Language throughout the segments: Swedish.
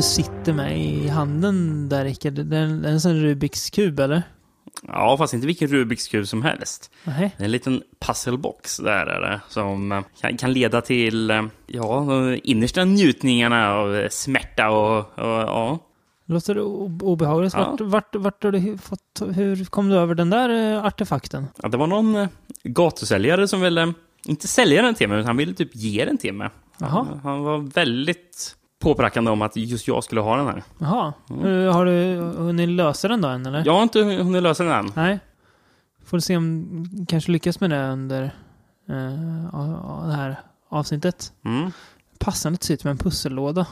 du sitter med i handen där Rickard? Det är en, en sån Rubiks kub eller? Ja, fast inte vilken Rubiks kub som helst. Nej. Det är en liten puzzlebox där är det, som eh, kan, leda till eh, ja, de innersta njutningarna av eh, smärta och, och ja. Låter obehagligt. Ja. Vart, vart, vart har du fått, hur kom du över den där artefakten? ja. Det var någon gatusäljare som ville, inte sälja den till mig, utan han ville typ ge den till mig. Han, han var väldigt påprackande om att just jag skulle ha den här. Jaha. Eh, Har du hunnit lösa den då än eller? Jag har inte hunnit lösa den än. Nej. Får se om du kanske lyckas med det under eh, det här avsnittet. Mm. Passande ut med en pussellåda.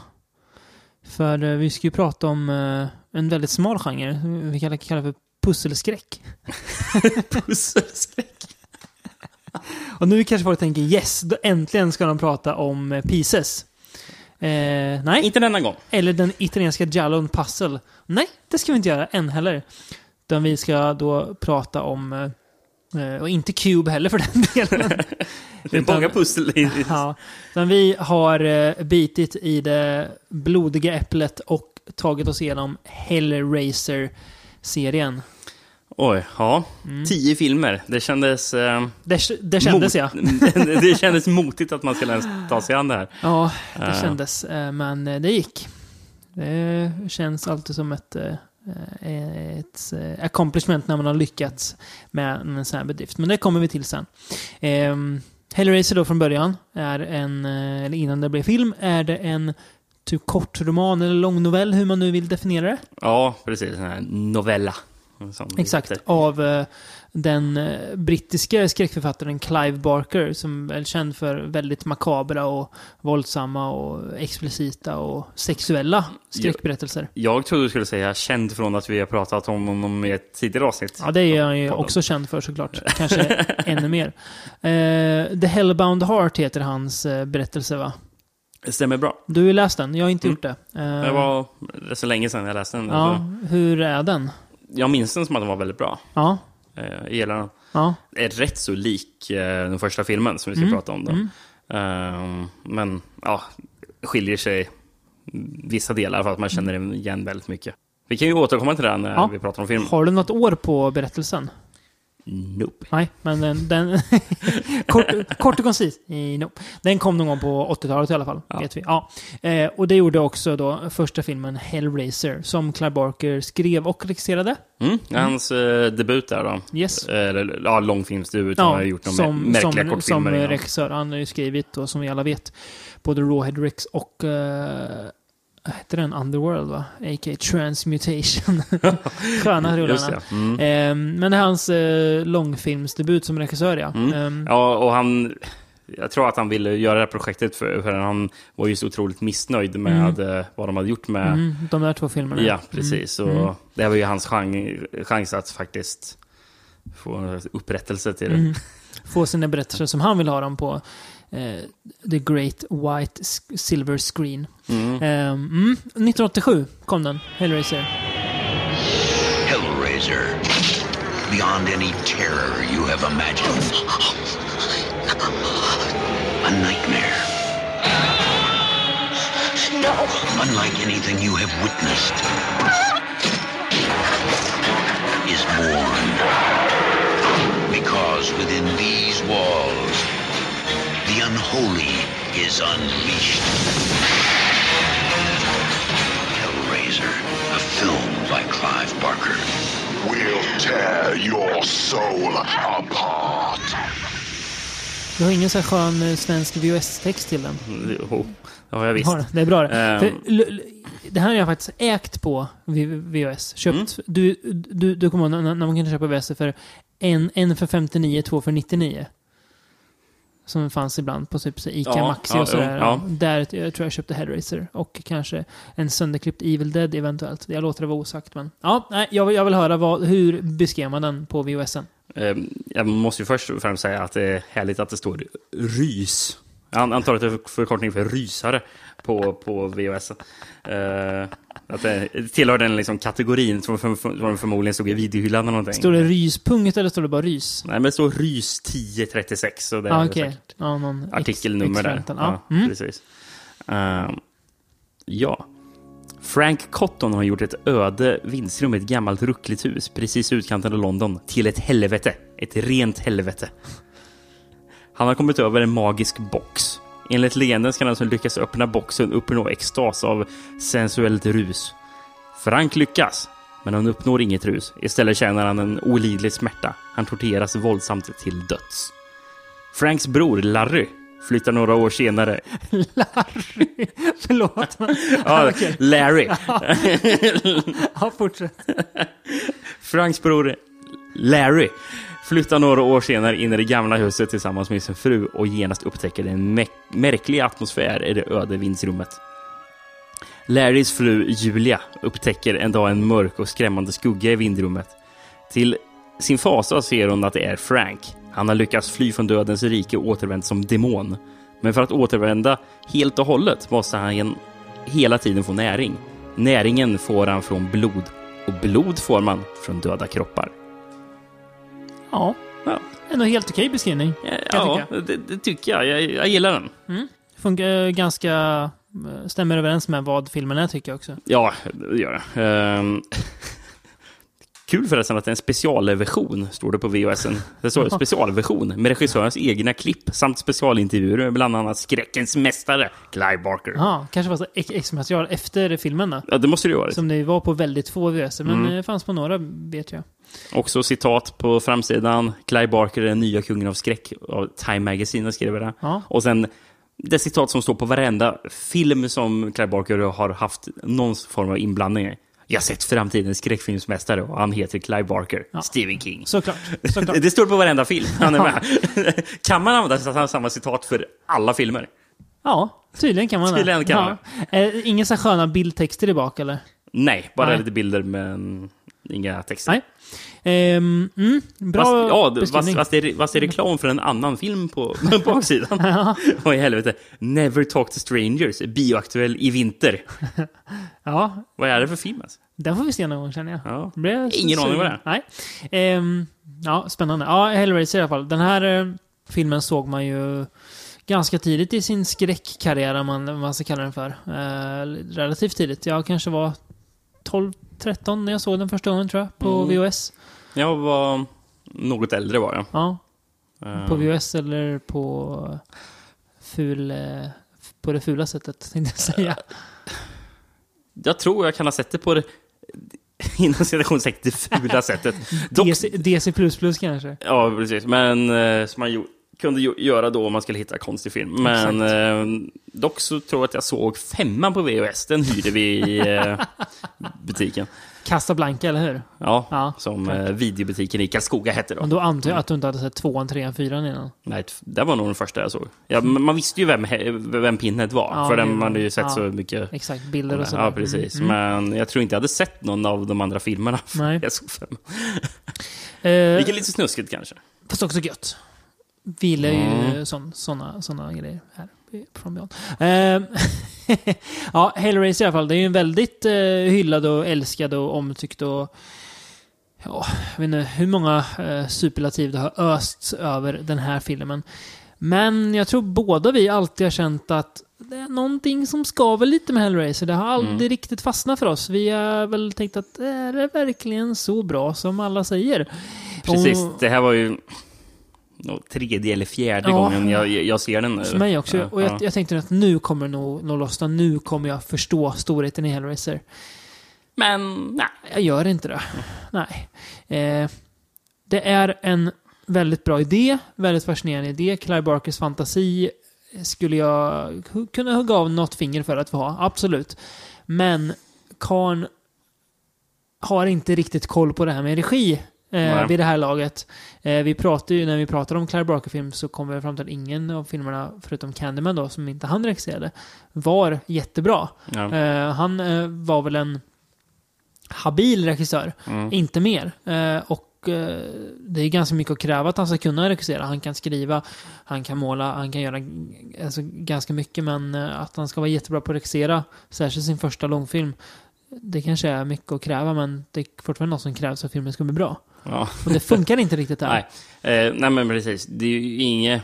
För eh, vi ska ju prata om eh, en väldigt smal genre. Vi kallar, kallar för pusselskräck. Pusselskräck. Och nu kanske folk tänker yes, då äntligen ska de prata om eh, Pieces. Eh, nej, Inte denna gång. eller den italienska Giallon Puzzle. Nej, det ska vi inte göra än heller. Utan vi ska då prata om, eh, och inte Cube heller för den delen. Det är Utan- många pussel i... Ja, utan vi har eh, bitit i det blodiga äpplet och tagit oss igenom Hellraiser-serien. Oj, ja. Mm. Tio filmer. Det kändes... Eh, Det, det kändes mot- ja. det, det kändes motigt att man skulle ens ta sig an det här. Ja, det Eh. kändes. eh, Men eh, det gick. Det känns alltid som ett, ett accomplishment när man har lyckats med en sån här bedrift. Men det kommer vi till sen. Ehm, Hellraiser då från början är en, eller innan det blev film, är det en typ kortroman eller långnovell, hur man nu vill definiera det. Ja, precis. En novella. Exakt. heter. Av eh, den eh, brittiska skräckförfattaren Clive Barker som är känd för väldigt makabra och våldsamma och explicita och sexuella skräckberättelser. Jag trodde du skulle säga känd från att vi har pratat om honom i ett tidigare avsnitt. Ja, det är han ju också känd för såklart. Kanske ännu mer. Eh, The Hellbound Heart heter hans berättelse va? Det stämmer bra. Du har ju läst den, jag har inte Mm. gjort det. Det var så länge sedan jag läste den. Ja, Alltså, hur är den? Jag minns den som att den var väldigt bra. Ja, Eh, Jag gillar den. ja. Är rätt så lik eh, den första filmen som vi ska Mm. prata om. Då. Mm. Ehm, men ja, skiljer sig vissa delar för att man känner igen väldigt mycket. Vi kan ju återkomma till det när Ja. vi pratar om filmen. Har du något år på berättelsen? Nope. Nej, men den... den kort, kort och koncis. Eh, Nope. Den kom någon gång på 80-talet i alla fall, Ja. vet vi. Ja. Eh, och det gjorde också då första filmen Hellraiser, som Clive Barker skrev och regisserade. Mm. Hans eh, debut där då. Yes. Eller ja, långfilmsdebut. han har gjort några som, märkliga som, som kortfilmer innan. regissör. Han har ju skrivit, och som vi alla vet, både Rawhead Rex och... Uh, heter den Underworld, va? A.k.a. Transmutation. Sköna rullarna. det. Mm. Ehm, men det är hans eh, långfilmsdebut som regissör, ja. Mm. Ehm, Ja, och han... Jag tror att han ville göra det här projektet för, för han var ju så otroligt missnöjd med eh, vad de hade gjort med... mm, de där två filmerna. Ja, precis. Mm. Och det här var ju hans chans, chans att faktiskt få upprättelse till det. Mm. Få sina berättelser som han vill ha dem på eh, The Great White Silver Screen. Mm. Ehm, mm, 1987 kom den, Hellraiser. Hellraiser. Beyond any terror you have imagined. A nightmare. No. Unlike anything you have witnessed. Is born. Because within these walls, the unholy is unleashed. Hellraiser, a film by Clive Barker. We'll tear your soul apart. Du har ingen så här skön eh, svensk VHS-text till den? Jo, det har jag visst. Har det? Är bra det. För, l- l- det här har jag faktiskt ägt på VHS. Köpt. Mm. Du, du, du kommer ihåg när man kunde köpa VHS för en, en för 59, två för 99. Som fanns ibland på typ så Ica Ja, Maxi ja, och sådär. jo, ja. Där jag tror jag köpte Hellraiser. Och kanske en sönderklippt Evil Dead eventuellt. Jag låter det vara osagt men... Ja, nej, jag, vill- jag vill höra vad, hur beskrev man den på VHSen? Eh, Jag måste ju först och främst säga att det är härligt att det står rys. Jag antar att det är förkortning för rysare på, på VHS. Eh, att det tillhör den liksom kategorin som för, som förmodligen stod i videohyllan eller någonting. Står det ryspunkt eller står det bara rys? Nej, men det står rys 1036. Så det Ja, är okej. säkert Ja, någon artikelnummer där. Ja. Mm. precis. Eh, ja. Frank Cotton har gjort ett öde vindsrum i ett gammalt ruckligt hus precis i utkanten av London till ett helvete. Ett rent helvete. Han har kommit över en magisk box. Enligt legenden ska den som lyckas öppna boxen uppnå extas av sensuellt rus. Frank lyckas, men han uppnår inget rus. Istället känner han en olidlig smärta. Han torteras våldsamt till döds. Franks bror Larry flyttar några år senare. Larry. Förlåt. Ja. Larry. Ja, fortsätt. Franks bror Larry flyttar några år senare in i det gamla huset tillsammans med sin fru och genast upptäcker en märkliga märklig atmosfär i det öde vindsrummet. Larrys fru Julia upptäcker en dag en mörk och skrämmande skugga i vindrummet. Till sin fasa ser hon att det är Frank. Han har lyckats fly från dödens rike och återvänt som demon. Men för att återvända helt och hållet måste han hela tiden få näring. Näringen får han från blod och blod får man från döda kroppar. Ja, Ja, ändå helt okej beskrivning. ja tycka. det, det tycker jag. jag. Jag gillar den. Funkar eh, ganska... eh, Stämmer överens med vad filmen är tycker jag också. Ja, det gör det. Ehm, Kul förresten att det är en specialversion, står det på VHSen. Det står specialversion med regissörens egna klipp samt specialintervjuer med bland annat skräckens mästare, Clive Barker. Ja, kanske var så ex- extra-material efter filmen då. Ja, det måste det ju vara. Som det var på väldigt få VHS, men Mm. det fanns på några vet jag. Också citat på framsidan. Clive Barker är den nya kungen av skräck. Av Time Magazine skriver det. Ja. Och sen det citat som står på varenda film som Clive Barker har haft någon form av inblandning i. Jag har sett framtidens skräckfilmsmästare och han heter Clive Barker. Stephen King. Såklart. Såklart. Det står på varenda film han är med. kan man använda samma citat för alla filmer? Ja, tydligen kan man Tydligen kan ja. Eh, Inga så sköna bildtexter i bak eller? Nej, bara Nej. lite bilder men inga texter. Nej. Ehm, mm, bra Fast, ja, beskrivning. fast, det är, fast det är reklam för en annan film på, baksidan. Vad i helvete? Never Talk to Strangers, bioaktuell i vinter. Ja, Vad är det för film? Alltså? den får vi se någon gång känner jag. Ja. Ingen sugen. aning vad det är. Nej. Ehm, ja, spännande. Ja, Hellraiser i alla fall. Den här eh, filmen såg man ju ganska tidigt i sin skräckkarriär, om man, vad man ska kalla den för. Eh, relativt tidigt. Jag kanske var 12-13 när jag såg den första gången tror jag, på Mm. VHS. Jag var något äldre var jag. Ja, Eh, på VHS eller på ful... Eh, på det fula sättet, tänkte jag säga. Jag tror jag kan ha sett det på det inom citationstecken det fula sättet. Dock, DC, DC++ kanske. ja, precis. Men eh, som man ju, kunde göra då om man skulle hitta konstig film. Men eh, dock så tror jag att jag såg femman på VHS. Den hyrde vi i eh, butiken. Casablanca, eller hur? Ja, Ja, som eh, videobutiken i Karlskoga hette då. Men då antar jag att du inte hade sett tvåan, trean, fyran innan. Nej, det var nog den första jag såg. Ja, man visste ju vem, vem Pinhead var, Ja, för den, man hade ju sett ja. så mycket. Exakt, bilder och sådär. Ja, precis. Mm. Men jag tror inte jag hade sett någon av de andra filmerna. Nej. Jag såg fem. Eh, Vilket är lite snuskigt kanske. Fast också gött. Gillar ju Mm. sån, såna, såna grejer här från Beyond. Ehm, ja, Hellraiser i alla fall. Det är ju en väldigt eh, hyllad och älskad och omtyckt och... Ja, jag vet inte hur många eh, superlativ det har östs över den här filmen. Men jag tror båda vi alltid har känt att det är någonting som skaver lite med Hellraiser. Det har aldrig Mm. riktigt fastnat för oss. Vi har väl tänkt att är det verkligen så bra som alla säger? Precis, Och- det här var ju tredje eller fjärde Ja. gången jag, jag ser den. nu. För mig också. Ja, och jag, ja. jag tänkte att nu kommer det nog, nog lossna. Nu kommer jag förstå storheten i Hellraiser. Men, nej. Jag gör inte det. Nej. Eh, det är en väldigt bra idé. Väldigt fascinerande idé. Clive Barkers fantasi skulle jag kunna hugga av något finger för att få ha. Absolut. Men Karn har inte riktigt koll på det här med regi eh, vid det här laget. Eh, vi pratar ju, när vi pratar om Clive Barker-film så kommer vi fram till att ingen av filmerna, förutom Candyman då, som inte han regisserade, var jättebra. Ja. Eh, han eh, var väl en habil regissör, Mm. inte mer. Eh, och eh, det är ganska mycket att kräva att han ska kunna regissera. Han kan skriva, han kan måla, han kan göra alltså, ganska mycket. Men att han ska vara jättebra på att regissera, särskilt sin första långfilm, det kanske är mycket att kräva, men det är fortfarande något som krävs för att filmen ska bli bra. Ja. Och det funkar inte riktigt där. Nej. Eh, nej, men precis. Det är ju inget...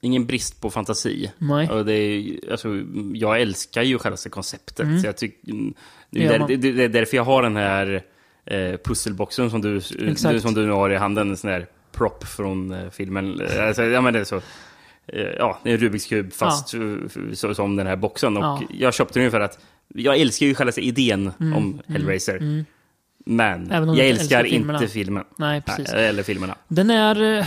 ingen brist på fantasi. Nej. Och det är, alltså, jag älskar ju själva konceptet. Så jag tyck, det, Mm. Det är där, det, är därför jag har den här eh, pusselboxen som du, du, som du nu har i handen. En sån här prop från eh, filmen. Eh, Alltså, ja, men det är så. eh, Ja, det är en Rubiks kub fast eh, så, som den här boxen. Och Ja. jag köpte den för att jag älskar ju själva idén om Hellraiser. Men Mm. Om jag inte älskar filmerna. inte filmen. Nej, precis. Nej, eller filmerna. Den är, eh,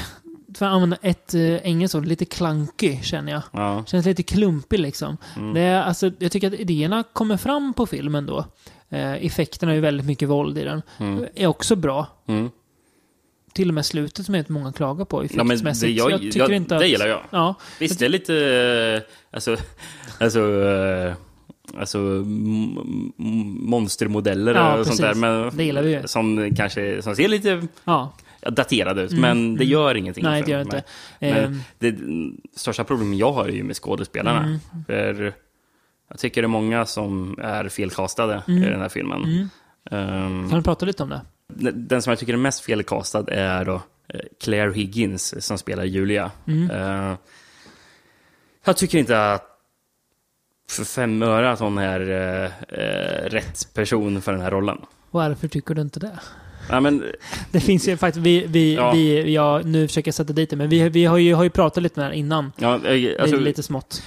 för att använda ett eh, engelskt ord, lite clunky känner jag. Ja. Känns lite klumpig liksom. Mm. Det är, alltså, jag tycker att idéerna kommer fram på filmen då. Eh, effekterna är ju väldigt mycket våld i den. Är också bra. Mm. Till och med slutet som är många klagar på Ja, men det, jag, jag jag, inte att... det gillar jag. Ja, Visst, det är lite... eh, Alltså... Alltså... Alltså monstermodeller Ja, och sånt precis. där. Men. Som kanske som ser lite ja. daterade ut, men det gör ingenting. Mm, Nej, det gör inte. Men Ehm. det största problemet jag har är ju med skådespelarna. Mm. För jag tycker det är många som är felkastade Mm. i den här filmen. Ehm, Kan du prata lite om det? den som jag tycker är mest felkastad är då eh, Claire Higgins som spelar Julia. Mm. Eh, jag tycker inte att för fem öre att hon är eh, eh, rätt person för den här rollen. Varför tycker du inte det? Ja, men, Det finns ju faktiskt, vi, vi, Ja. vi ja, nu försöker jag sätta dit det, men vi, vi har, ju, har ju pratat lite med det här innan. ja, eh, alltså, lite, smått.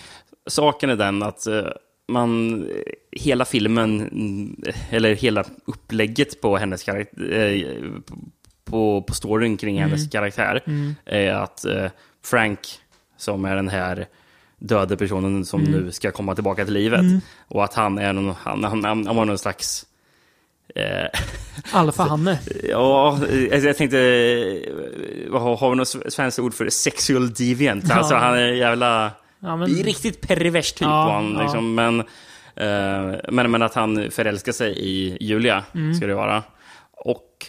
saken är den att eh, man, hela filmen, mm, eller hela upplägget på hennes karaktär, på, på storyn kring hennes karaktär, är att Frank, som är den här döde personen som nu ska komma tillbaka till livet, och att han är någon, han, han, han var någon slags eh, Alfa-Hanne. Ja, alltså jag tänkte, har har vi något svenskt ord för det? Sexual deviant. Ja. Alltså han är jävla... Ja, men- Riktigt pervers typ Ja, han, ja. liksom. men, eh, men, men att han förälskar sig i Julia, Mm. ska det vara. Och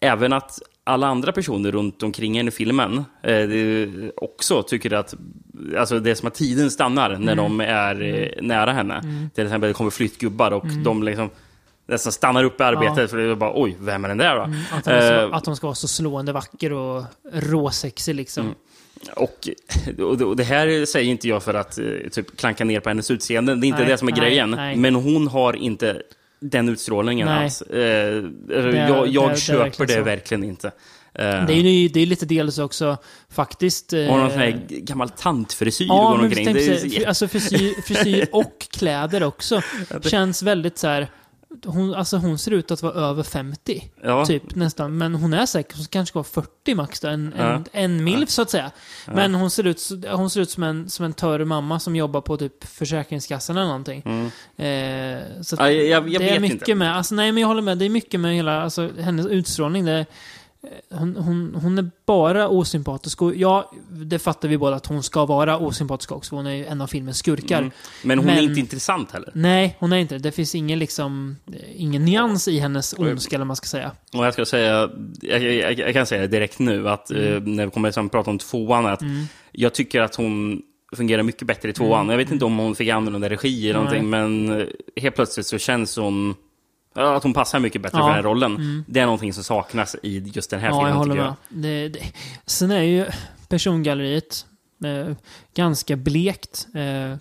även att alla andra personer runt omkring henne i filmen eh, också tycker att alltså det är som att tiden stannar när Mm. de är eh, nära henne. Till exempel det kommer flyttgubbar och de liksom nästan stannar upp i arbetet Mm. Ja. för det är bara oj, vem är den där då? Att hon, är så, Eh, att hon ska vara så slående vacker och råsexig liksom. Mm. och, och det- och det här säger inte jag för att eh, typ klanka ner på hennes utseende. Det är inte Nej, det som är nej, grejen. nej. Men hon har inte den utstrålningen Nej. alls. Eh, jag det jag är- det köper det så. verkligen inte. Eh, Det är ju det är lite dels också faktiskt... eh, har någon sån här gammal tantfrisyr Ja, går omkring. Det är alltså frisyr, frisyr och kläder också. Känns väldigt så här... Hon, alltså hon ser ut att vara över 50. Ja. Typ nästan. Men hon är säkert, hon kanske vara 40 max då. En, Ja. en, en milf så att säga. Men hon ser ut, hon ser ut som en, som en törr mamma som jobbar på typ Försäkringskassan eller någonting. Eh, så att Mm. Ja, jag- jag det är mycket inte. med, alltså nej men jag håller med. Det är mycket med hela, alltså hennes utstrålning. Det, hon, hon, hon är bara osympatisk. Och ja, det fattar vi båda att hon ska vara osympatisk också. Hon är ju en av filmens skurkar. Mm. Men hon är Men- inte intressant heller. Nej, hon är inte det. Finns ingen liksom, ingen nyans i hennes ondska, eller man ska säga. Och jag ska säga, jag, jag, jag kan säga direkt nu, att Mm. eh, när vi kommer att prata om tvåan, att jag tycker att hon fungerar mycket bättre i tvåan. Jag vet inte om hon fick annorlunda regi eller någonting, men eh, helt plötsligt så känns hon att hon passar mycket bättre Ja. för den här rollen. Det är någonting som saknas i just den här Ja, jag filmen, håller tycker med. jag. Det, det. Sen är ju persongalleriet eh, ganska blekt. Eh,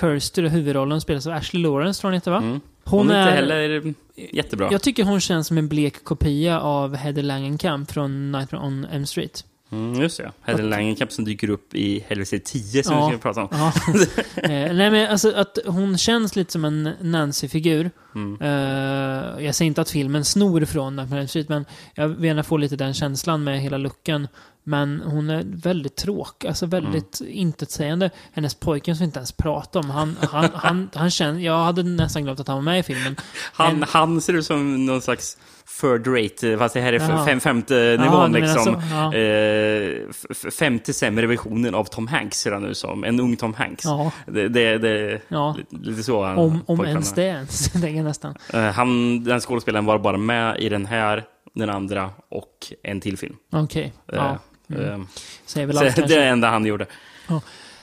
Kirster, huvudrollen, spelas av Ashley Lawrence, tror jag heter va? Mm. Hon, Hon är... inte heller jättebra. Jag tycker hon känns som en blek kopia av Heather Langenkamp från Nightmare on Elm Street. Mm, just det. Heather Langenkamp som dyker upp i Helvete 10 som Ja. vi ska prata om. Ja. eh, nej men alltså att hon känns lite som en Nancy-figur. Mm. Eh, jag säger inte att filmen snor från Nightmare Street, men jag vill gärna få lite den känslan med hela looken. Men hon är väldigt tråkig, alltså väldigt Mm. intetsägande. Hennes pojken som vi inte ens pratar om, han, han, han, han känner, jag hade nästan glömt att han var med i filmen. Han, En- han ser ut som någon slags third rate, fast det här är Jaha. fem, femte nivån menar liksom. så, ja. eh, femte sämre versionen av Tom Hanks ser ut som. En ung Tom Hanks. Ja. Det, det, det Ja. lite, så han Om, om pojkvännen ens det ens, tänker jag nästan. Eh, han, den skådespelaren var bara med i den här, den andra och en till film. Okej, Eh, ja. eh, Säger väl så allt det är det enda han gjorde.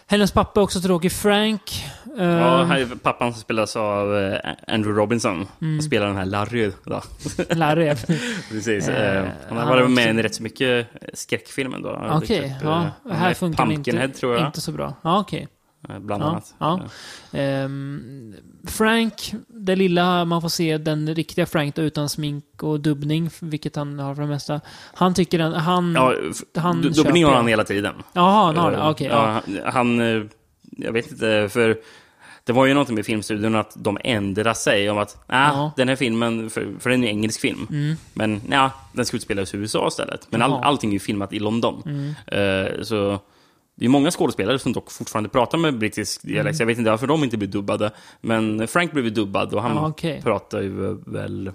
Hennes pappa är också tråkig, Frank. Ja, här, är pappan som spelas av eh, Andrew Robinson. Mm. Och spelar den här Larry. Då. Larry. Precis. Eh, Eh, han har varit med i rätt så mycket skräckfilm ändå. Okej, Typ, ja. eh, Här är funkar Pumpkinhead inte, tror jag. inte så bra. Ja, okej. eh, Bland Ja, annat. ja. Ehm, Frank, det lilla man får se, den riktiga Frank då, utan smink och dubbning, vilket han har för det mesta. Han tycker den, han... Ja, han köper dubbning har han hela tiden. Jaha, han har det? Okej. ja. ja, han, jag vet inte, för det var ju någonting med filmstudion att de ändrade sig om att ah, Ja. Mm. den här filmen, för, för den är en engelsk film, men ja, den ska utspelas i USA istället. Men all. Mm. allting är ju filmat i London. Eh, så det är många skådespelare som dock fortfarande pratar med brittisk dialekt. Jag vet inte varför de inte blir dubbade. Men Frank blev dubbad och han Ja, okej. pratar ju väl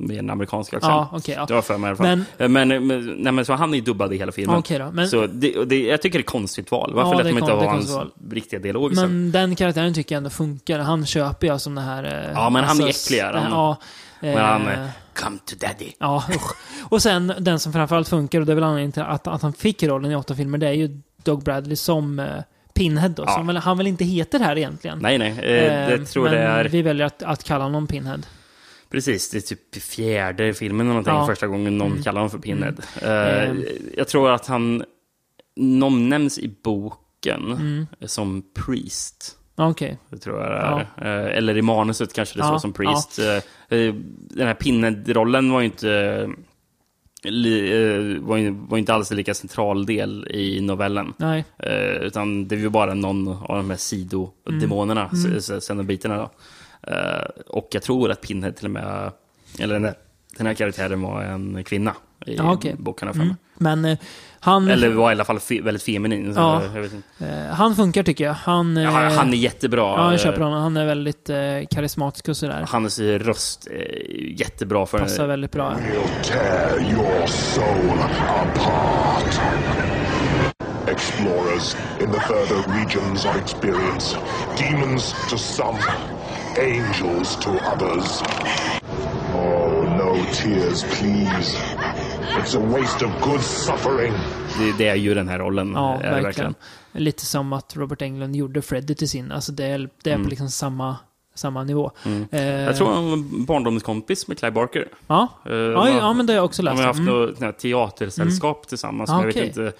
med en amerikansk accent. Ja, okej, ja. Det var för mig i alla fall. Men- Men, men, men, nej, men så han är ju dubbad i hela filmen. Okej då, men- Så det, det, jag tycker det är ett konstigt val. Varför Ja, lät de inte ha hans konstigt riktiga dialog sen? Men den karaktären tycker jag ändå funkar. Han köper jag som det här... eh, Ja, men han är alltså, äcklig, är han. Ja. Men han eh, är, Come to daddy. Ja, usch. Och sen den som framförallt funkar, och det är väl anledningen till att, att han fick rollen i åtta filmer, det är ju Doug Bradley som eh, Pinhead då. Ja. Som han väl inte heter här egentligen. Nej, nej. Eh, Eh, det tror men det är... vi väljer att, att kalla honom Pinhead. Precis, det är typ fjärde filmen eller någonting, Ja. första gången någon kallar honom för Pinhead. Mm. Jag tror att han nomnämns i boken Mm. som Priest. Okej. Det tror jag det är. Eh, Eller i manuset kanske det Ja, står som Priest. Eh, Den här Pinhead-rollen var ju inte... li- var ju var ju inte alls en lika central del i novellen. Nej. Utan det var ju bara någon av de här sidodemonerna, Mm. mm. senobiterna då. Eh, och jag tror att Pinhead till och med, eller den här, den här karaktären var en kvinna i Ja, okej. boken. Mm. Men eh, han, Eller var i alla fall fe, väldigt feminin. Så Ja. jag vet inte. eh, han funkar tycker jag. Han, eh, Ja, han, han är jättebra. Ja, jag köper Eh, honom. Han är väldigt eh, karismatisk och sådär. Hans röst är jättebra för Passar väldigt bra. We'll tear your soul apart. Explorers in the further regions of experience, demons to some, angels to others. Oh, no tears, please. It's a waste of good suffering. det, det är ju den här rollen. Ja, är det verkligen. Lite som att Robert Englund gjorde Freddy till sin. Alltså det är, det är på liksom samma, samma nivå. Eh, Mm. Jag tror han var en barndomskompis med Clive Barker. Ja, Eh, ja, man- ja men det har jag också De läst. har haft Mm. något teatersällskap tillsammans. Ah, men jag vet inte.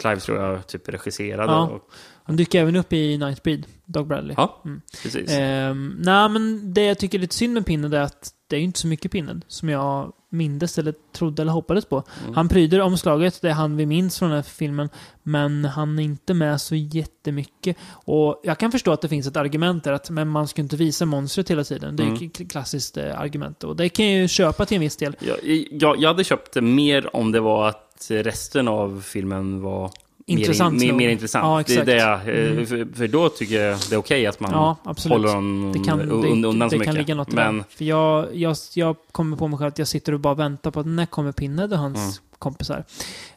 Clive tror jag typ regisserade. Ja. Och, Han dyker även upp i Nightbreed, Doug Bradley. ja precis. Ehm, nej, men det jag tycker är lite synd med Pinhead är att det är inte så mycket Pinhead som jag mindes eller trodde eller hoppades på. Mm. Han pryder omslaget, det är han vi minns från den här filmen, men han är inte med så jättemycket. Och jag kan förstå att det finns ett argument där att men man ska inte visa monstret hela tiden. Det är Mm. ett klassiskt eh, argument och det kan jag ju köpa till en viss del. Jag, jag, jag hade köpt det mer om det var att resten av filmen var Intressant mer, mer, mer intressant. Ja, det är exakt. det, eh, Mm. för, för då tycker jag det är okej att man Ja, håller dem Det kan, un- det, undan det så mycket. kan ligga något Men det. För jag, jag, jag kommer på mig själv att jag sitter och bara väntar på att när kommer Pinhead och hans Mm. kompisar.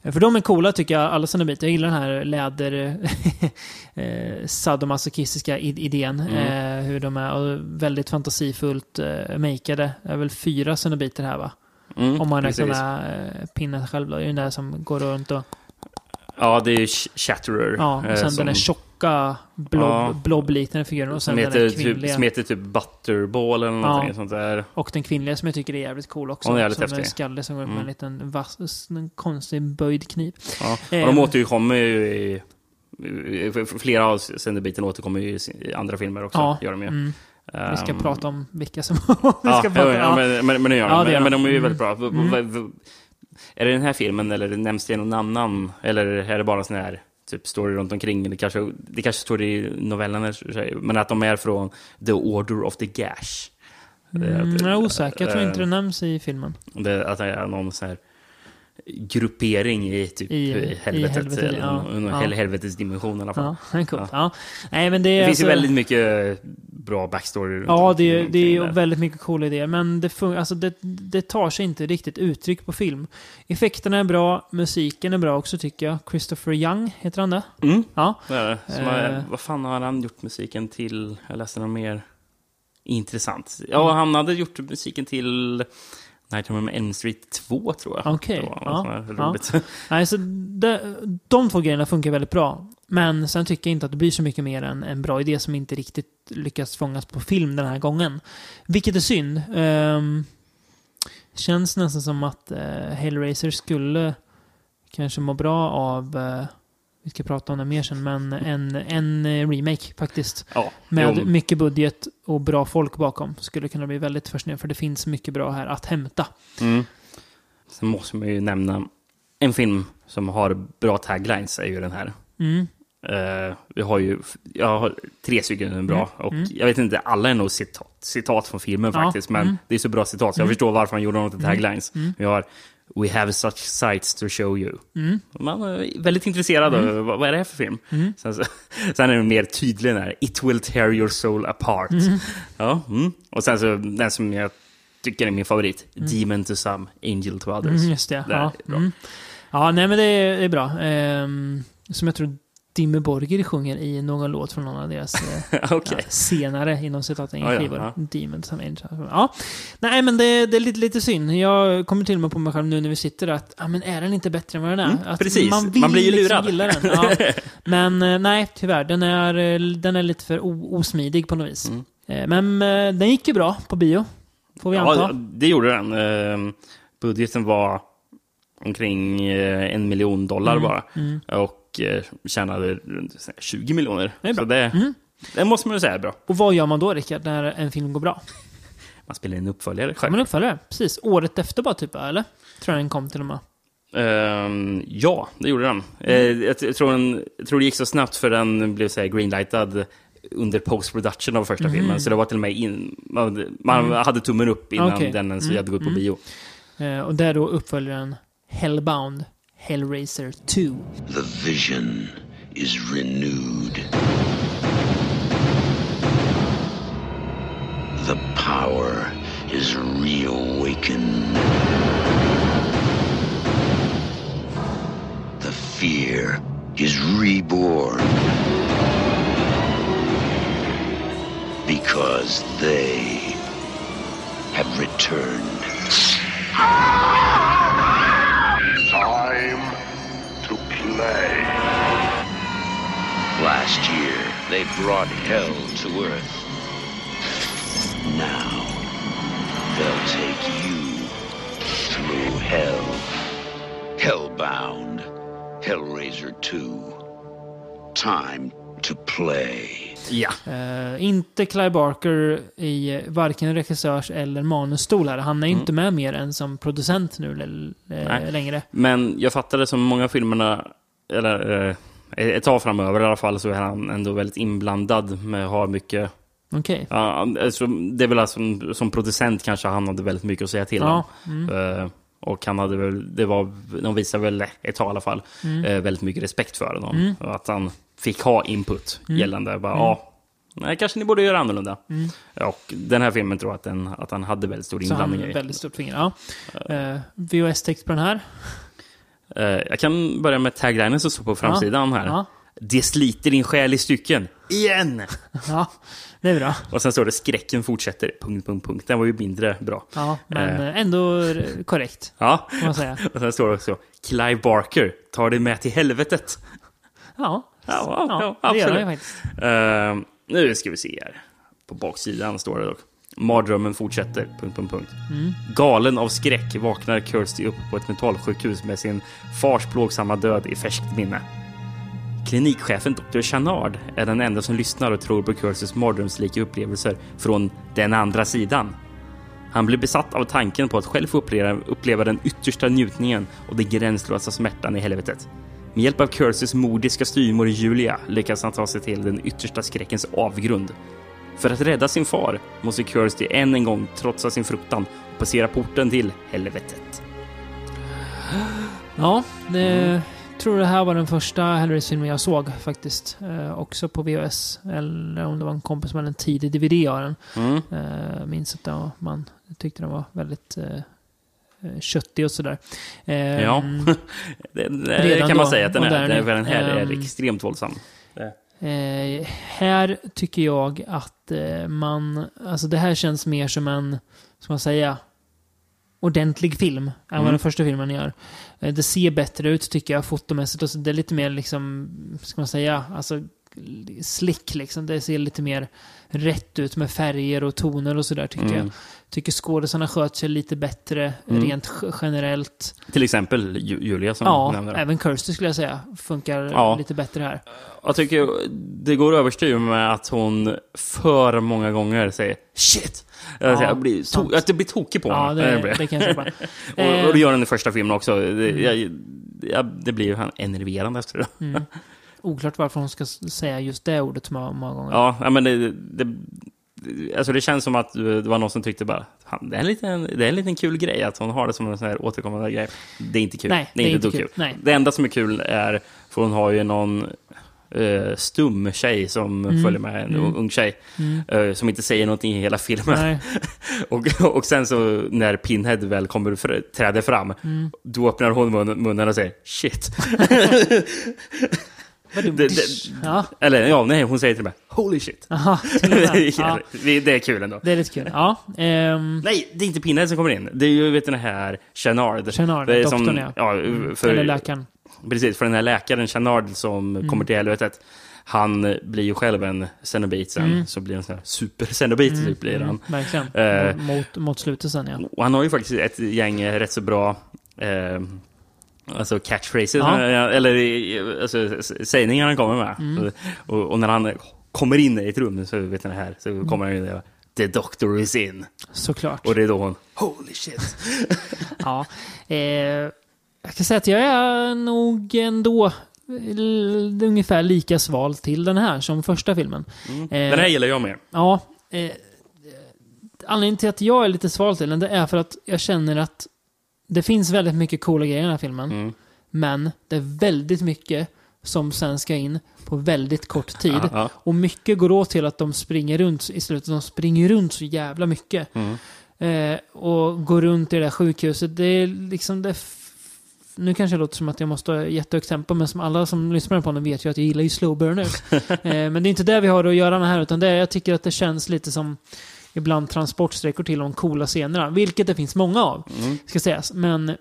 Eh, För de är coola tycker jag, alla sina bitar. Jag gillar den här läder... eh, sadomasochistiska id- idén. Mm. Eh, hur de är och väldigt fantasifullt eh, makeade. Det är väl fyra cenobiter här va? mm, Om man räknar med eh, Pinhead själv då. Det är den där som går runt och... Ja, det är Ch- Chatterer. Ja, och eh, sen som, den där tjocka blob, Ja. blobliknande figuren. Och sen som den heter, typ, kvinnliga. som heter typ Butterball eller någonting Ja. sånt där. Och den kvinnliga som jag tycker är jävligt cool också. Hon är jävligt som en häftig. skalle som går upp med en Mm. liten vass, en konstig böjd kniv. Ja. Eh, Och de återkommer ju i... Flera av Senderbiten återkommer ju i andra filmer också. Ja, Gör de ju. mm. Vi ska Ehm, prata om vilka som... vi Ja, ska prata, ja, ja, men, men, men det gör Ja, de. det gör men, men de. de är ju Mm. väldigt bra. V- Är det den här filmen eller nämns det någon annan? Eller är det bara sån här typ story runt omkring? Det kanske, det kanske står i novellen, men att de är från The Order of the Gash. Mm, jag är osäker, jag tror inte det nämns i filmen. Det, att det är någon sån här gruppering i typ I- i helvetet. helvetet, eller ja. Ja. hel- helvetes dimension i alla fall. Ja, coolt. Ja. Nej, men det Det finns ju alltså- väldigt mycket bra backstory Ja, det är, det är väldigt mycket coola idéer. Men det, fun- alltså det, det tar sig inte riktigt uttryck på film. Effekterna är bra, musiken är bra också tycker jag. Christopher Young, heter han det? Mm. Ja. Det är, Eh. vad fan har han gjort musiken till? Jag läste något mer intressant. Ja, han hade gjort musiken till Nightmare on Elm Street 2, tror jag. Okej, var ja, ja. Nej, så de, de två grejerna funkar väldigt bra. Men sen tycker jag inte att det blir så mycket mer än en bra idé som inte riktigt lyckas fångas på film den här gången. Vilket är synd. Um, känns nästan som att uh, Hellraiser skulle kanske må bra av, uh, vi ska prata om det mer sen, men en, en uh, remake faktiskt. Ja, Med jo, mycket budget och bra folk bakom. Skulle kunna bli väldigt fascinerande för det finns mycket bra här att hämta. Mm. Sen måste man ju nämna en film som har bra taglines, är ju den här. Mm. Eh, vi har ju, jag har tre stycken bra, Mm, och jag vet inte, alla är nog citat, citat från filmen Ja, faktiskt, men mm. det är så bra citat, så jag förstår varför han gjorde dem till taglines. Mm. Vi har We have such sights to show you. Mm. Man är väldigt intresserad av vad, vad är det här för film. Sen, så, sen är det mer tydlig där, It will tear your soul apart. Ja, mm. Och sen så den som jag tycker är min favorit, Demon to some, Angel to others. Mm, just det. Det Ja, är mm. ja nej men det är, det är bra. Ehm, som jag tror Dimmy Borgir sjunger i någon låt från någon av deras eh, Okej. ja, senare, inom citaten, Ja, ja, skivor. ja. Demons and Angels. Ja. Nej, men det, det är lite, lite synd. Jag kommer till och med på mig själv nu när vi sitter att, ja men är den inte bättre än vad den är? att Mm, precis. Man, Man blir ju liksom lurad. den. Ja. Men eh, nej, tyvärr. Den är, eh, den är lite för osmidig på något vis. Mm. Men den gick ju bra på bio. Får vi anta. Ja, det gjorde den. Eh, Budgeten var omkring en miljon dollar Mm, bara. Och eh, tjänade runt så här 20 miljoner. Det är bra. Så det, det måste man ju säga är bra. Och vad gör man då, Rickard, när en film går bra? Man spelar in uppföljare själv. man uppföljare? Precis. Året efter bara, typ, eller? Tror jag den kom till och med. Ehm, ja, det gjorde den. Eh, jag, t- jag, tror den. jag tror det gick så snabbt för den blev så här greenlightad under post-production av första filmen. Så det var till och med in, man, man hade tummen upp innan Okej. den ens hade gått på bio. Eh, och där då uppföljaren Hellbound, Hellraiser 2. The vision is renewed. The power is reawakened. The fear is reborn. Because they have returned. Time to play. Last year, they brought hell to Earth. Now, they'll take you through hell. Hellbound. Hellraiser 2. Time to play. Ja. Eh, inte Clive Barker i eh, varken regissörs eller manusstol här. Han är ju inte med mer än som producent nu Mm. Nej. längre. Men jag fattade som många av filmerna, eller eh, ett tag framöver i alla fall, så är han ändå väldigt inblandad med att ha mycket... Okej. Ja, alltså, det är väl alltså, som, som producent kanske han hade väldigt mycket att säga till Ja, om. Eh, och han hade väl, det var, de visade väl ett tag i alla fall, Mm. eh, väldigt mycket respekt för honom. Och att han fick ha input Mm. gällande, bara, ja, nej, kanske ni borde göra annorlunda. Mm. Och den här filmen tror jag att, den, att han hade väldigt stor Så han inblandning har i. väldigt stort finger. Ja. Eh, VHS-text på den här. Eh, jag kan börja med taglinen som står på framsidan här. Ja. Det sliter din själ i stycken. Igen! Ja, det är bra. Och sen står det skräcken fortsätter. Punkt, punkt, punkt. Den var ju mindre bra. Ja, men Eh. ändå korrekt, Ja. får man säga. Och sen står det också Clive Barker tar dig med till helvetet. Ja, Ja, ja, ja det gör absolut. han ju faktiskt. Eh, nu ska vi se här. På baksidan står det dock. Mardrömmen fortsätter. Punkt, punkt, punkt. Galen av skräck vaknar Kirsty upp på ett mentalsjukhus med sin fars plågsamma död i färskt minne. Klinikchefen Dr. Chanard är den enda som lyssnar och tror på Kirstys mardrömslika upplevelser från den andra sidan. Han blir besatt av tanken på att själv få uppleva, uppleva den yttersta njutningen och den gränslösa smärtan i helvetet. Med hjälp av Kirsys modiska styvmor Julia lyckas han ta sig till den yttersta skräckens avgrund. För att rädda sin far måste Kirsty än en gång trotsa sin fruktan och passera porten till helvetet. Ja, det Mm. tror det här var den första Hellraiser-filmen jag såg faktiskt. Eh, också på VHS. Eller om det var en kompis som hade en tidig DVD av den. Mm. Eh, minns att ja, man tyckte den var väldigt eh, eh, köttig och sådär. Eh, Ja, det, det Redan kan man då, säga att den är. modern. Den, här är Ehm, extremt våldsam. Eh, här tycker jag att eh, man... Alltså det här känns mer som en, ska man säga, ordentlig film än vad Mm. den första filmen gör. Eh, Det ser bättre ut tycker jag fotomässigt. Och så det är lite mer liksom, ska man säga, alltså slick liksom. Det ser lite mer rätt ut med färger och toner och sådär tycker Mm. jag. Tycker skådisarna sköter sig lite bättre Mm. rent generellt. Till exempel Ju- Julia som Ja, nämnde. det. även Kirsty skulle jag säga funkar Ja. lite bättre här. Jag tycker det går överstyr med att hon för många gånger säger shit. Ja, jag blir to- att det blir tokig på Ja, det, det kan jag köpa. och, och Eh, det gör den i första filmen också. Det, jag, jag, det blir ju enerverande efter det. mm. Oklart varför hon ska säga just det ordet många, gånger. Ja, ja, men det, det, alltså det känns som att det var någon som tyckte bara "Fan, det är en liten, det är en liten kul grej att hon har det som en sån här återkommande grej. Det är inte kul. Nej, det är inte, kul. Nej. Det enda som är kul är, för hon har ju någon eh, stum tjej som Mm. följer med, en Mm. ung tjej, Mm. eh, som inte säger någonting i hela filmen. Och, och sen så när Pinhead väl kommer fr- träder fram, Mm. då öppnar hon mun, munnen och säger shit. Det- det- Ja, Eller ja, nej, hon säger till mig holy shit. aha, till och det, med. är, ja, det är kul ändå. det är lite kul. Ja, ehm, Nej, det är inte Pinhead som kommer in. Det är ju vet den här Chenard. Chenard, det är doktorn, som, ja. ja. För, eller läkaren. Precis, för den här läkaren Chenard som Mm. kommer till helvetet. Han blir ju själv en Cenobit sen, Mm. så blir han en sån här super-Cenobit typ blir han. Mm, verkligen. Eh, mot, mot slutet sen ja. Och han har ju faktiskt ett gäng rätt så bra eh, alltså catchphrases, Ja. eh, eller eh, alltså, sägningar han kommer med. Mm. Och, och när han kommer in i ett rum så vet ni det här, så Mm. kommer han in och The doctor is in. Såklart. Och det är då hon, holy shit. Ja. Eh, jag kan säga att jag är nog ändå l- ungefär lika sval till den här som första filmen. Eh, Den här gillar jag mer. Ja. Eh, anledningen till att jag är lite sval till den, det är för att jag känner att det finns väldigt mycket coola grejer i den här filmen. Mm. Men det är väldigt mycket som sen ska in på väldigt kort tid. Ja, ja. Och mycket går åt till att de springer runt i slutet. De springer runt så jävla mycket. Mm. Eh, och går runt i det där sjukhuset. Det är liksom det... Nu kanske det låter som att jag måste ha jättehögt tempo, men som alla som lyssnar på den vet ju att jag gillar ju slow burners. eh, men det är inte det vi har att göra med här, utan det är, jag tycker att det känns lite som ibland transportsträckor till de coola scenerna, vilket det finns många av, Mm. ska sägas. Men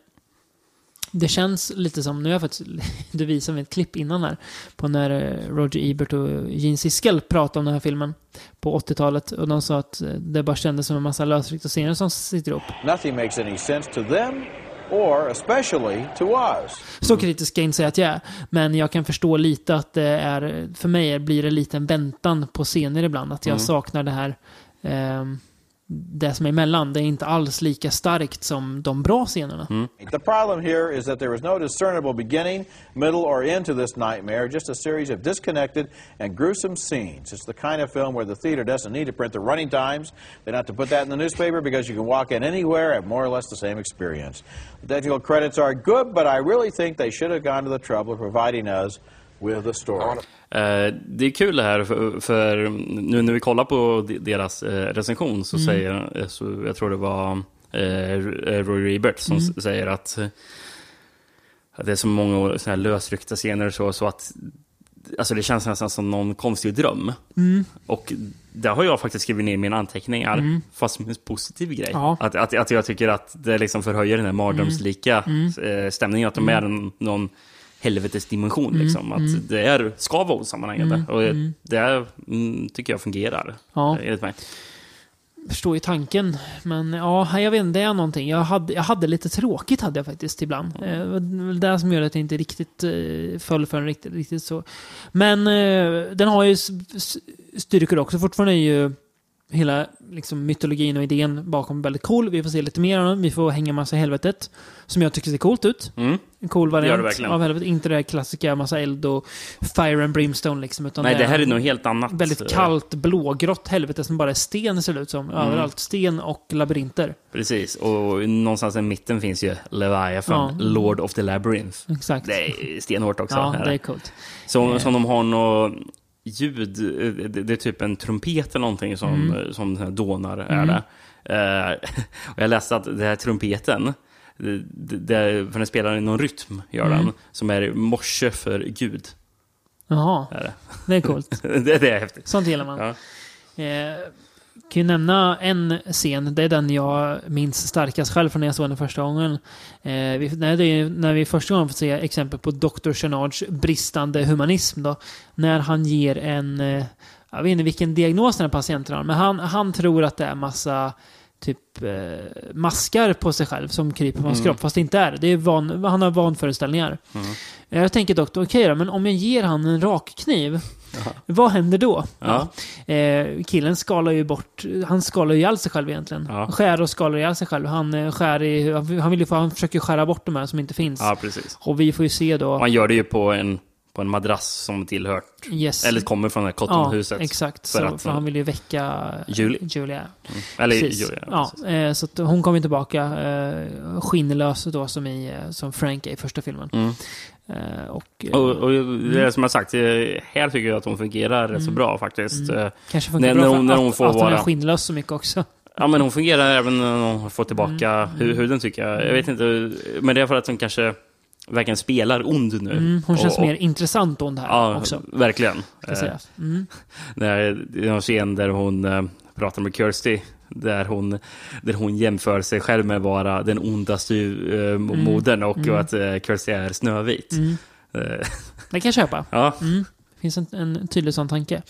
det känns lite som, nu har jag faktiskt, du visade mig ett klipp innan här, på när eh, Roger Ebert och Gene Siskel pratade om den här filmen på 80-talet. Och de sa att eh, det bara kändes som en massa lösryckta scener som sitter ihop. Nothing makes any sense to them or especially to us. Så kritisk ska jag inte säga att jag är. Men jag kan förstå lite att det är, för mig blir det lite en väntan på scener ibland. Att jag Mm. saknar det här, det som är emellan. Det är inte alls lika starkt som de bra scenerna. Mm. The problem here is that there is no discernible beginning, middle, or end to this nightmare, just a series of disconnected and gruesome scenes. It's the kind of film where the theater doesn't need to print the running times. They don't have to put that in the newspaper because you can walk in anywhere and have more or less the same experience. The technical credits are good, but I really think they should have gone to the trouble of providing us with a story. Eh, det är kul det här, för, för nu när vi kollar på de- deras eh, recension så säger, eh, så jag tror det var eh, Roy Ebert som s- säger att, att det är så många såna här lösryckta scener och så, så att Alltså det känns nästan som någon konstig dröm. Och det har jag faktiskt skrivit ner i mina anteckningar, fast som en positiv grej. Ja. Att, att, att jag tycker att det liksom förhöjer den här mardrömslika eh, stämningen, att de är en, helvetesdimension. Liksom. Att det är, ska vara osammanhängande. Och det är, mm, tycker jag fungerar, Ja. eh, enligt mig. förstår ju tanken. Men ja, jag vet inte, det är någonting. Jag hade, jag hade lite tråkigt hade jag faktiskt ibland. Eh, Det väl det som gör att jag inte riktigt eh, föll för den riktigt, riktigt så. Men eh, den har ju styrkor också. Fortfarande är ju hela liksom, mytologin och idén bakom väldigt cool. Vi får se lite mer av den. Vi får hänga massa i helvetet. Som jag tycker ser coolt ut. Mm. En cool det variant av helvetet. Inte det här klassiska massa eld och fire and brimstone liksom. Utan Nej, det här är en- nog helt annat. Väldigt eh, kallt, blågrått helvete som bara är sten ser det ut som. Mm. Överallt. Sten och labyrinter. Precis, och någonstans i mitten finns ju Leviathan, Ja. Lord of the Labyrinth. Exakt. Det är stenhårt också. ja, det är coolt. Som, som de har något ljud, eh, det, det är typ en trumpet eller någonting som, Mm. eh, som den här dånar är det. Eh, och jag läste att den här trumpeten, det, det, för den spelar någon rytm, gör Mm. den, som är morse för Gud. Jaha, det. är coolt. det, det är häftigt. Sånt gillar man. Ja. Eh, kan ju nämna en scen, det är den jag minns starkast själv från när jag såg den första gången. Eh, vi, när, det, när vi första gången får se exempel på Dr. Chenards bristande humanism då. När han ger en, eh, jag vet inte vilken diagnos den här patienten har, men han, han tror att det är massa typ eh, maskar på sig själv som kryper på hans Mm. kropp, fast det inte är det. Är van, han har vanföreställningar. Mm. Jag tänker dock, okej då, men om jag ger han en rakkniv, vad händer då? Ja. Eh, killen skalar ju bort, han skalar ju ihjäl sig själv egentligen. Ja. Skär och skalar ihjäl sig själv. Han, eh, skär i, han, vill han försöker skära bort de här som inte finns. Ja, precis. Och vi får ju se då... Han gör det ju på en, på en madrass som tillhört, yes. eller kommer från det här Ja, Cottonhuset. exakt. För så, att- för han vill ju väcka Julie. Julia. Eller Precis. Julia. ja, precis. eh, så hon kommer tillbaka eh, skinnlös då som, i, eh, som Frank är i första filmen. Mm. Eh, och, Och, och det är som jag sagt, här tycker jag att hon fungerar rätt så bra faktiskt. Eh, kanske funkar när- bra när hon- när att, hon får att hon är skinnlös så mycket också. Ja, men hon fungerar även när hon får tillbaka Mm. hu- huden tycker jag. Jag vet inte, men det är för att hon kanske verkligen spelar ond nu. Mm, hon känns Och- och- mer intressant hon här Ja, också. verkligen. Ska Eh, sägas. Mm. när, det är någon scen där hon eh, pratar med Kirsty. Där hon, där hon jämför sig själv med att vara den ondaste eh, modern och att eh, Kirsty är snövit. Mm. Eh, Det kan jag köpa. ja, Mm. Finns en, en tydlig sån tanke.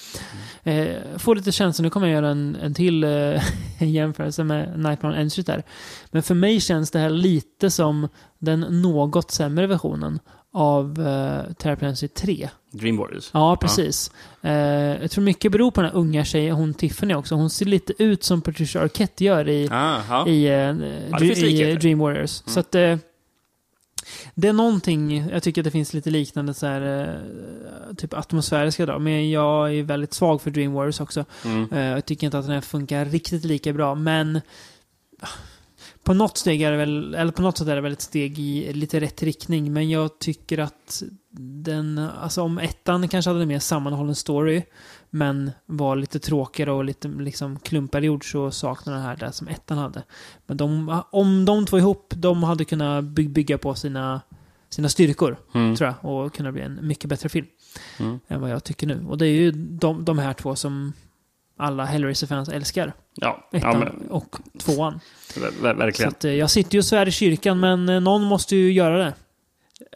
Eh, får lite känsla, nu kommer jag göra en, en till eh, jämförelse med Nightmare on Elm Street där. Men för mig känns det här lite som den något sämre versionen av eh, Street 3. Dream Warriors. Ja, precis. Eh, jag tror mycket beror på den här unga tjejen, hon Tiffany också. Hon ser lite ut som Patricia Arquette gör i, Ah, ja. i, eh, finns i. Dream Warriors. Så att eh, det är någonting, jag tycker att det finns lite liknande så här, eh, typ atmosfäriska drag. Men jag är väldigt svag för Dream Warriors också. Mm. Eh, jag tycker inte att den här funkar riktigt lika bra, men ah, på något steg är det väl, eller på något sätt är det väl ett steg i lite rätt riktning. Men jag tycker att den, alltså om ettan kanske hade en mer sammanhållen story, men var lite tråkigare och lite liksom klumpigare gjord så saknar den här det som ettan hade. Men de, om de två ihop, de hade kunnat by- bygga på sina, sina styrkor, Mm. tror jag, och kunna bli en mycket bättre film Mm. än vad jag tycker nu. Och det är ju de, de här två som alla Hellraiser-fans älskar. Ja, ja Ettan men, och tvåan. ver- ver- Så verkligen. att, eh, jag sitter ju och svär i kyrkan, men eh, någon måste ju göra det.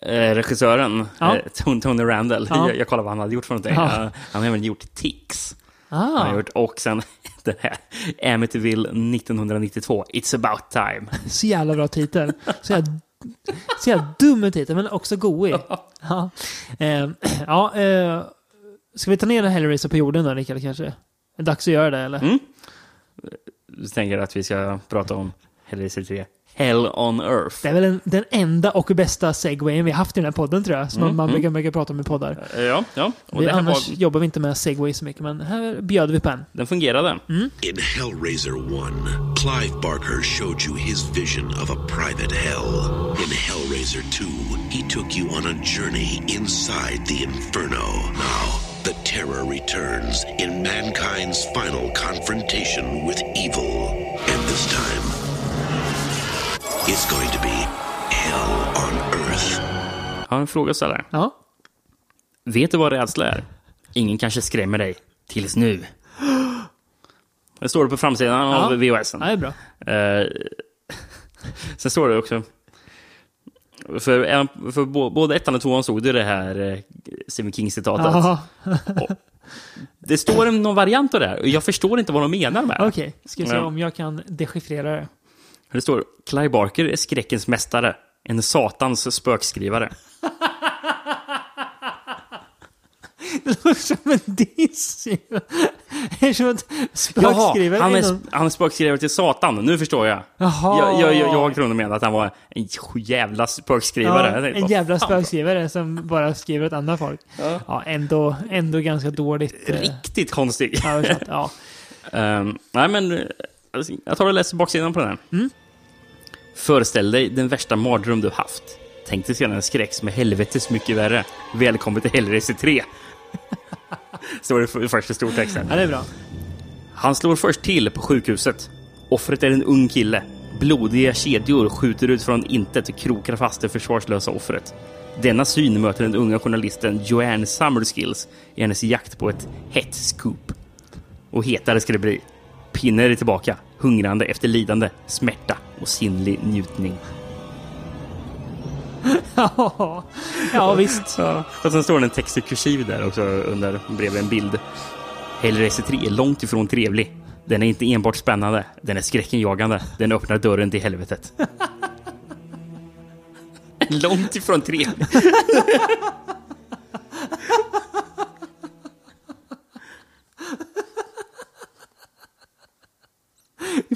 Eh, regissören, Ja. eh, Tony, Randall, Ja. jag, jag kollade vad han hade gjort för någonting. Ja. Han har även gjort Tix. Han har Ah, gjort, och sen den här Amityville 1992, It's about time. så jävla bra titel. Så jävla, så jävla dum titel, men också goig. Ja, eh, ja eh, ska vi ta ner Hellraiser på jorden då, Rickard, kanske? Är det dags att göra det, eller? Mm. Du tänker att vi ska prata om Hellraiser 3, Hell on Earth. Det är väl den, den enda och bästa segwayen vi har haft i den här podden, tror jag. Som Mm, man mm. brukar, brukar prata om i poddar. Eh, Ja, ja. Och Vi, det här annars var, jobbar vi inte med segway så mycket, men här bjöd vi på en. den fungerade. In Hellraiser 1, Clive Barker showed you his vision of a private hell. In Hellraiser 2, he took you on a journey inside the inferno. Now, the terror returns in mankind's final confrontation with evil. And this time, it's going to be hell on earth. Jag har en fråga att ställa. Ja. Vet du vad rädsla är? Ingen kanske skrämmer dig. Tills nu. Det står det på framsidan av Ja. VHSen. ja, det är bra. Eh, sen står det också... För, en- för bo- både ettan och tvåan stod det det här eh, Stephen King-citatet. Ja, Det står någon variant av det här och jag förstår inte vad de menar med det. Okej, ska vi se om jag kan dechiffrera det. Det står Clive Barker är skräckens mästare. En satans spökskrivare. Det låter som en diss spökskrivare han, är han är spökskrivare till Satan. Nu förstår jag. Jaha. Jag, jag, jag, trodde menade att han var en jävla spökskrivare. Ja, tänkte, en jävla spökskrivare som bara skriver åt andra folk. Ja, ändå, ändå ganska dåligt. eh, Riktigt konstig. översatt. Ja. Ehm, nej, men eh, jag tar och läser baksidan på den här. Mm. Föreställ dig den värsta mardröm du haft. Tänk dig sedan en skräck som är helvetes mycket värre. Välkommen till Hellraiser 3. Står det för- först i stortexten. ja, det är bra. Han slår först till på sjukhuset. Offret är en ung kille. Blodiga kedjor skjuter ut från intet och krokar fast det försvarslösa offret. Denna syn möter den unga journalisten Joanne Summerskills i hennes jakt på ett hett scoop. Och hetare ska det bli. Pinner är tillbaka, hungrande efter lidande, smärta och sinnlig njutning. Ja, ja visst. Ja. Och sen står det en text i kursiv där också under bredvid en bild. Hellraiser 3 är långt ifrån trevlig. Den är inte enbart spännande, den är skräckenjagande. Den öppnar dörren till helvetet. långt ifrån trevlig.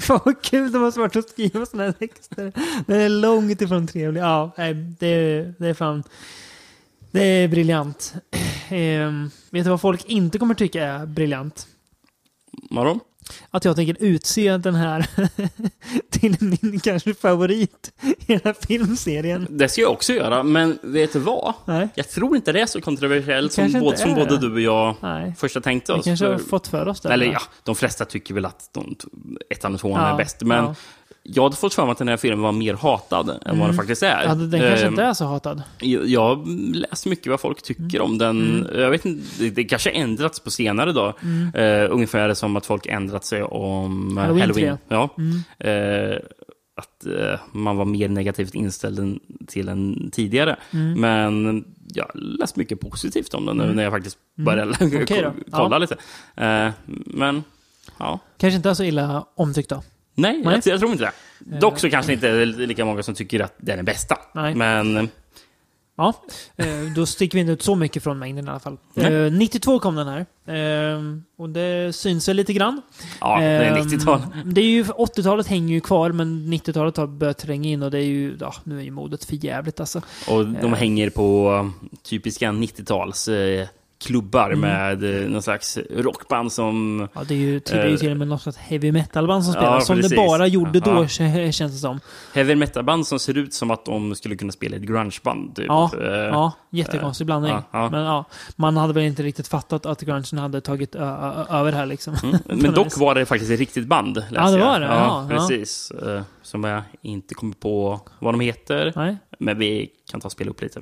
Fan vad kul det måste varit att skriva sådana här texter. Den är långt ifrån trevlig. Ja, det, det är fan... Det är briljant. Ehm, vet du vad folk inte kommer tycka är briljant? Vadå? Att jag tänker utse den här till min kanske favorit i den här filmserien. Det ska jag också göra, men vet du vad? Nej. Jag tror inte det är så kontroversiellt som, Kanske både, som både du och jag Nej. första tänkte Vi oss. kanske har För- fått för oss det. Eller ja, de flesta tycker väl att de, ettan och tvåan Ja, är bäst. Men ja. Jag hade fått för mig att den här filmen var mer hatad än vad den faktiskt är. Ja, den kanske Ehm, inte är så hatad. Jag jag läst mycket vad folk tycker om den. Mm. Jag vet inte, det, det kanske ändrats på senare dag. Eh, ungefär som att folk ändrat sig om eh, Halloween Halloween. 3. Ja. Eh, att eh, man var mer negativt inställd till än tidigare. Mm. Men jag läst mycket positivt om den nu när jag faktiskt började Mm. Då. kolla Ja. lite. Eh, men, ja. Kanske inte så illa omtyckt då. Nej, Nej. Eh. Jag, jag tror inte det. Dock så kanske inte är lika många som tycker att den är bästa. Nej. Men Ja, eh, då sticker vi inte ut så mycket från mängden i alla fall. Eh, 92 kom den här. Eh, och det syns väl lite grann. ja, det är Ehm, 90-tal. Det är ju, 80-talet hänger ju kvar, men 90-talet har börjat tränga in och det är ju, ja, nu är ju modet för jävligt alltså. Och de hänger på typiska 90-tals eh, klubbar Mm. med eh, någon slags rockband som... Ja, det är ju till, det är ju Eh, till och med något slags heavy metal-band som ja, spelar. som precis. det bara gjorde då, Ja. kä- känns det som. Heavy metal-band som ser ut som att de skulle kunna spela i ett grungeband. Typ. Ja, Eh, ja jättekonstig blandning. ja, ja. Men ja, man hade väl inte riktigt fattat att grungen hade tagit över här liksom. Mm. Men dock var det faktiskt ett riktigt band. Ja, det var det. Ja, ja. precis. Eh, Som jag inte kommer på vad de heter. Nej. Men vi kan ta och spela upp lite.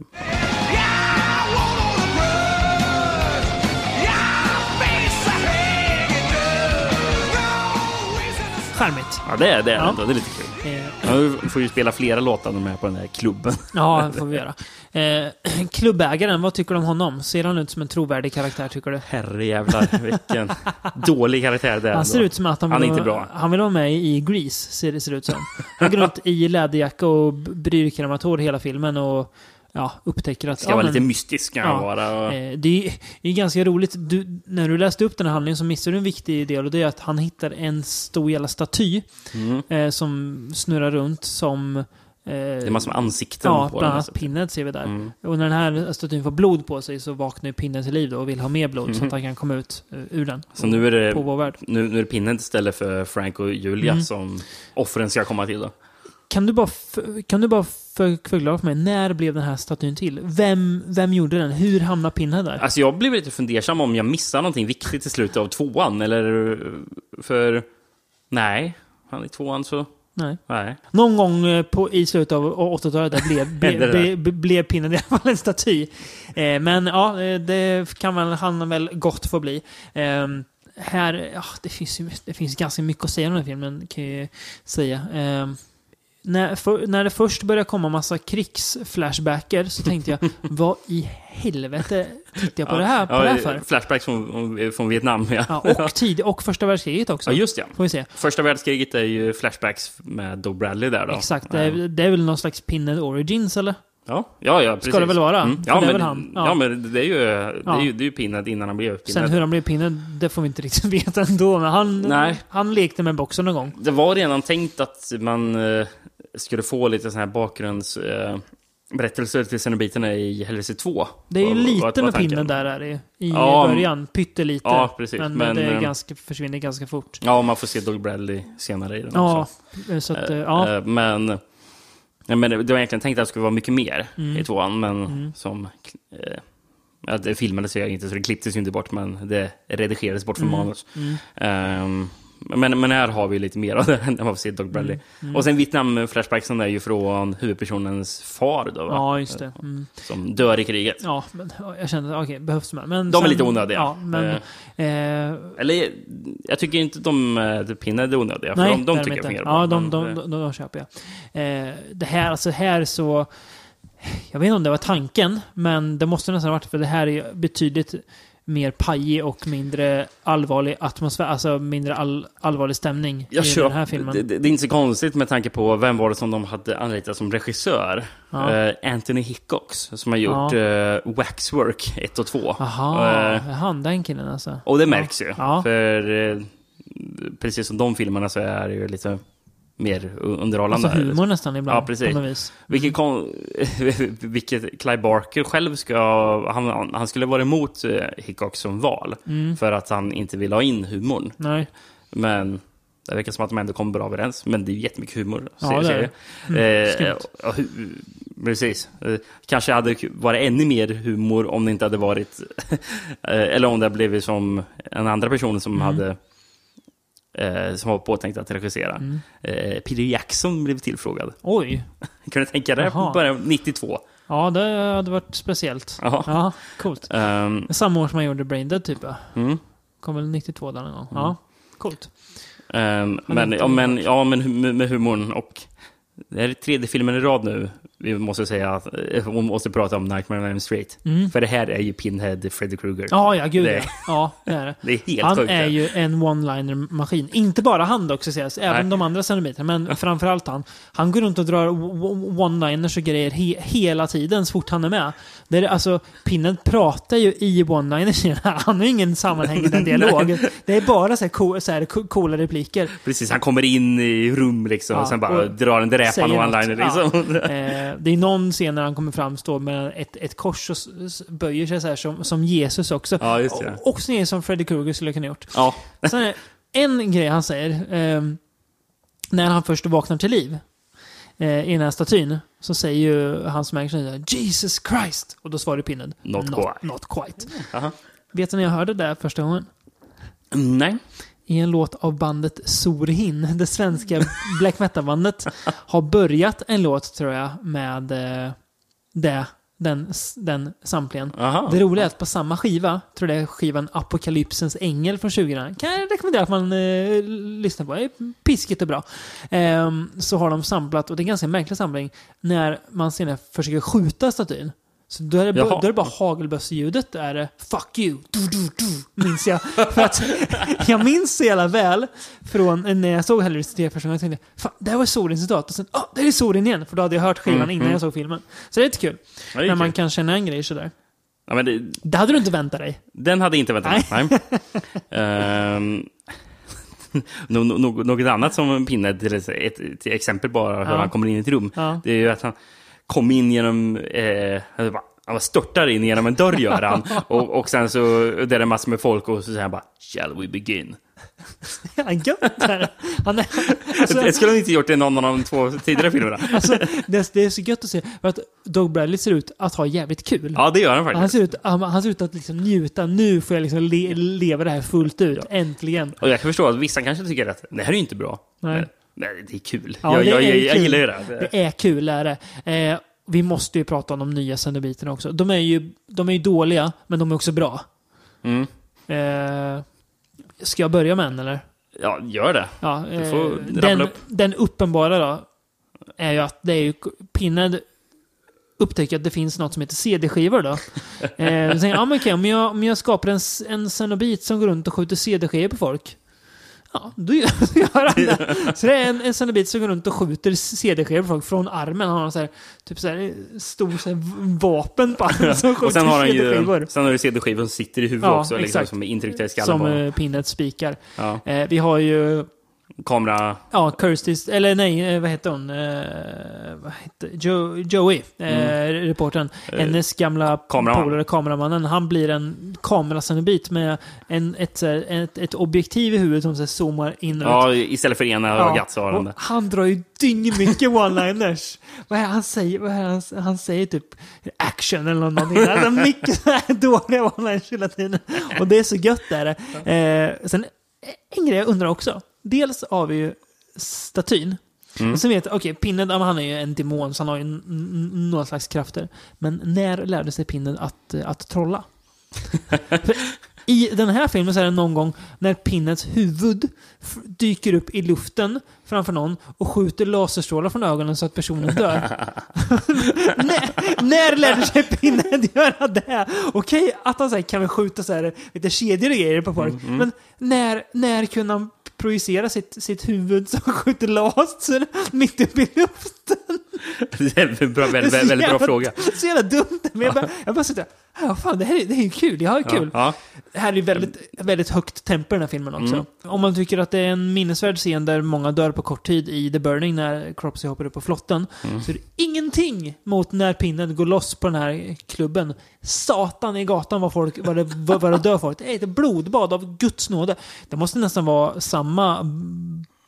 Charmigt. Ja, det är det. Är Ja. ändå. Det är lite kul. Eh, Ja, vi får ju spela flera låtar är på den här klubben. Ja, det får vi göra. Eh, klubbägaren, vad tycker du om honom? Ser han ut som en trovärdig karaktär, tycker du? Herrejävlar, vilken dålig karaktär det är. Han ser ut som att han Han vill, är inte vara- bra. han vill vara med i Grease, ser det ser ut som. Han går runt i läderjacka och b- bryrkremator hela filmen och ja, upptäcker att... Ska ja, vara men- lite mystisk ska han Ja. vara. Och... Eh, Det är, det är ganska roligt. Du, när du läste upp den här handlingen så missade du en viktig del och det är att han hittar en stor jävla staty Mm. eh, som snurrar runt som... Eh, Det är massor med ansikten Ja, på bland den. annat Pinhead ser vi där. Mm. Och när den här statyn får blod på sig så vaknar Pinhead till liv då och vill ha mer blod så Mhm. att han kan komma ut eh, ur den. Så nu är det, På vår värld. nu, nu är det Pinhead istället för Frank och Julia Mm. som offren ska komma till. Då. Kan du bara, f- kan du bara för, förklara för mig, när blev den här statyn till? Vem, vem gjorde den? Hur hamnade Pinhead där? Alltså jag blev lite fundersam om jag missade någonting viktigt i slutet av tvåan. Eller för... Nej, han i tvåan så... Nej. Nej. Någon gång eh, på, i slutet av 80-talet där blev, ble, ble, ble, blev Pinhead i alla fall en staty. Eh, men ja, eh, det kan väl, han väl gott få bli. Eh, här, ja, det finns det finns ganska mycket att säga om den här filmen, kan jag ju säga. Eh, när, för, när det först började komma massa krigsflashbacker så tänkte jag, vad i helvete tittar jag på det här, på det här för? Flashbacks från, från Vietnam, ja. Ja, och, tid, och första världskriget också. Ja, just det. Får vi se. Första världskriget är ju flashbacks med Doug Bradley där då. Exakt, det är, det är väl någon slags Pinhead Origins eller? Ja, ja, ja precis. Ska det väl vara? Mm. Ja, men, han. Ja. Ja. men det är ju, det är ju, det är ju Pinhead innan han blev Sen Pinhead. hur han blev Pinhead, det får vi inte riktigt veta ändå. Men han, Nej. han lekte med boxen någon gång. Det var redan tänkt att man eh, skulle få lite sån här bakgrunds... Eh, berättelser till Cenobiterna i Hellraiser 2. Det är ju vad- lite vad med pinnen där är det. I Ja, början. Pyttelite. ja, precis. Men, Men, det är eh, ganska, försvinner ganska fort. Ja, man får se Doug Bradley senare i den Ja, också. så att, eh, Eh, ja. eh, Men, ja, men det var egentligen tänkt att det skulle vara mycket mer Mm. i tvåan, men som... Eh, ja, det filmades ju inte, så det klipptes ju inte bort, men det redigerades bort från Mm. manus. Ehm, Men, men här har vi lite mer av det än vad vi ser i Dog Bradley. Mm. Och sen Vietnam-flashbacksen är ju från huvudpersonens far då, va? Ja, just det. Mm. Som dör i kriget. Ja, men ja, jag kände att okej, behövs mer. Men De är sen- lite onödiga. Ja, men... Eh, Eller, jag tycker inte de uh, Pinhead är onödiga. För nej, de, de är tycker jag inte. fungerar Ja, bra. de, men, de, eh, de, de, de köper jag. Eh, det här, alltså här så... Jag vet inte om det var tanken, men det måste nästan ha varit för det här är betydligt mer pajig och mindre allvarlig atmosfär, alltså mindre all, allvarlig stämning jag i den här filmen. Det, det, är inte så konstigt med tanke på vem var det som de hade anlitat som regissör. Ja. Eh, Anthony Hickox, som har gjort eh, Waxwork 1 och 2. Jaha, Eh, han den killen alltså. och det märks ju. Ja. För eh, precis som de filmerna så är det ju lite mer underhållande. Alltså humor nästan ibland. Ja, precis. På något vis. Vilket, kon- vilket Clive Barker själv ska... Han, han skulle vara emot eh, Hickox som val. Mm. För att han inte vill ha in humorn. Nej. Men det verkar som att de ändå kommer bra överens. Men det är ju jättemycket humor. Ja, det är det. jag. Eh, precis. Eh, kanske hade varit ännu mer humor om det inte hade varit... eh, eller om det hade blivit som en andra person som Mm. hade... Eh, som var påtänkt att regissera. Mm. Eh, Peter Jackson blev tillfrågad. Oj. Kan du tänka dig? Bara 92. Ja, det hade varit speciellt. Jaha. Ja, coolt. Ehm, Samma år som man gjorde Braindead typ ja. mm. Kom väl 92 där någon gång. Ja, coolt. Ehm, men, ja, men, ja, men med humorn och... Det här är tredje filmen i rad nu. Vi måste säga att eh, vi måste prata om Nightmare on Elm Street. För det här är ju Pinhead Freddy Krueger. Ja, ja, gud Det- ja. Ja, det är det. Det är helt Han sjukt. är ju en one-liner-maskin. Inte bara han dock, ska sägas. Även Nej. de andra cenobiterna. Men framförallt han. Han går runt och drar one-liners och grejer he hela tiden så fort han är med. Det är, alltså, Pinnen pratar ju i one-liners. Han har ju ingen sammanhängande dialog. Det är bara så här, co så här co- coola repliker. Precis, han kommer in i rum liksom Ja, och sen bara och drar en dräpande one-liner. Liksom. Eh, det är någon scen när han kommer fram, står med ett, ett kors och böjer sig så här som, som Jesus också. Ja, just det. Och också som Freddy Krueger skulle kunna gjort. Ja, Sen en grej han säger. ehm, när han först vaknar till liv eh, i den här statyn. Så säger ju han som äger statyn Jesus Christ! Och då svarar pinnen Not not, quite." not quite. Aha. Vet du när jag hörde det första gången? nej. I en låt av bandet Sorhin, det svenska black metal-bandet, har börjat en låt, tror jag, med eh, det, den, den samplingen. Aha. Det roliga är att på samma skiva, tror det är skivan Apokalypsens ängel från 20 kan jag rekommendera att man eh, lyssnar på. Det är piskigt och bra. Ehm, så har de samplat, och det är en ganska märklig samling, när man senare försöker skjuta statyn. Så då är det, bara, då är det bara hagelbössljudet. Är det 'Fuck you' du, du, du, minns jag. För att jag minns så jävla väl från när jag såg Hellraiser 3 första gången. Jag tänkte Fan, det här var Sorin citat. Och sen, ah, det är Sorin igen. För då hade jag hört skivan Mm, innan mm. jag såg filmen. Så det är lite kul. Ja, är när man kul. kan känna en grej sådär. Ja, men det, Det hade du inte väntat dig. den hade inte väntat mig. Nej. Ehm, nå- nå- något annat som Pinhead, till ett, till exempel bara hur Ja. han kommer in i ett rum. Ja. Det är ju att han kom in genom... Eh, han han störtar in genom en dörr gör han. och, och sen så där är det massor med folk och så säger han bara Shall we begin? Ja, gött är det. Han är, alltså, det skulle han inte gjort i någon av de två tidigare filmerna. alltså, det, det är så gött att se. För att Dog Bradley ser ut att ha jävligt kul. Ja, det gör han Han faktiskt. ser, ut, han, han ser ut att liksom njuta. Nu får jag liksom le, leva det här fullt ut. Äntligen. Och jag kan förstå att vissa kanske tycker att det här är ju inte bra. Nej. Nej, det är kul. Ja, jag, det jag, är jag, jag kul. gillar ju det. Det är kul, är det. Eh, vi måste ju prata om de nya Cenobiterna också. De är ju, de är ju dåliga, men de är också bra. Mm. Eh, ska jag börja med en, eller? Ja, gör det. Ja, Du eh, får rabbla den, upp. den uppenbara då, är ju att det är ju Pinhead upptäcker att det finns något som heter CD-skivor då. eh, jag, ja, men okej, om, jag, om jag skapar en, en Cenobit som går runt och skjuter CD-skivor på folk. Ja, då gör, han det. Så det är en, en Cenobit som går runt och skjuter CD-skivor folk från armen. Han har så här, typ så här, stor så här, vapen på armen som skjuter Och sen har han ju CD-skivor. sen har du CD-skivan som sitter i huvudet Ja, också, liksom, som är intryckta i skallen Som på eh, Pinhead spikar. ja. Eh, vi har ju Kamera... Ja, Kirstis, eller nej, eh, vad heter hon? Eh, vad heter, jo, Joey, eh, reportern. Hennes gamla Mm. kameraman. polare, kameramannen, han blir en kameracenobit med en, ett, ett, ett objektiv i huvudet som så här, zoomar in. Ja, istället för ena ögat så har han det. han drar ju dyngmycket one-liners. vad är han säger? Vad är han, han säger typ action eller någonting. Har mycket dåliga one-liners hela tiden. Och det är så gött där. Eh, sen en grej jag undrar också. Dels har vi ju statyn. Och sen vet jag, okej, ja, men han är ju en demon, så han har ju några slags krafter. Men när lärde sig Pinhead att, eh, att trolla? I den här filmen så är det någon gång när Pinheads huvud dyker upp i luften framför någon och skjuter laserstrålar från ögonen så att personen dör. när, när lärde sig Pinhead göra det? Okej, att han här, kan väl skjuta så här, lite kedjor och grejer på folk. Men när, när kunde han projicera sitt, sitt huvud som skjuter laser mitt uppe i luften? Det är en bra, väldigt, så väldigt bra fråga. Så jävla dumt. Men jag bara, jag bara sitter ja fan det här är, det här är kul, jag har kul. Ja, Det här är väldigt, väldigt högt tempo i den här filmen också. Mm. Om man tycker att det är en minnesvärd scen där många dör på kort tid i The Burning när Cropsey hoppar upp på flotten, Mm. så är det ingenting mot när pinnen går loss på den här klubben. Satan i gatan vad, folk, vad, det, vad, vad det dör folk. Det är ett blodbad av Guds nåde. Det måste nästan vara samma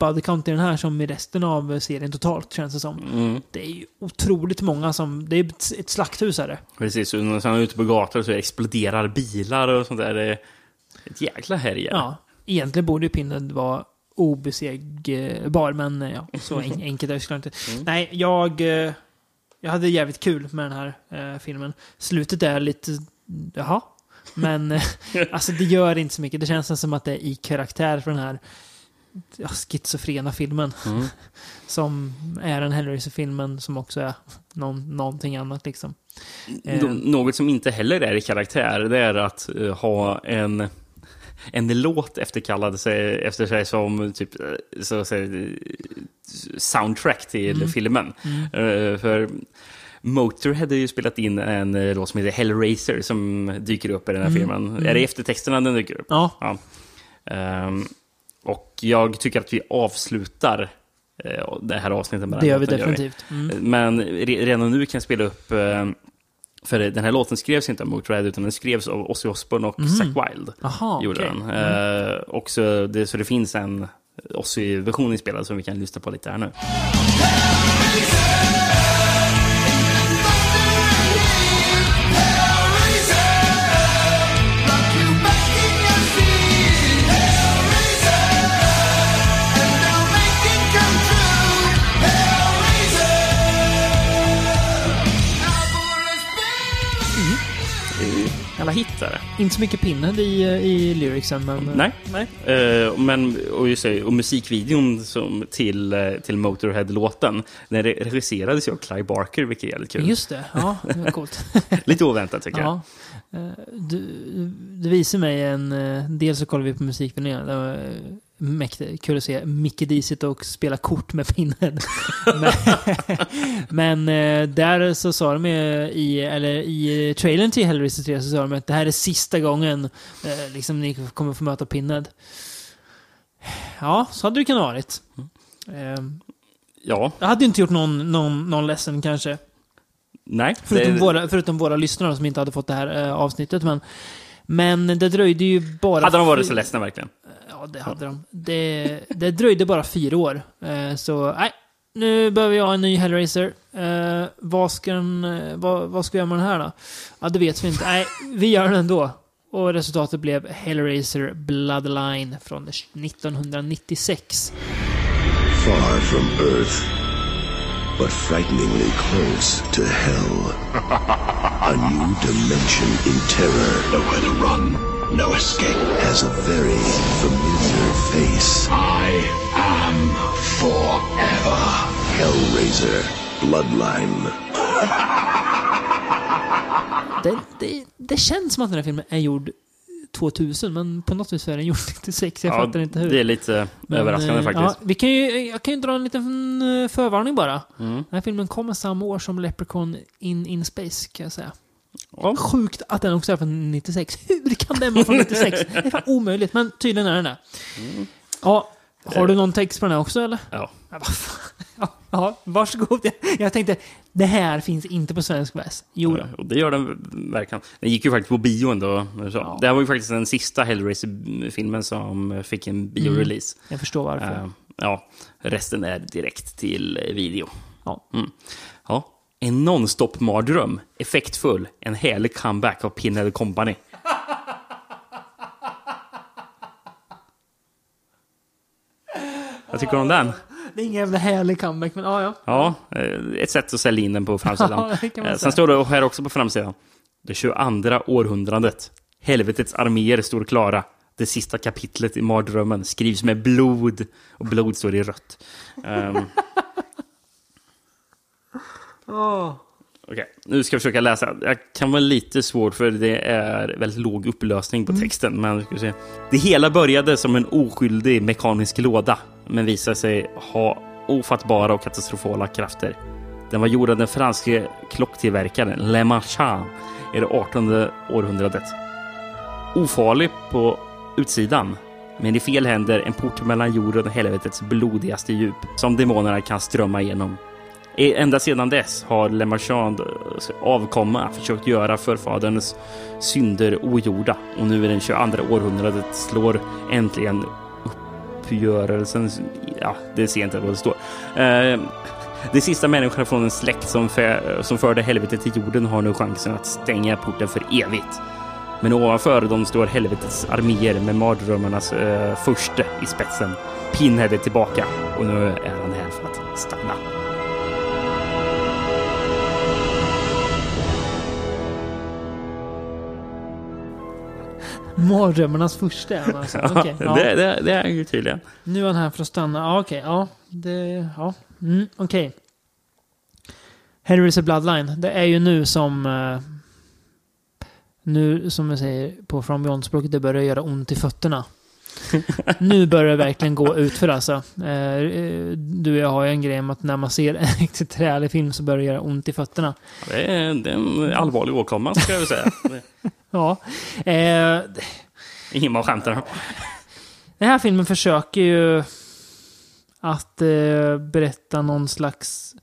body count i den här som i resten av serien totalt, känns det som. Mm. Det är ju otroligt många som... Det är ett, slakthus är det. precis. Och när han är ute på gator så exploderar bilar och sånt där. Det är ett jäkla härje. Ja, egentligen borde ju Pinhead vara obesegbar, men eh, ja, så en, enkelt är det såklart inte. Nej, jag, eh, jag hade jävligt kul med den här eh, filmen. Slutet är lite, jaha. Men eh, alltså det gör inte så mycket. Det känns som att det är i karaktär för den här ja, schizofrena filmen. Mm. Som är den Hellraiser-filmen som också är någon, någonting annat liksom. Eh, Nå- Något som inte heller är i karaktär, det är att eh, ha en, en låt efterkallad sig, efter sig som typ eh, så att säga, eh, soundtrack till Mm. filmen. Eh, för Motorhead har ju spelat in en låt som heter Hellraiser som dyker upp i den här Mm. filmen. Är det eftertexterna den dyker upp? Ja, Ja. Ehm, och jag tycker att vi avslutar eh, det här avsnittet med det den gör vi definitivt. Mm. Men re- redan nu kan jag spela upp... eh, För den här låten skrevs inte av Motörhead, utan den skrevs av Ozzy Osbourne och Zack Wilde. Jaha, gjorde okej. den. Eh, och så det, så det finns en Ozzy-version inspelad som vi kan lyssna på lite här nu. Jävla hit är det. Inte så mycket Pinhead i, i lyricsen, men... eh, Nej. nej. Eh, men, och, just och musikvideon som, till, eh, till Motorhead-låten, den re- regisserades ju av Clive Barker, vilket är jävligt kul. Just det, ja, det var coolt. Lite oväntat tycker jag. ja. Eh, Du, du visade mig en... Dels så kollade vi på musikvideon. Det mäktigt kul att se Micke D sitta och spela kort med Pinhead. men men eh, där så sa de ju i, eller i trailern till Hellraiser 3 så sa de att det här är sista gången eh, liksom ni kommer få möta Pinhead. Ja, så hade det kunnat varit. Eh, Ja, Jag hade ju inte gjort någon, någon, någon ledsen kanske. nej. Förutom, det- våra, förutom våra lyssnare som inte hade fått det här eh, avsnittet. Men, men det dröjde ju bara... Hade de varit så ledsna verkligen? Ja, det hade de. Det, det dröjde bara fyra år. Eh, så, nej. Nu behöver jag en ny Hellraiser. Eh, vad, ska den, eh, vad, vad ska vi göra med den här då? Ja, det vet vi inte. Nej, vi gör den ändå. Och resultatet blev Hellraiser Bloodline från 1996. Far from Earth, but frighteningly close to hell. A new dimension in terror Nowhere to run, no escape. has a very familiar face. I am forever. Hellraiser Bloodline. Det, det, det känns som att den här filmen är gjord 2000, men på något vis är den gjord 96. Jag fattar inte hur. Det är lite Men, överraskande eh, faktiskt. Ja, vi kan ju, jag kan ju dra en liten eh, förvarning bara. Mm. Den här filmen kommer samma år som Leprechaun in, in Space, kan jag säga. Ja. Sjukt att den också är från 96. Hur kan den vara från 96? Det är fan omöjligt, men tydligen är den det. Ja, har du någon text på den här också eller? Ja. Ja, vad fan. Ja, ja, varsågod. Jag, jag tänkte, det här finns inte på svensk väs. Jo då. Och det gör den verkligen. Den gick ju faktiskt på bio ändå. Så. Ja. Det här var ju faktiskt den sista Hellraiser-filmen som fick en biorelease. Jag förstår varför. Eh, ja, resten är direkt till eh, video. Ja. Mm. En non-stop-mardröm, effektfull, en härlig comeback av Pinhead Company. Jag tycker om den. Det är ingen jävla härlig comeback, men ja, ja. Ja, eh, ett sätt att sälja in den på framsidan. Ja, Eh. Sen står det här också på framsidan. Det 22 århundradet. Helvetets arméer står klara. Det sista kapitlet i mardrömmen skrivs med blod. Och blod står i rött. Okej, nu ska jag försöka läsa. Jag kan vara lite svårt för det är väldigt låg upplösning på texten. Men ska se. Det hela började som en oskyldig mekanisk låda, men visade sig ha ofattbara och katastrofala krafter. Den var gjord av den franske klocktillverkaren Le Marchand i det 18 århundradet. Ofarlig på utsidan, men i fel händer en port mellan jorden och helvetets blodigaste djup som demonerna kan strömma igenom. Ända sedan dess har Le Marchand eh, avkomma försökt göra förfaderns synder ogjorda och nu i den 22 århundradet slår äntligen uppgörelsen... Ja, det ser inte vad det står. Eh, de sista människorna från en släkt som, för, som förde helvetet till jorden har nu chansen att stänga porten för evigt. Men ovanför dem står helvetets arméer med mardrömmarnas eh, förste i spetsen. Pinhead är tillbaka och nu är han här för att stanna. Mardrömmarnas första är han alltså. Okej, ja. det, det, det är ju tydligen. Nu är han här för att stanna. Ja, okej. Ja, det... Ja. Mm, okej. Henry is a Bloodline. Det är ju nu som... eh, nu, som jag säger på From Beyond-språket, det börjar göra ont i fötterna. nu börjar det verkligen gå ut för alltså. Eh, du och jag har ju en grej med att när man ser en riktigt trälig film så börjar det göra ont i fötterna. Det är, det är en allvarlig åkomma, ska jag väl säga. Ja. Eh, Ingen man skämtar om. Den här filmen försöker ju att eh, berätta någon slags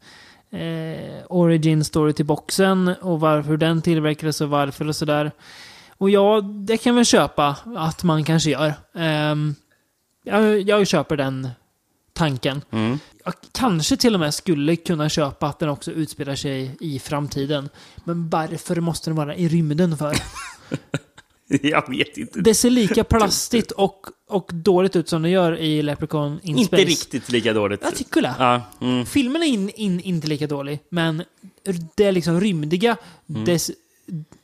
eh, origin story till boxen och varför den tillverkades och varför och sådär. Och ja, det kan vi köpa att man kanske gör. Ehm, jag, jag köper den tanken. Mm. Jag kanske till och med skulle kunna köpa att den också utspelar sig i framtiden. Men varför måste den vara i rymden för? Jag vet inte. Det ser lika plastigt och, och dåligt ut som det gör i Leprechaun in inte Space. riktigt lika dåligt. Jag tycker det. Ja, mm. Filmen är in, in, inte lika dålig, men det är liksom rymdiga. Mm.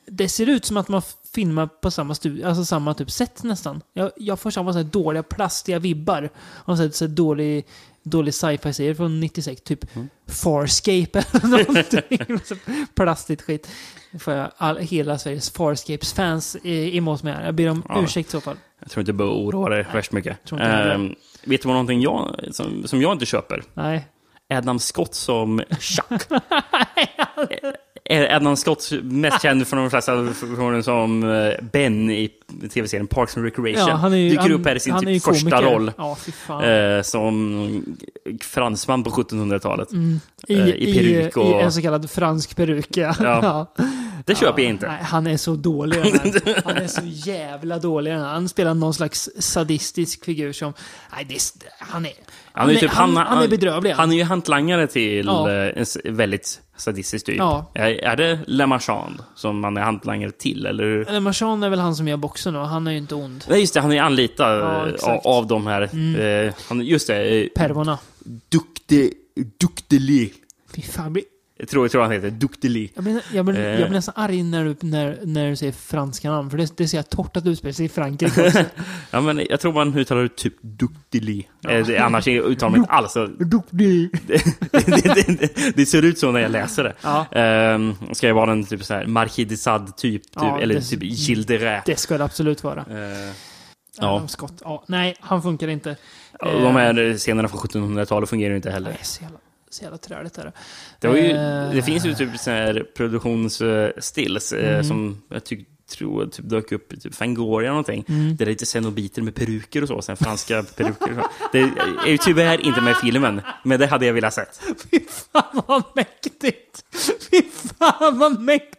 Det ser ut som att man filmar på samma studio, alltså samma typ sätt nästan. Jag, jag får samma så dåliga, plastiga vibbar. Av så så dålig, dålig sci-fi-serie från 96, typ Mm. Farscape eller någonting. Så Plastigt skit. Får jag all, hela Sveriges Farscapes-fans emot mig här. Jag ber om Ja. ursäkt i så fall. Jag tror inte du behöver oroa dig värst mycket. Ehm, vet du vad någonting jag, som, som jag inte köper? Nej. Adam Scott som Chuck. Är Adam Scott mest känd från de flesta från som eh, Ben i tv-serien Parks and Recreation. Ja, han är Dyker han, upp här i sin han typ första roll. Ja. Eh, som fransman på 1700-talet. I, eh, i peruk och- I en så kallad fransk peruk, ja. Ja. Det köper jag inte. Nej, han är så dålig. Han är så jävla dålig. Han spelar någon slags sadistisk figur som... Nej, det, är- han är... Han, är, typ- han, han, är bedrövlig. Han är ju hantlangare till Ja. eh, en väldigt sadistisk typ. Ja. Är, är det Le Marchand som man är hantlangare till? Eller? hur? Eller Marchand är väl han som gör boxen och han är ju inte ond. Nej, just det. Han är anlitad Ja, eh, av, av de här. Eh, han, just det. Eh, Pervorna. Duktig... Dukteli. Fy fan, blir, Jag tror, jag tror han heter Dukteli. jag blir, jag blir, Eh. jag blir nästan arg när du, när, när du säger franska namn. För det, det ser jag torrt att du utspelar sig i Frankrike också. Ja, men jag tror man uttalar det typ Dukteli. Eh, det- annars uttalar man inte alls. Duktig. det, det, det, det ser ut så när jag läser det. Ja. Ehm, ska jag vara en typ så här Marquis typ, typ Ja, eller typ Gilles de Rais. Det ska det absolut vara. Eh, Ja. ja. Skott. Ja, nej, han funkar inte. De här scenerna från 1700-talet fungerar ju inte heller. Nej, så jävla, så jävla träligt är det. Det, ju, Eh, det finns ju typ så här produktionsstills eh, Mm. som jag tyck, tror typ dök upp i typ Fangoria någonting. Mm. Där det är lite cenobiter med peruker och så, sen franska peruker. och så. Det är ju tyvärr inte med i filmen, men det hade jag velat sett. Fy fan vad mäktigt! Fy fan vad mäktigt!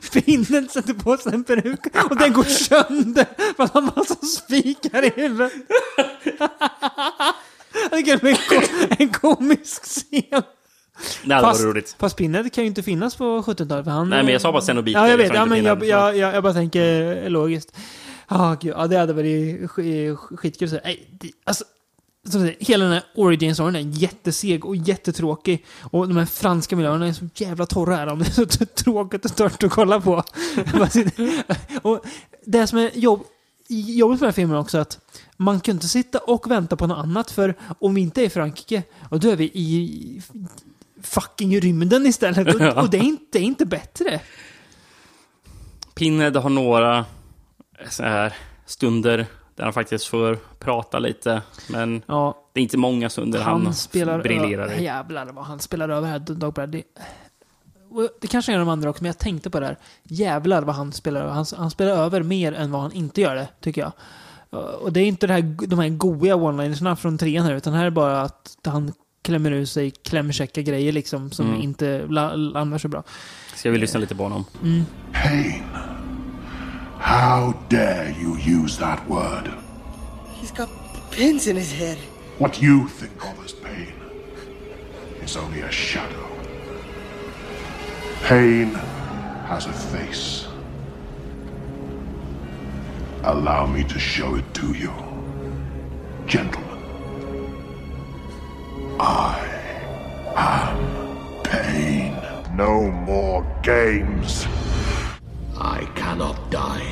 Finnen sätter på sig en peruk och den går sönder för att han har massa spikar i huvudet. Jag det en, ko- en komisk scen. Det hade Fast, varit roligt. fast Pinhead kan ju inte finnas på 70-talet. för Han, Nej, men jag sa bara cenobiter. Ja, jag vet. sa Ja, men jag, jag, jag, jag bara tänker logiskt. Ah, gud, ja, det hade varit sk- skitkul. Så, nej, det, alltså, som sagt, hela den här origin-storyn är jätteseg och jättetråkig. Och de här franska miljöerna är så jävla torra är de. Det är så tråkigt och stört att kolla på. Och det som är jobb, jobbigt med den här filmen också att man kan inte sitta och vänta på något annat för om vi inte är i Frankrike, och då är vi i fucking rymden istället. Och, och det, är inte, det är inte bättre. Pinhead har några så här stunder där han faktiskt får prata lite. Men Ja, det är inte många stunder han, han spelar briljerar i. Jävlar vad han spelar över här, Doug Bradley. Det kanske är de andra också, men jag tänkte på det här. Jävlar vad han spelar över. Han, han spelar över mer än vad han inte gör det, tycker jag. Och det är inte det här, de här goiga one-linersna från trean här, utan här är bara att han klämmer ur sig klämkäcka grejer liksom, som Mm. inte la- landar så bra. Ska vi lyssna lite på honom? Pain. How dare you use that word? He's got pins in his head. What you think of as pain is only a shadow. Pain has a face. Allow me to show it to you. Gentlemen, I am pain. No more games. I cannot die.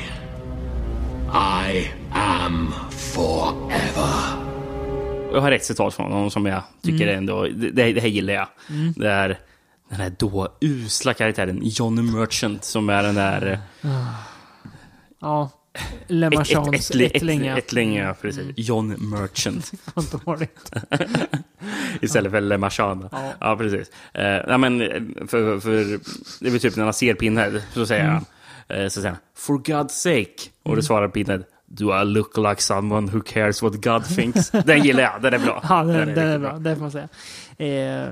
I am forever. Jag har ett citat från honom som jag tycker Mm. ändå, det, det här gillar jag. Det är den här då usla karaktären Johnny Merchant som är den där Ja. Le ett, ett, Marchands ett, ett, ättlinga. ättling, ja, precis. John Merchant Vad dåligt. istället för Le Marchand. Ja. Ja, precis. Eh, nej, men eh, för, för det är typ när han ser Pinhead så säger Mm. han, eh, så säger han For God's sake. Och då svarar Pinhead Do I look like someone who cares what God thinks? Den gillar jag, den är bra. Ja, den, den, är riktigt bra. Det får man säga. Eh,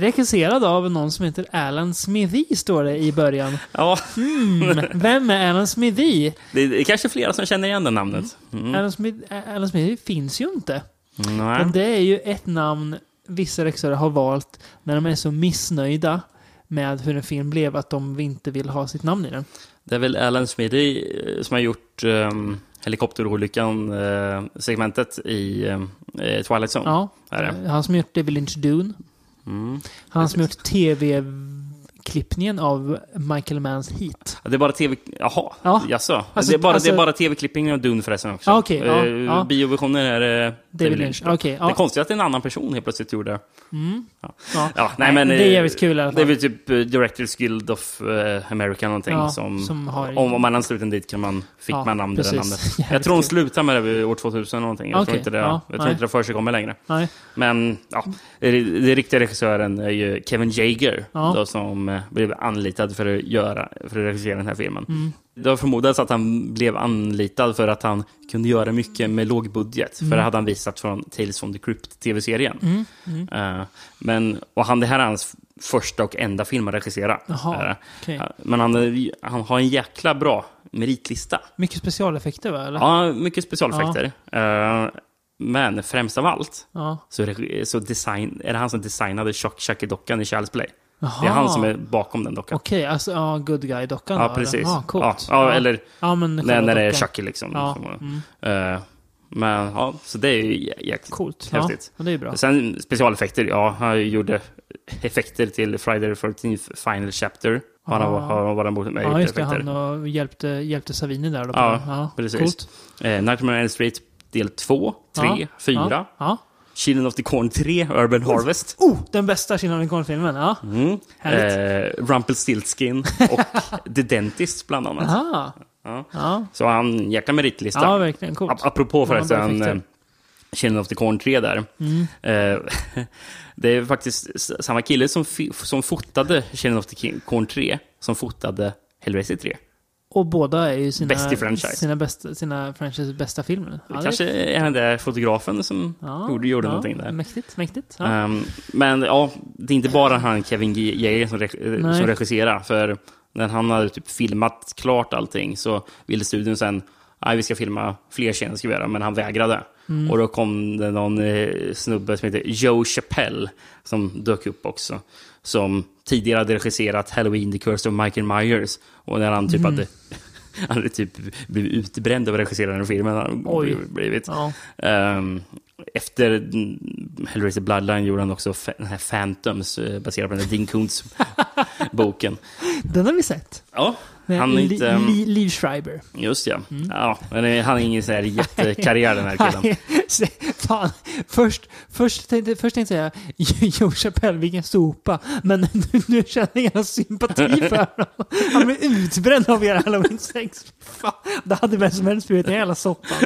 regisserad av någon som heter Alan Smithy, står det i början. Ja, Mm, vem är Alan Smithy? det är, det är kanske flera som känner igen det namnet. Mm. Alan, Smith, Alan Smithy finns ju inte. Nej. Men det är ju ett namn vissa regissörer har valt när de är så missnöjda med hur en film blev att de inte vill ha sitt namn i den. Det är väl Alan Smithy eh, som har gjort um, helikopterolyckan-segmentet i eh, Twilight Zone. Ja, han som gjort David Lynch Dune. Mm. Han som gjort tv tv-klippningen av Michael Manns Heat. Ja, Det är bara tv... Jaha, Ja. jaså? Alltså- det, är bara, alltså- är bara tv-klippningen av Dune förresten också. Ja, okej, ja, Eh, ja. Bioversionen är eh, David Lynch. Okej, Det är ja. konstigt att en annan person helt plötsligt gjorde det. ja. Ja, nej, men, det är eh, jävligt kul i alla Det är fall. väl typ Directors Guild of America någonting Ja, som... som har- Om, om man den dit kan man, fick Ja, man namn precis. det namnet. Jävligt Jag tror de slutar med det vid år 2000 eller någonting. Jag Okej, tror inte det, ja, jag tror nej. inte det förekommer längre. Nej. Men ja, det riktiga regissören är ju Kevin Jager Ja. då, som eh, blev anlitad för att, göra, för att regissera den här filmen. Mm. Det har förmodats att han blev anlitad för att han kunde göra mycket med låg budget. Mm. För det hade han visat från Tales from the Crypt-tv-serien. Eh, men, och han, det här är hans första och enda film att regissera. Jaha, Eh, okej. ja, Men han, han har en jäkla bra meritlista. Mycket specialeffekter va? Eller? Ja, mycket specialeffekter. Eh, men främst av allt Ja. så, så design, är det han som designade Chuck Chucky-dockan i Child's Play. Det är han som är bakom den dockan. Okej, alltså ja, good guy-dockan Ja, precis. Eller? Ja. Ja, ja, eller ja, men när, när det är. Chucky liksom. Ja, Som- Eh, men ja, så det är ju jä- jäkligt Coolt. Ja, häftigt. och det är bra. Sen specialeffekter, ja, han gjorde effekter till Friday the 13th Final Chapter. Har han, Ja. har han varit med och Ja, just det. Han och hjälpte, hjälpte Savini där då. Ja, ja precis. Coolt. Eh, Nightmare on Elm Street del 2, 3, Ja, 4. Ja. ja. Children of the Corn 3, Urban Harvest. Oh, den bästa Kinnan filmen Ja. Mm. Härligt. Eh, Rumpelstiltskin och The Dentist bland annat. Aha. Ja. Ja. Så han jäkla meritlista. ja, verkligen. Coolt. Ap- Apropå Ja, förresten eh, Children of the Corn 3 där. Mm. Eh, det är faktiskt samma kille som, som fotade Children of the Corn 3 som fotade Hellraiser 3. Och båda är ju sina, Bäst i franchise. sina, bästa, sina franchises bästa filmer. Ja, kanske är den där fotografen som ja, gjorde, gjorde ja, någonting där. Mäktigt, mäktigt. Ja. Ehm, men ja, det är inte bara han Kevin G- Jager som, re- eh, som regisserar. För när han hade typ filmat klart allting så ville studion sen Nej, vi ska filma fler scener ska vi göra, men han vägrade. Mm. Och då kom det någon eh, snubbe som heter Joe Chappelle som dök upp också. Som tidigare hade regisserat Halloween, The Curse of Michael Myers. Och när han typ Mm. hade, han hade typ blivit utbränd av att regissera den här filmen. Han Oj. blivit. Ja. Ehm, efter Hellraiser Bloodline gjorde han också den här Phantoms, eh, baserad på den här Dean Koontz-boken. Den har vi sett. Ja, han är inte... mm, Li- Liv Schreiber. Just ja. ja men eh, han är ingen sån här jättekarriär den här killen. Fan. Först, först, tänkte, först tänkte jag Joe Chappelle, vilken sopa. Men nu, nu känner jag sympati för honom. Han blir utbränd av era Halloween 6. Fan, det hade vem som helst blivit den jävla soppan.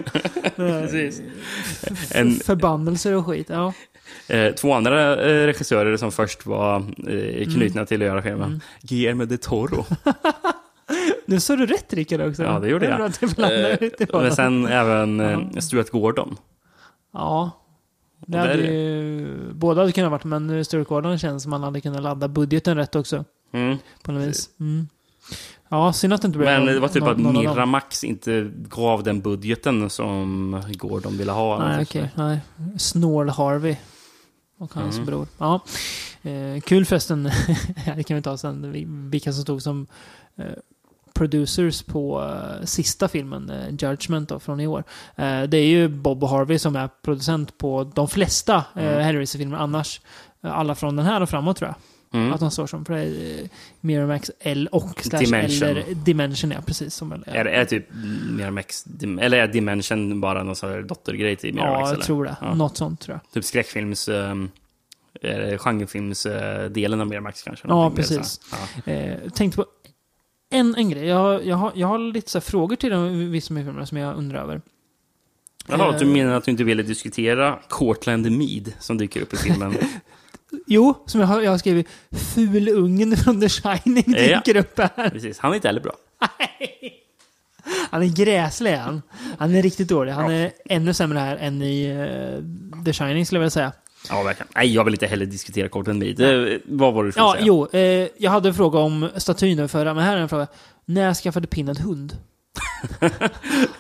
Precis. F- En- Förbannelser och skit. Ja. Eh, två andra eh, regissörer som först var eh, knutna till att göra filmen. Mm. Guillermo de Toro. Nu sa du rätt Rickard också. Ja, det gjorde jag. att Eh, det på Men sen även eh, Stuart Gordon. Ja. Det där hade ju, båda hade kunnat varit, men Stuart Gordon känns som man hade kunnat ladda budgeten rätt också. Mm. På något vis. Mm. Ja, synd att det inte blev Men det var typ någon- att. Miramax inte gav den budgeten som Gordon ville ha. Nej, Typ okej. Nej. Snål Harvey. Och hans Mm. bror. Ja. Eh, kul förresten, det kan vi ta sen, vi- vilka som stod som eh, producers på eh, sista filmen, eh, Judgment då, från i år. Eh, det är ju Bob Harvey som är producent på de flesta Mm. Hellraiser-filmer annars. Alla från den här och framåt tror jag. Mm. Att de står som. För det är Miramax L och slash Dimension. eller Dimension, ja precis. Som Är det är typ Miramax, eller är Dimension bara någon sån här dottergrej till Miramax? Ja, jag eller? tror det. Ja. Något sånt tror jag. Typ skräckfilms... Um, genrefilmsdelen av Miramax kanske? Ja, precis. Ja. Eh, tänkte på en, en grej. Jag, har- jag, har, jag har lite så frågor till de, vissa med filmerna som jag undrar över. Jaha, Eh, du menar att du inte ville diskutera Cortland Mead som dyker upp i filmen? Jo, som jag har, jag har skrivit. Fulungen från The Shining Ja. dyker upp här. Precis, han är inte heller bra. Han är gräslig han. Han är riktigt dålig. Han är ännu sämre här än i eh, The Shining skulle jag vilja säga. Ja, verkligen. Nej, jag vill inte heller diskutera Cortland Mead. Vad var det du skulle Ja, säga? jo. Eh, jag hade en fråga om statyn förra, men här är en fråga. När skaffade Pin en hund?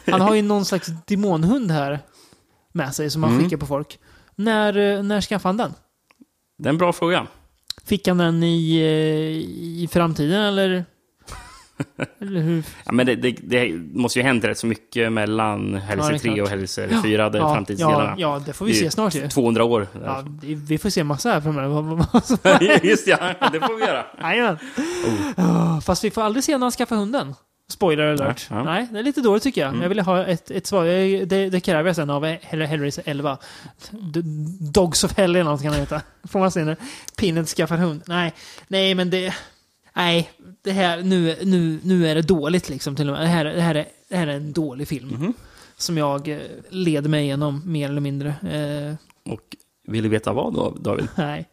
han har ju någon slags demonhund här med sig som han Mm. skickar på folk. När, eh, när skaffade han den? Det är en bra fråga. Fick han den i, eh, i framtiden eller? eller hur? Ja, men det, det, det måste ju ha hänt rätt så mycket mellan Ja, det är 3 och. Hellraiser 4, de ja, framtidsdelarna. ja, det får vi Det se snart ju. 200 år. Ja, vi får se massa här framöver. Just ja, det får vi göra. Jajamän. Ja, Fast vi får aldrig se när han skaffar hunden. Spoiler alert. Ja, ja. Nej, det är lite dåligt tycker jag. Mm. Jag vill ha ett, ett svar. Det, det kräver jag sen av Hell- Hellraiser 11. D- Dogs of Hell eller något kan det heta. Får man se när Pinnet skaffar hund. Nej, nej men det... Nej, det här, nu, nu, nu är det dåligt liksom till och med. Det här, det här, är, det här är en dålig film. Mhm. Som jag eh, leder mig igenom, mer eller mindre. Eh, Och vill du veta vad då, David? nej.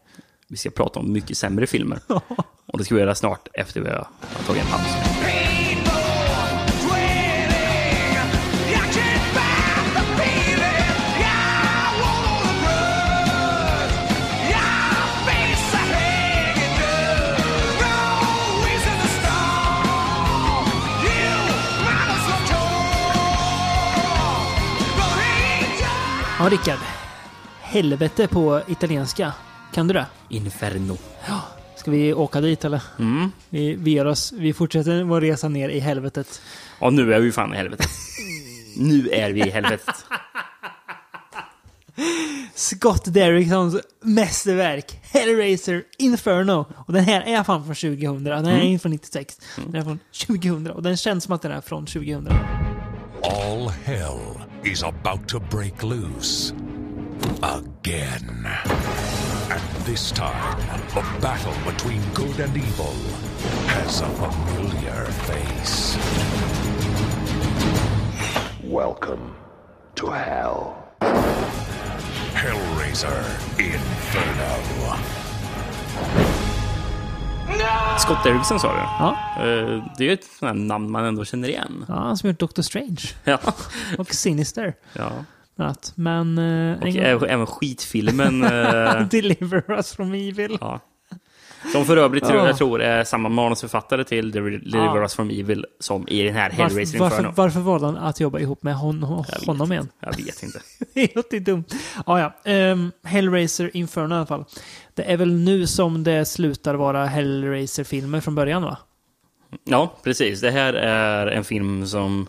Vi ska prata om mycket sämre filmer. Och det ska vi göra snart efter vi har tagit en paus. Ja, Rickard. Helvete på italienska. Kan du det? Inferno. Ska vi åka dit eller? Mm. Vi, vi, ger oss, vi fortsätter vår resa ner i helvetet. Ja, nu är vi fan i helvetet. nu är vi i helvetet. Scott Derricksons mästerverk, Hellraiser Inferno. Och den här är fan från 2000. Den här är inte från 96. Den är från 2000. Och den känns som att den är från 2000. All hell is about to break loose again. And this time, the battle between good and evil has a familiar face. Welcome to hell. Hellraiser Inferno. Scott Derrickson sa du? Ja. Eh, Det är ju ett namn man ändå känner igen. Ja, han som gjort Doctor Strange. Ja. Och Sinister. ja. Men... eh, Och gång- även skitfilmen. eh, Deliver us from evil. ja. Som för övrigt Ja. jag tror är samma manusförfattare till Deliver Ja. Us From Evil som i den här Varför, Hellraiser varför, Inferno. varför valde han att jobba ihop med hon, hon, Jag honom igen? inte. Jag vet inte. Det låter dumt. Ah, ja, Ehm, Hellraiser Inferno i alla fall. Det är väl nu som det slutar vara Hellraiser-filmer från början va? Ja, precis. Det här är en film som...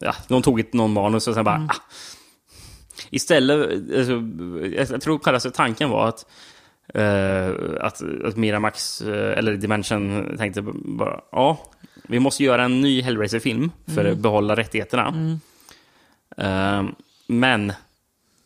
Ja, de tog ett någon manus och sen bara... Mm. Ah, Istället, alltså, jag, tror själva tanken var att, eh, att, att Miramax, eh, eller Dimension, tänkte bara, ja, vi måste göra en ny Hellraiser-film för att behålla rättigheterna. Eh, men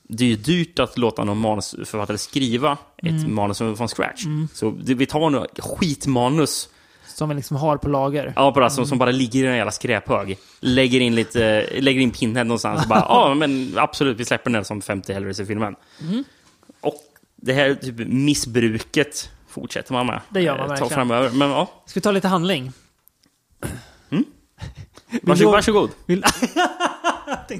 det är ju dyrt att låta någon manusförfattare skriva ett manus från scratch. Så det, vi tar några skitmanus Som vi liksom har på lager. Ja, bara som, som bara ligger i en jävla skräphög. Lägger in lite, lägger in Pinhead någonstans och bara, ja men absolut, vi släpper den som 50 Hellraiser-filmen. Och det här typ missbruket fortsätter man med. Det gör man eh, ta verkligen. framöver. Men ja, Ska vi ta lite handling? varsågod. du- varsågod. Vill... Att-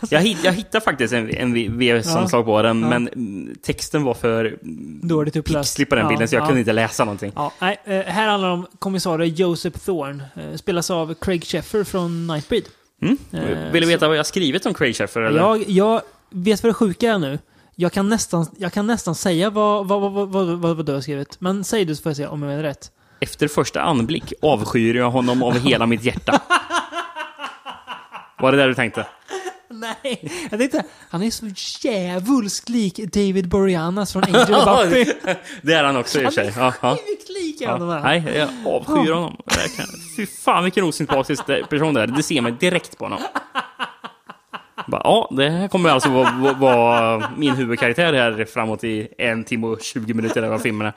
Jag, hitt, jag hittade faktiskt en, en VHS-omslag på den, Ja. men texten var för Dåligt pixlig på den Ja, bilden, så jag ja. kunde inte läsa någonting. Ja, nej, eh, här handlar det om kommissarie Joseph Thorne. eh, Spelas av Craig Sheffer från Nightbreed. Mm? Eh, Vill du så- veta vad jag skrivit om Craig Sheffer? Eller? Jag, jag vet vad det sjuka är nu. Jag kan nästan, jag kan nästan säga vad, vad, vad, vad, vad, vad du har skrivit. Men säg du så får jag se om jag menar rätt. Efter första anblick avskyr jag honom av hela mitt hjärta. Var det där du tänkte? Nej, jag tänkte, han är så djävulskt lik David Boreanaz från Angel Buffy. det är han också i och för sig. Ja, ja. Sjukt lik är Ja. han. Nej, jag avskyr honom. Fy fan vilken osympatisk person det är. Det ser man direkt på honom. Bara, ja, det här kommer alltså vara, vara, min huvudkaraktär här framåt i en timme och 20 minuter filmen är.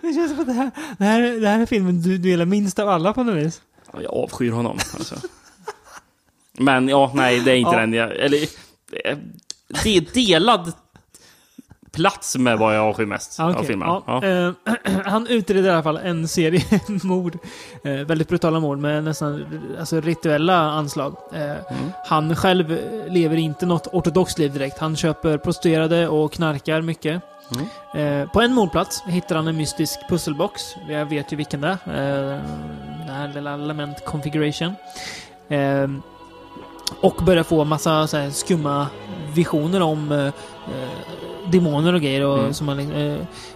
Det känns som att det här, det här, det här är filmen du, du gillar minst av alla på något vis. Ja, Jag avskyr honom. Alltså. Men ja, nej, det är inte Ja. den. Jag, eller, eh, det är delad plats med vad jag avskyr mest Ja, av filmen. Ja, Ja. eh, han utreder i alla fall en serie mord. Eh, väldigt brutala mord med nästan alltså, rituella anslag. Mm. Han själv lever inte något ortodoxt liv direkt. Han köper prostituerade och knarkar mycket. Mm. På en mordplats hittar han en mystisk pusselbox. Jag vet ju vilken det är. Eh, den här lilla element configuration. Och börjar få massa så här, skumma visioner om eh, eh, demoner och grejer. Och, Mm. som man, eh,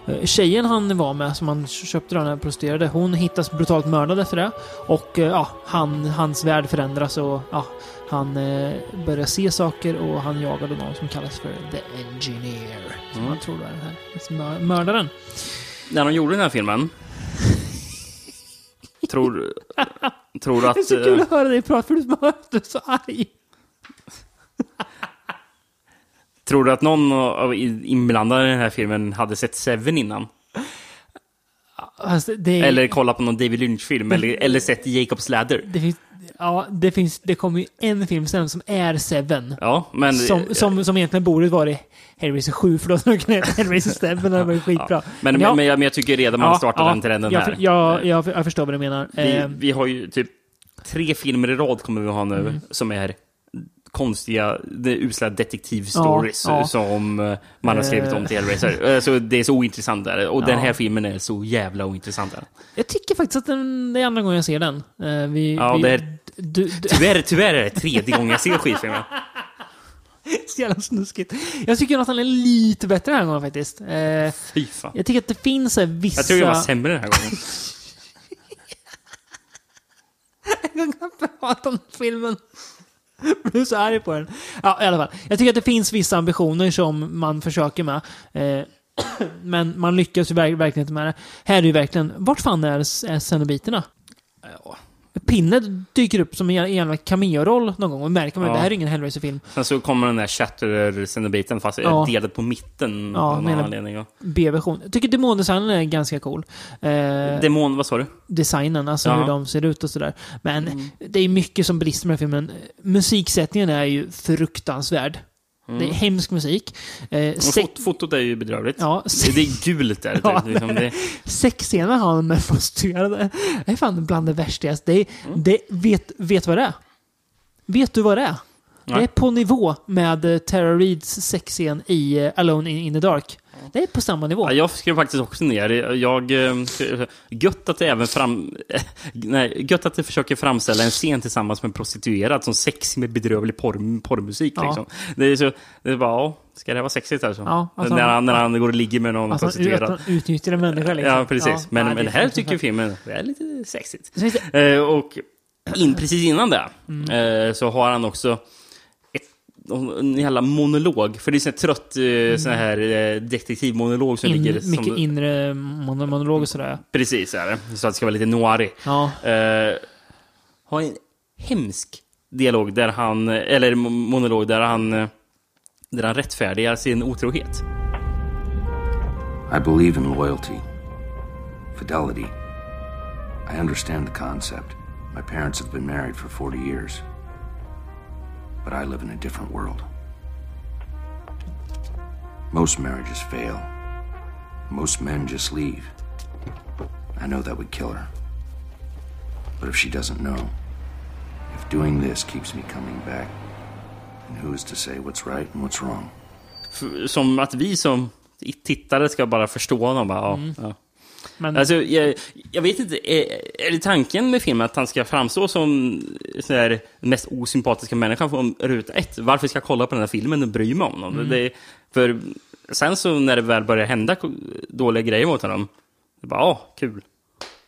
eh, tjejen han var med, som han köpte den här prostituerade, hon hittas brutalt mördad efter det. Och eh, ja, han, hans värld förändras och ja, han eh, börjar se saker och han jagar då någon som kallas för The Engineer. Som Mm. man tror är den här mö- mördaren. När de gjorde den här filmen... tror, tror att... Det är så kul eh, att höra dig prata för du är så arg. Tror du att någon av inblandade i den här filmen hade sett Seven innan? Alltså, är, Eller kollat på någon David Lynch-film? Eller, eller sett Jacob's Ladder? det finns, ja, det finns, det kommer ju en film sen som är Seven. Ja, men... Som, som, som egentligen borde varit Hellraiser 7, för då hade den Hellraiser 7, det var ju skitbra. Ja. Men, ja, men, jag, men jag tycker redan man startar den trenden jag, här. Jag, jag, jag förstår vad du menar. Vi, Eh, vi har ju typ tre filmer i rad kommer vi ha nu Mm. som är konstiga, är usla detektivstories Ja, ja. som eh, man har skrivit om till Hellraiser. Eh, Så det är så ointressant där. Och den Ja. här filmen är så jävla ointressant. Där. jag tycker faktiskt att den, det är andra gången jag ser den. Eh, vi, Ja, vi, det är- Du, du, Tyvärr, tyvärr är det tredje gången jag ser skitfilmen. så jävla snuskigt. Jag tycker att han är lite bättre den här gången faktiskt. Eh, Fy fan. jag tycker att det finns eh, vissa... Jag tror jag var sämre den här gången. Jag kan prata om filmen. Jag blir så arg på den. Ja, i alla fall. Jag tycker att det finns vissa ambitioner som man försöker med. Eh, men man lyckas ju verkligen inte med det. Här är ju verkligen... Vart fan är, är Cenobiterna? Ja. Pinne dyker upp som en jävla- cameo-roll någon gång och märker man att Ja. det här är ingen Hellraiser-film. Sen så kommer den där Shatterer-biten fast Ja. delad på mitten Ja, av någon menar- anledning. B-version. Jag tycker demondesignen är ganska cool. Eh, Demon, vad sa du? designen, alltså Ja. hur de ser ut och sådär. Men Mm. det är mycket som brister med den här filmen. Musiksättningen är ju fruktansvärd. Det är hemsk musik. Eh, Mm. Fot fotot är ju bedrövligt. Ja, Det, är gult där. Ja, liksom, det, Sexscener har han med prostituerade. Det är fan bland det värstigaste. Det, är- Mm. det, vet, vet vad det är? Vet du vad det är? Det är Nej. på nivå med Tara Reeds sexscen i eh, Alone in, in the Dark. Det är på samma nivå. Ja, jag skrev faktiskt också ner, jag, eh, gött att det även fram, nej, gött att det försöker framställa en scen tillsammans med en prostituerad som sexig med bedrövlig porr, porrmusik. Ja. Liksom. Det är så, det är bara, ja, ska det vara sexigt alltså? Ja, alltså när, han- när han går och ligger med någon Alltså, att prostituerad. han utnyttjar en människa liksom. Ja, precis. men, nej, men det är här tycker filmen är lite sexigt. Det- Eh, och in, precis innan det Mm. eh, så har han också en jävla monolog. För det är sån här trött eh, sån här eh, detektivmonolog som In, ligger som... mycket inre mon- monolog och sådär. Precis är det. Så att det ska vara lite noirig. Ja. Eh, har en hemsk dialog där han, eller mo- monolog där han, där han rättfärdigar sin otrohet. I believe in loyalty, fidelity. I understand the concept. My parents have been married for 40 years. But I live in a different world. Most marriages fail. Most men just leave. I know that would kill her. But if she doesn't know, if doing this keeps me coming back, then who is to say what's right and what's wrong? F- Som att vi som tittare ska bara förstå honom. Bara, ja, mm. ja. Men Alltså, jag, jag vet inte, är, är det tanken med filmen att han ska framstå som den mest osympatiska människan från ruta ett? Varför ska jag kolla på den här filmen och bry mig om honom? Mm. Det, för sen så när det väl börjar hända dåliga grejer mot honom, det bara, ja, kul.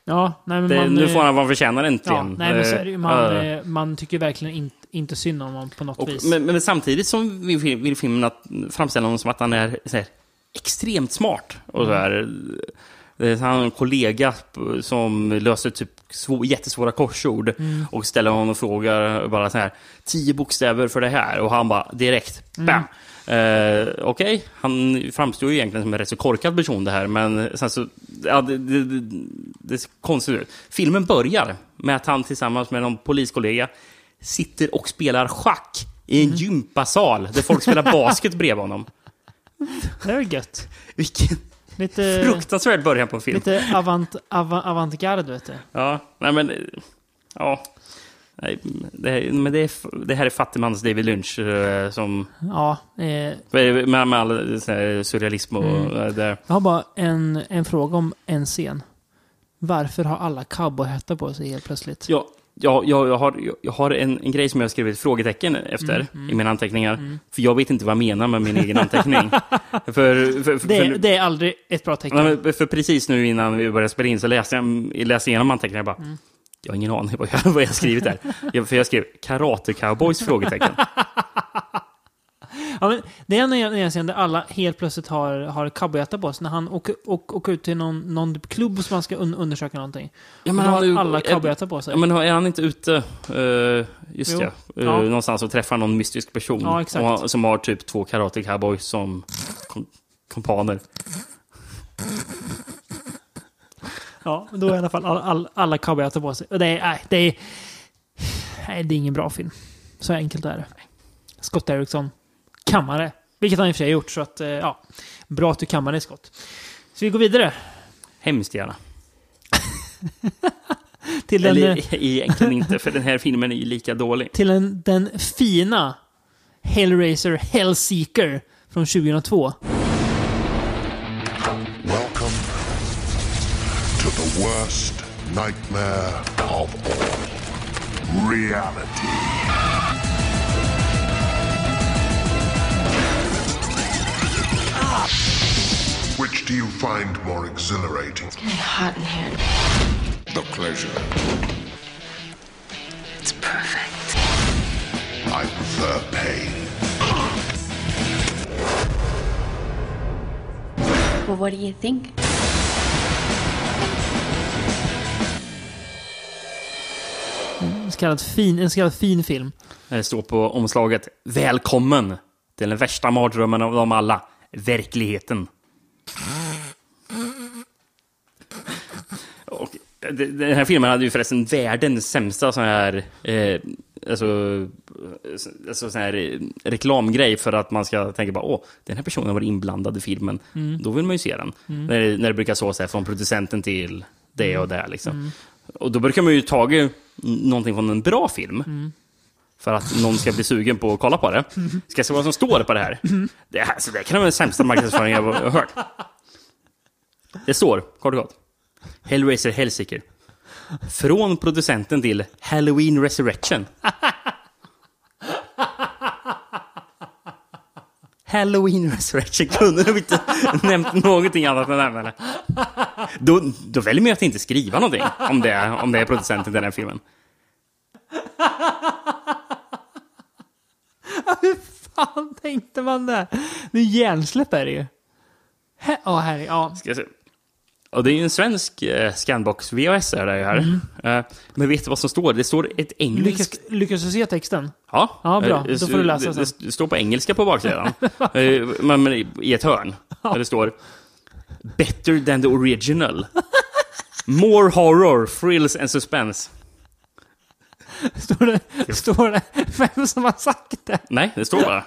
ja, nej, men Det, man, nu eh, får han vad han förtjänar Ja, äntligen. nej, men så är det, ju. man, Eh, eh, man tycker verkligen inte, inte synd om honom på något och, vis. men, men samtidigt som fil- vill filmen att framställa honom som att han är här, extremt smart. Och så här, eh, han har en kollega som löser typ svå, jättesvåra korsord och ställer honom och frågar bara så här, tio bokstäver för det här. Och han bara direkt, bam! Eh, Okej, han framstår ju egentligen som en rätt så korkad person det här, men sen så, ja, det, det, det, ser konstigt ut. Filmen börjar med att han tillsammans med någon poliskollega sitter och spelar schack i en gympasal där folk spelar basket bredvid honom. Det är gött. Vilken Lite, fruktansvärd början på en film. lite avant, avant, avantgarde, vet du. Ja, nej men... Ja. Nej, det, här, men det, är, det här är fattigmans David Lynch eh, som... Ja, eh, Med, med all här surrealism och eh, det. jag har bara en, en fråga om en scen. Varför har alla cowboyhattar på sig helt plötsligt? Ja, jag, jag, jag har, jag har en, en grej som jag har skrivit frågetecken efter i mina anteckningar. För jag vet inte vad jag menar med min egen anteckning. för, för, för, Det, är- det är aldrig ett bra tecken. För precis nu innan vi började spela in så läste jag, läste igenom anteckningarna bara Jag har ingen aning vad jag, vad jag har skrivit där. Jag, för jag skrev Karate Cowboys? frågetecken. Ja, men det är en, en scen där alla helt plötsligt har, har cowboyhattar på sig. När han åker, åker, åker ut till någon, någon klubb som man ska un, undersöka någonting. Ja, Då han har alla cowboyhattar på sig. Ja, men är han inte ute, eh, just Jo. det, eh, Ja. någonstans och träffar någon mystisk person Ja, exakt. och, som har typ två Karate Cowboys som kom, kompaner. Ja, men då är i alla fall all, all, alla cowboyhattar på sig. Och det är, nej, det är... Nej, det är ingen bra film. Så enkelt är det. Scott Derrickson kammare. Vilket han i och för sig har gjort, så att, eh, ja. Bra att du kammade, Scott. Så vi går vidare Hemskt gärna. till den, Eller eh, egentligen inte, för den här filmen är ju lika dålig. till den, den fina Hellraiser Hellseeker från 2002. Welcome to the worst nightmare of all. Reality. Which do you find more exhilarating? It's getting hot in here. The pleasure. It's perfect. I prefer pain. Well, what do you think? En så kallad fin, en så kallad fin film. Det står på omslaget Välkommen till den värsta mardrömmen av dem alla. Verkligheten. Och den här filmen hade ju förresten världens sämsta sån här, eh, alltså, alltså sån här eh, reklamgrej för att man ska tänka bara åh, den här personen var inblandad i filmen. Då vill man ju se den. När, när det brukar så så här, från producenten till det och det liksom. Och då brukar man ju tagit någonting från en bra film. För att någon ska bli sugen på att kolla på det. Ska jag se vad som står på det här? Det, här, så det kan vara den sämsta marknadsföringen jag har hört. Det står, kort och gott. Hellraiser Hellseeker. Från producenten till Halloween Resurrection. Halloween Resurrection kunde de inte nämnt någonting annat än det. eller? Då, då väljer man ju att inte skriva någonting om det, är- om det är producenten till den här filmen. fan tänkte man det? Det är hjärnsläpp är det ju. He- Ja, här är ja. Ska jag se. Och det är ju en svensk eh, Scanbox VHS är det här. Eh, men vet du vad som står? Det står ett engelskt... Lyckas, lyckas du se texten? Ja, Ja, bra. Eh, Då får du läsa sen. det står på engelska på baksidan. Eh, men, men i ett hörn. Där det står Better than the original. More horror, thrills and suspense. Står det, står det vem som har sagt det? Nej, det står bara.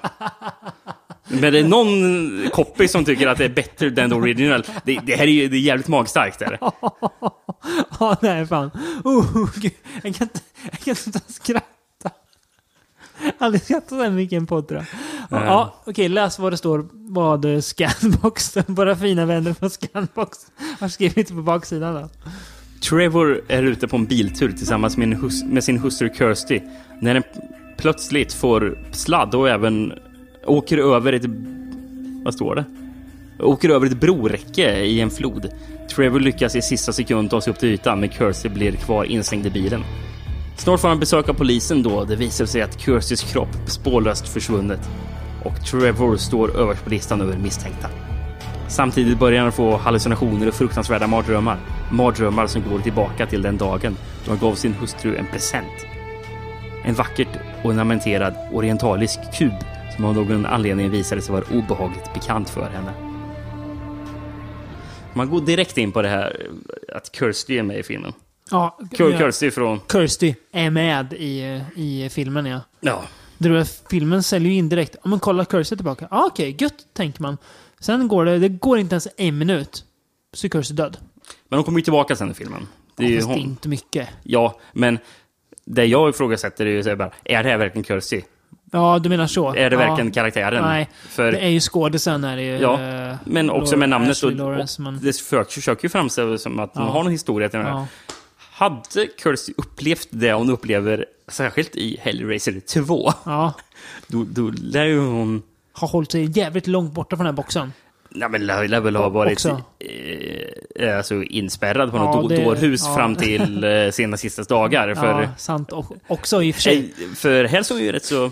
Men det är någon copy som tycker att det är better than the original. Det, det här är ju det är jävligt magstarkt. Är det. Ja, nej fan. Oh, gud. Jag kan inte, jag kan inte skratta. Aldrig skrattat så mycket i en podd tror jag. Ja, ja, okej, läs vad det står. Vad Scanbox, våra fina vänner på Scanbox har skrivit på baksidan. Då. Trevor är ute på en biltur tillsammans med, hus- med sin hustru Kirsty när den plötsligt får sladd och även åker över ett... Vad står det? Åker över ett broräcke i en flod. Trevor lyckas i sista sekund ta sig upp till ytan men Kirsty blir kvar instängd i bilen. Snart får han besök av polisen då det visar sig att Kirstys kropp spårlöst försvunnit. och Trevor står överst på listan över misstänkta. Samtidigt börjar han få hallucinationer och fruktansvärda mardrömmar. Mardrömmar som går tillbaka till den dagen då han gav sin hustru en present. En vackert ornamenterad orientalisk kub som av någon anledning visade sig vara obehagligt bekant för henne. Man går direkt in på det här att Kirsty är med i filmen. Ja, Kir- ja, Kirsty från... Kirsty är med i, i filmen ja. Ja. Det filmen säljer ju in direkt. Om man kollar Kirsty tillbaka. Ja, okej, gött, tänker man. Sen går det, det går inte ens en minut. Så är Kirsty död. Men hon kommer ju tillbaka sen i filmen. Det är Ja, ju fast det är hon. inte mycket. Ja, men det jag ifrågasätter är ju så här bara, är det här verkligen Kirsty? Ja, du menar så? Är det ja. verkligen karaktären? Nej, För, det är ju skådisen här i... Ja, eh, men också med Laura- namnet. Ashley Och, Lawrence, men- det försöker, ju framställa som att hon Ja. har någon historia till den här. Ja. Hade Kirsty upplevt det hon upplever, särskilt i Hellraiser 2, Ja, då, då lär ju hon... har hållit sig jävligt långt borta från den här boxen. Nej, men lär, lär väl ha varit Också. eh, alltså inspärrad på Ja, något det- det, dårhus ja. fram till eh, sina sista dagar. För, ja, sant. Och, också i och för sig. eh, för här såg ju rätt så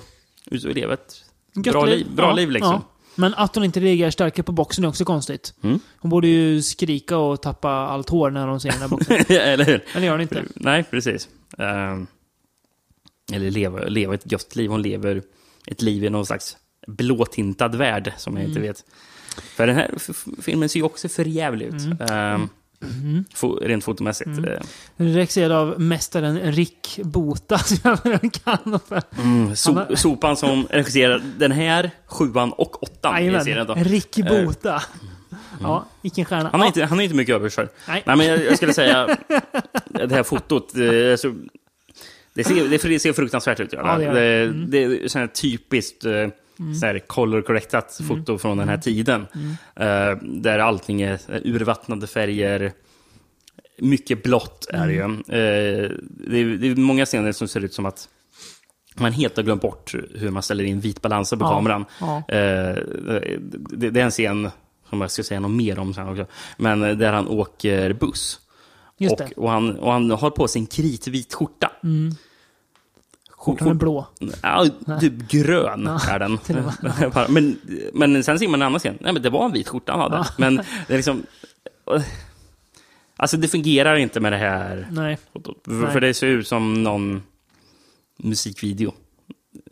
ut att leva ett bra liv, bra Ja, liv liksom. Men att hon inte reagerar starkare på boxen är också konstigt. Mm. Hon borde ju skrika och tappa allt hår när hon ser den här boxen. Eller hur? Men det gör hon inte. Nej, precis. Ehm, eller leva, leva ett gött liv. Hon lever ett liv i någon slags blåtintad värld, som jag inte Mm. vet. För den här filmen ser ju också för jävligt ut. Mm. Ehm, fo- rent fotomässigt. Eh, Regisserad av mästaren Rick Bota, som jag väl kan. Mm, so har- Sopan som regisserar den här, sjuan och åttan. Jajamän, Då. Eh, Rick Bota. Ja, vilken stjärna. Han har, Ja, inte, han har inte mycket över sig. Nej. Nej, men jag, jag skulle säga, det här fotot, eh, alltså, det, ser, det, det ser fruktansvärt ut. Ja, det det, det, det. det, är typiskt eh, så här color correctat Mm. foto från den här tiden. Eh, där allting är urvattnade färger. Mycket blått är det ju. Mm. Eh, det, är, det är många scener som ser ut som att man helt har glömt bort hur man ställer in vitbalanser på Ja, kameran. ja. Eh, det, det är en scen som jag ska säga något mer om sen också. Men där han åker buss. Och, och, han, och han har på sig en kritvit skjorta. Mm. Skjortan är blå. Ja, typ grön är den. till men, men sen ser man en annan scen. Nej, men det var en vit skjorta han hade. Men det är liksom... Alltså det fungerar inte med det här Nej. För, det ser ut som någon musikvideo.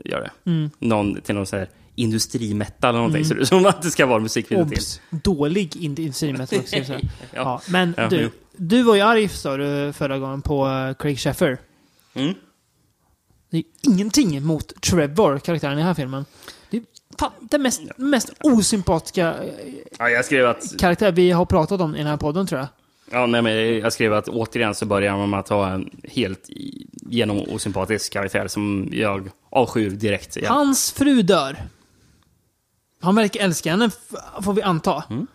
Gör det. Mm. Någon till någon så här industrimetal eller någonting. Ser det ut som att det ska vara musikvideo till. Obs! Dålig industrimetal, ska jag säga. Ja. ja. Men Ja, du, jo. du var ju arg sa du förra gången på eh, Craig Sheffer. Mm. Det är ingenting mot Trevor, karaktären i den här filmen. Det är fan den mest, mest osympatiska eh, Ja, jag skrev att... karaktär vi har pratat om i den här podden, tror jag. Ja, nej, men jag skrev att återigen så börjar man med att ha en helt genom osympatisk karaktär som jag avskyr direkt. Igen. Hans fru dör. Han verkar älska henne, får vi anta. Mm.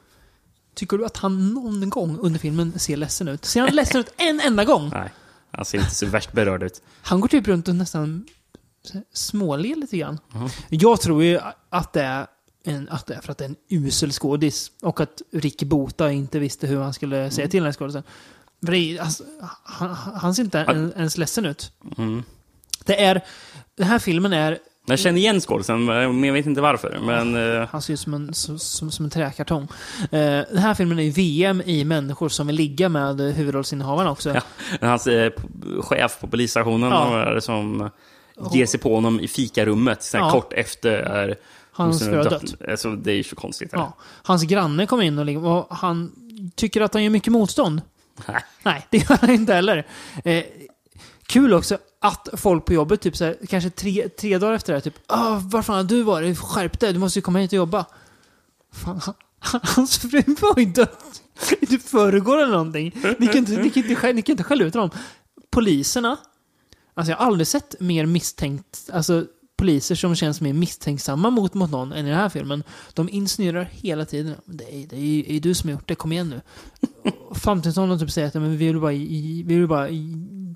Tycker du att han någon gång under filmen ser ledsen ut? Ser han ledsen ut en enda gång? Nej, han ser inte så värst berörd ut. Han går typ runt och nästan småler lite grann. Jag tror ju att det, är en, att det är för att det är en usel skådis. Och att Ricky Bota inte visste hur han skulle säga till den här skådisen. För det är- Alltså, han, han ser inte en, ens ledsen ut. Mm. Det är... Den här filmen är Jag känner igen skådisen, men jag vet inte varför. Men... eh, Han ser ut som en, som, som, en träkartong. Eh, den här filmen är ju VM i människor som vill ligga med eh, huvudrollsinnehavarna också. Ja, hans eh, chef på polisstationen Ja. som ger sig på honom i fikarummet sen Ja. kort efter Hans fru har dött. Alltså, det är ju så konstigt. Ja. Hans granne kommer in och, och han tycker att han gör mycket motstånd. Nej. Nej, det gör han inte heller. Eh, kul också att folk på jobbet, typ så här, kanske tre, tre dagar efter det här, typ ah, var fan har du varit? Skärp dig, du måste ju komma hit och jobba. Fan, hans fru var ju död. i typ förrgår eller någonting. Ni kan inte, ni kan inte, ni kan inte skälla ut honom. Poliserna, alltså jag har aldrig sett mer misstänkt, alltså poliser som känns mer misstänksamma mot, mot någon än i den här filmen. De insinuerar hela tiden, det är, det är, ju- det är du som har gjort det, kom igen nu. Och Fram tills någon typ säger att men vi vill bara, vi vill bara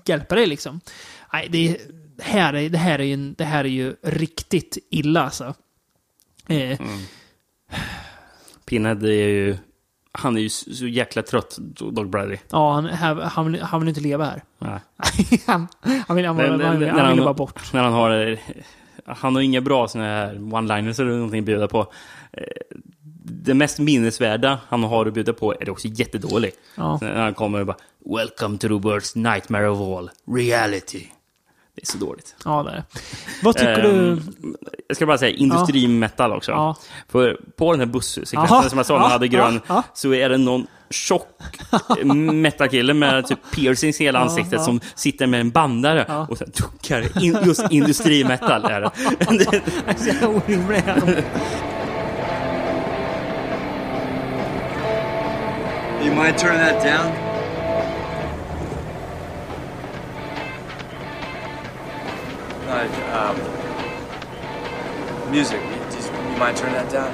hjälpa dig liksom. Nej, det, är, det, här är, det, här är ju, det här är ju riktigt illa alltså. Eh, Pinhead är ju... Han är ju så jäkla trött, Dog Bradley. Ja, han, han, vill, han vill inte leva här. Nej. han, han vill, han, Men- vill- han, vill- när han vill bara bort. När han har... Han har inga bra såna här one-liners eller någonting att bjuda på. Eh, Det mest minnesvärda han har att bjuda på är också jättedålig. Ja. När han kommer och bara Welcome to the worst nightmare of all, reality. Det är så dåligt. Ja, det är. Vad tycker du? Ehm, Jag ska bara säga industrimetal också. Ja. För på den här bussekvensen som jag sa, Ja, den hade grön, så är det någon tjock metalkille med typ piercings i hela ansiktet ja. som sitter med en bandare Ja. och duckar. In, just industrimetal är det. det. Det är så jävla orimligt. You mind turning that down? Uh, um, music. You, just, you mind turning that down?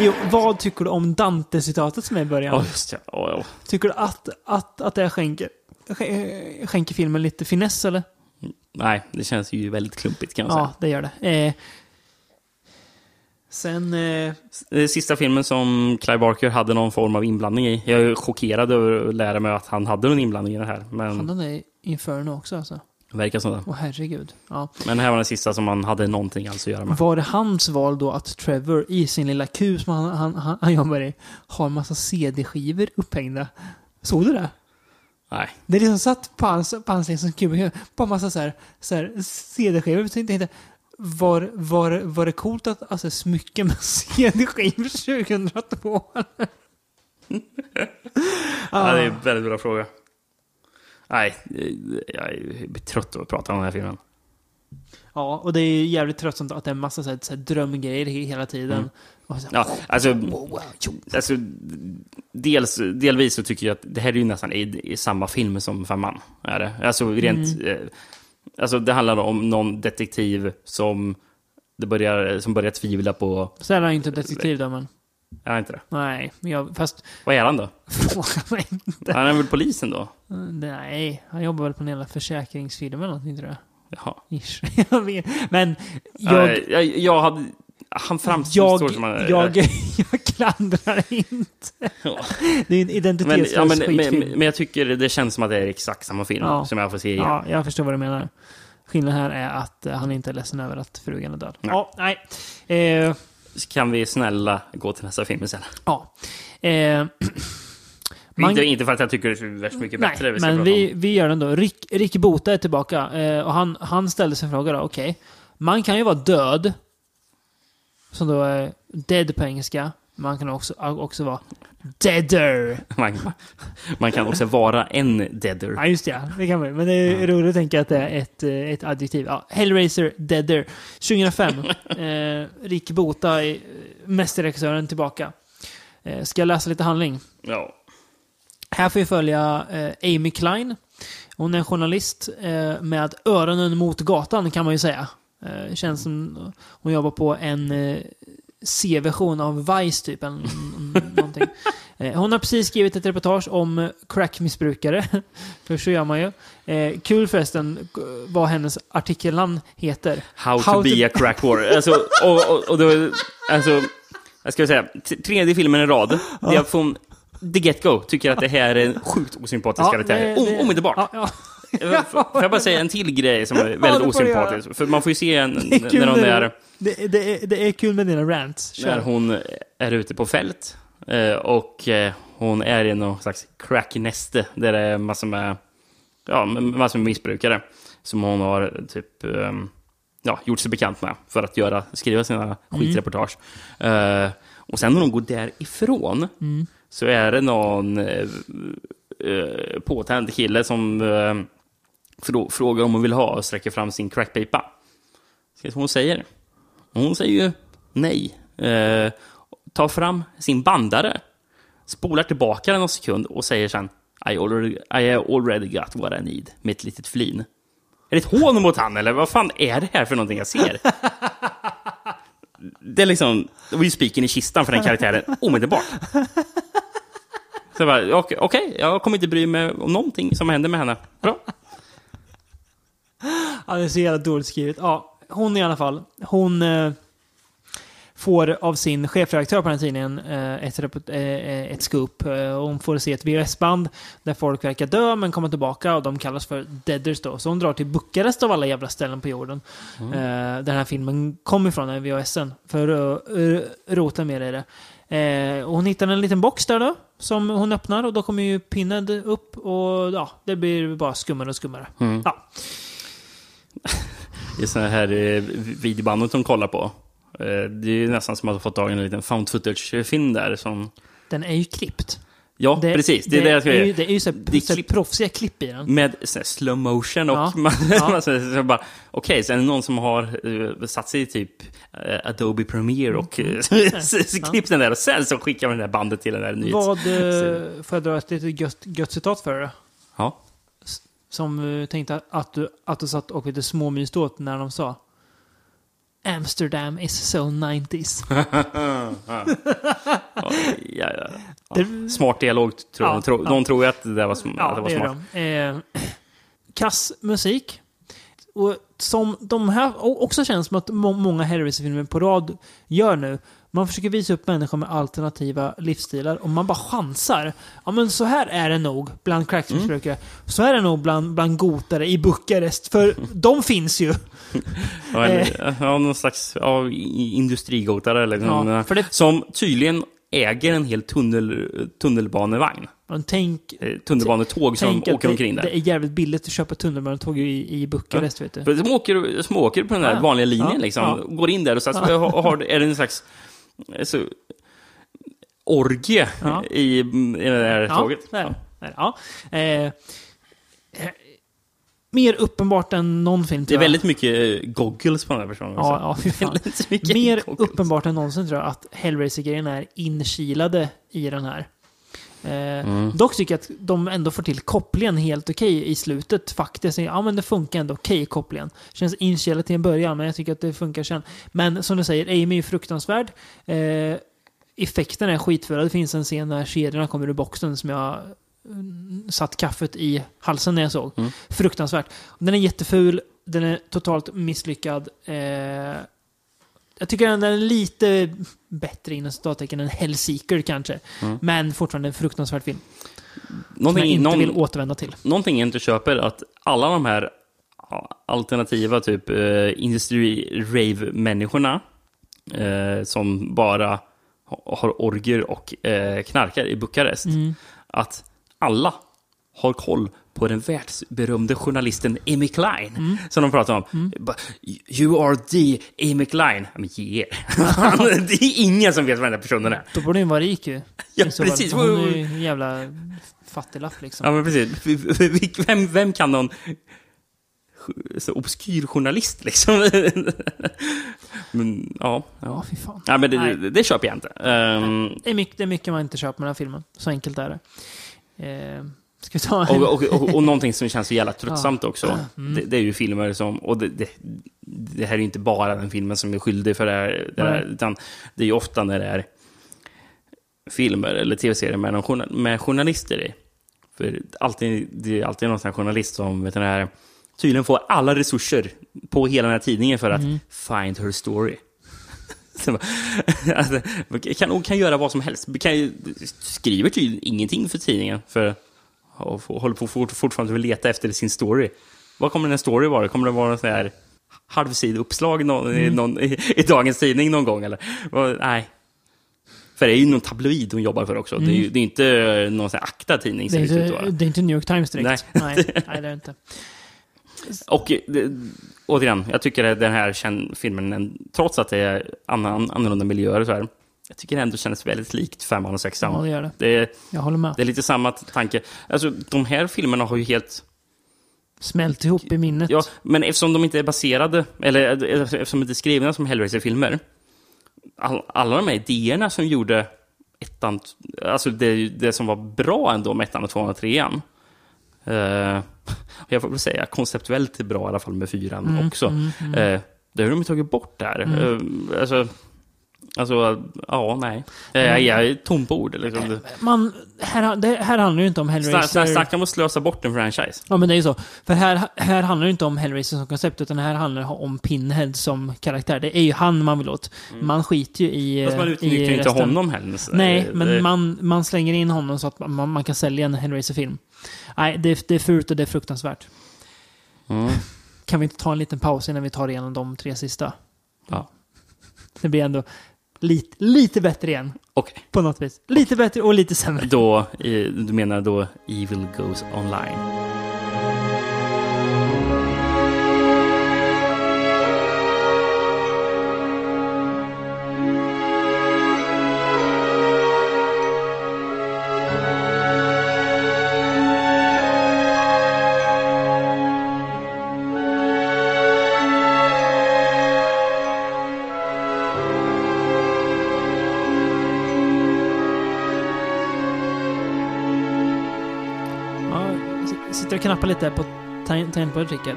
Jo, vad tycker du om Dante-citatet som är i början? Ja, just. Ja, ja. Tycker du att, att, att det skänker, sk- skänker filmen lite finess eller? Nej, det känns ju väldigt klumpigt kan man Ja, det gör det. Eh, sen... Eh, Sista filmen som Clive Barker hade någon form av inblandning i. Jag är chockad över att lära mig att han hade någon inblandning i det här. Men han hade i Inferno också alltså. verkar som det. Åh herregud. Ja. Men det här var den sista som han hade någonting alls att göra med. Var det hans val då att Trevor i sin lilla kub som han, han, han, han jobbar i har en massa CD-skivor upphängda? Såg du det? Nej. Det är liksom satt på hans, på hans liksom kub, bara massa så här, så här CD-skivor. Så jag tänkte, var, var, var det coolt att alltså, smycka med CD-skivor 2002? Ja, det är en väldigt bra fråga. Nej, jag är trött av att prata om den här filmen. Ja, och det är jävligt tröttsamt att det är en massa så här, så här drömgrejer he- hela tiden. Mm. Så Ja, alltså, alltså dels, delvis så tycker jag att det här är ju nästan i, i samma film som Femman. Är det. Alltså rent... Eh, alltså det handlar om någon detektiv som, det börjar, som börjar tvivla på... Ju inte detektiv då, men... Är han inte det? Nej, men jag, fast... Vad är han då? Inte. Han är väl polisen då? Nej, han jobbar väl på en jävla försäkringsfirma eller någonting tror jag. Jaha. Ish. Jag vet. Men. Jag, jag, jag hade... Han framstår Jag, som han... jag, jag klandrar inte. Ja. Det är en identitetslös ja, men, skitfilm. men, men jag tycker det känns som att det är exakt samma film Ja. som jag får se igen. Ja, jag förstår vad du menar. Skillnaden här är att eh, han inte är ledsen över att frugan är död. Nej. Ja, nej. Eh, Kan vi snälla gå till nästa film sen? ja. Eh, man- Inte, inte för att jag tycker det är värst mycket Nej, bättre. vi men vi, vi gör den då. Rick, Rick Bota är tillbaka eh, och han, han ställde sig en fråga då. Okej, man kan ju vara död, som då är dead på engelska. Man kan också, också vara deader. Man, man kan också vara en deader. Ja, just det. ja. Det kan man. Men det är roligt att tänka att det är ett, eh, ett adjektiv. Ja, Hellraiser Deader. 2005. eh, Rick Bota, eh, mästerregissören, tillbaka. Eh, ska jag läsa lite handling? Ja. Här får vi följa eh, Amy Klein. Hon är en journalist eh, med öronen mot gatan kan man ju säga. Eh, känns som hon jobbar på en eh, C-version av Vice typ. En, någonting. Eh, hon har precis skrivit ett reportage om crackmissbrukare. För så gör man ju. Eh, kul förresten vad hennes artikelnamn heter. How, to be a crack war. Alltså, och, och, och då, alltså, jag ska säga, tredje filmen i rad, det är från the get-go tycker att det här är en sjukt osympatisk Ja, karaktär. det- det- Omedelbart. Ja, ja. Får jag bara säga en till grej som är Ja, väldigt göra. osympatisk? För man får ju se en, när hon är, Det, det, är, det är kul med dina rants. när Kör. hon är ute på fält eh, och eh, hon är i någon slags cracknäste där det är massor med, ja, massor med missbrukare som hon har typ ehm, ja, gjort sig bekant med för att göra, skriva sina skitreportage. Eh, och sen när hon går därifrån Mm. så är det någon påtänd kille som frågar om hon vill ha och sträcker fram sin crackpipa. Ska hon säger? Hon säger ju nej. Eh, tar fram sin bandare, spolar tillbaka den någon sekund och säger sen I already, I already got what I need med ett litet flin. Är det ett hån mot han eller vad fan är det här för någonting jag ser? Det är liksom, det var ju spiken i kistan för den karaktären omedelbart. Så jag bara, okej, okej, jag kommer inte bry mig om någonting som händer med henne. Bra. Ja, det är så jävla dåligt skrivet. Ja, hon i alla fall. Hon eh, får av sin chefredaktör på den här tidningen eh, ett, report- eh, ett scoop. Eh, hon får se ett VHS-band där folk verkar dö men kommer tillbaka och de kallas för Deaders då. Så hon drar till Bukarest av alla jävla ställen på jorden. Mm. Eh, där den här filmen kom ifrån, den VHSen. För att rota mer i det. Eh, och hon hittar en liten box där då, som hon öppnar och då kommer ju Pinhead upp och ja, det blir bara skummare och skummare. Mm. Ja. I sådana här eh, videobandet de kollar på. Eh, det är nästan som att ha fått tag i en liten found footage-film där. Som, Den är ju klippt. ja, precis. Det är det jag ska ju, det är ju så, Det så klipp- proffsiga klipp i den. Med så slow motion och Ja. man, Ja. man så, så bara, okej, så är det någon som har uh, satt sig i typ eh, Adobe Premiere och uh, klippt den där och sen så skickar man det där bandet till den där nyhets... Vad, eh, får jag dra ett litet gött, gött citat för det? Ja. Som eh, tänkte att du, att du satt och lite småmyst åt när de sa Amsterdam is so 90s. ja, ja, ja. Det- Smart dialog, tror Ja, ja. Någon tror ju att det där var, sm- Ja, det var det smart. de. Eh, kass musik. Och som de här och också känns som att må, många Hellraiser-filmer på rad gör nu. Man försöker visa upp människor med alternativa livsstilar och man bara chansar. Ja men så här är det nog bland crackmissbrukare. Så här är det nog bland, bland gotare i Bukarest. För de finns ju. Ja, eller, ja, någon slags ja, industrigotare eller liksom, Ja, för det- som tydligen äger en hel tunnel, tunnelbanevagn. Men tänk, Eh, Tunnelbanetåg som tänk åker det, omkring där. det är jävligt billigt att köpa tunnelbanetåg i, i Bukarest vet du. Som åker, som åker på den där Ja. vanliga linjen Ja. liksom. Ja. Går in där och så har, har, är det en slags alltså, orgie Ja. i, i det där Ja, tåget. det är det. Det är det. Ja. Eh, mer uppenbart än någon film Det är väldigt mycket eh, goggles på den här personen. Ja, ja. Väldigt mycket Mer goggles. uppenbart än någonsin tror jag att Hellraiser-grejen är inkilade i den här. Eh, Mm. Dock tycker jag att de ändå får till kopplingen helt okej i slutet faktiskt. Ja, men det funkar ändå okej kopplingen. Känns inkilat till en början, men jag tycker att det funkar sen. Men som du säger, Amy är fruktansvärd. Eh, effekten är skitfulla. Det finns en scen när kedjorna kommer ur boxen som jag mm, satt kaffet i halsen när jag såg. Mm. Fruktansvärt. Den är jätteful, den är totalt misslyckad. Eh, jag tycker den är lite bättre inom citattecken än Hellseeker kanske. Mm. Men fortfarande en fruktansvärd film. Som jag Någonting, inte någon, vill återvända till. någonting jag inte köper är att alla de här alternativa typ eh, industri-rave-människorna eh, som bara ha- har orger och eh, knarkar i Bukarest, Mm. att alla har koll på den världsberömde journalisten Amy Klein, Mm. som de pratar om. Bara, You are the Amy Klein. Men ge er. Det är ingen som vet vem den här personen är. Då borde den vara rik ju. Ja, fall. precis. Hon är ju en jävla fattiglapp liksom. Ja, men precis. Vem, vem kan någon så obskyr journalist liksom? men, ja. Ja, fy fan. ja men det, Nej. det, det köper jag inte. Ehm, Det är, mycket, det är mycket man inte köper med den här filmen. Så enkelt är det. Eh, ska vi ta och, och, och, och någonting som känns så jävla tröttsamt också, Mm. det, det är ju filmer som, och det, det, det här är ju inte bara den filmen som är skyldig för det här, det här Nej. utan det är ju ofta när det är filmer eller tv-serier med, någon med journalister i. För alltid, det är alltid någon sån journalist som vet den här, tydligen får alla resurser på hela den här tidningen för att Mm. find her story. Alltså, kan, hon kan göra vad som helst. Kan, skriver tydligen ingenting för tidningen. För och håller på fort, fortfarande att leta efter sin story. Vad kommer den här story vara? Kommer det vara en sån här halvsid uppslag någon, i, Mm. någon, i, i dagens tidning någon gång? Eller? Vad- nej. För det är ju någon tabloid hon jobbar för också. Det, är ju, Mm. det är inte någon sån här. Det ser är, det att inte, det är inte New York Times direkt. Nej. Nej, nej, det är inte. Och det, återigen, jag tycker att den här filmen, en- trots att det är annan, annorlunda miljöer och så här, jag tycker det ändå känns väldigt likt Femman och Sexan. Ja, det gör det. Det är, Jag håller med. det är lite samma tanke. Alltså, de här filmerna har ju helt... Smält ihop i minnet. Ja, men eftersom de inte är baserade, eller eftersom de inte är skrivna som Hellraiser-filmer, all, alla de här idéerna som gjorde ettan, alltså det, det som var bra ändå med ettan och tvåan och trean, eh, jag får väl säga konceptuellt bra i alla fall med fyran Mm, också. mm, mm. Eh, det har de tagit bort där. Mm. Eh, alltså, alltså, ja, nej. Eh, jag är tom på ord. Liksom. Man, här, det, här handlar ju inte om Hellraiser. sna- Snacka om att slösa bort en franchise. Ja, men det är ju så. För här, här handlar det inte om Hellraiser som koncept, utan här handlar det om Pinhead som karaktär. Det är ju han man vill åt. Man skiter ju i Mm. Fast man utnyttjar ju inte honom heller. Nej, men det- man, man slänger in honom så att man, man kan sälja en Hellraiser-film. Nej, det, det är fult och det är fruktansvärt. Mm. Kan vi inte ta en liten paus innan vi tar igenom de tre sista? Ja. Det blir ändå lite, lite bättre igen. Okej. På något vis. Lite bättre och lite sämre. Då, du menar då Evil Goes Online? Knappar lite på tang- tangentbordet, Rickard.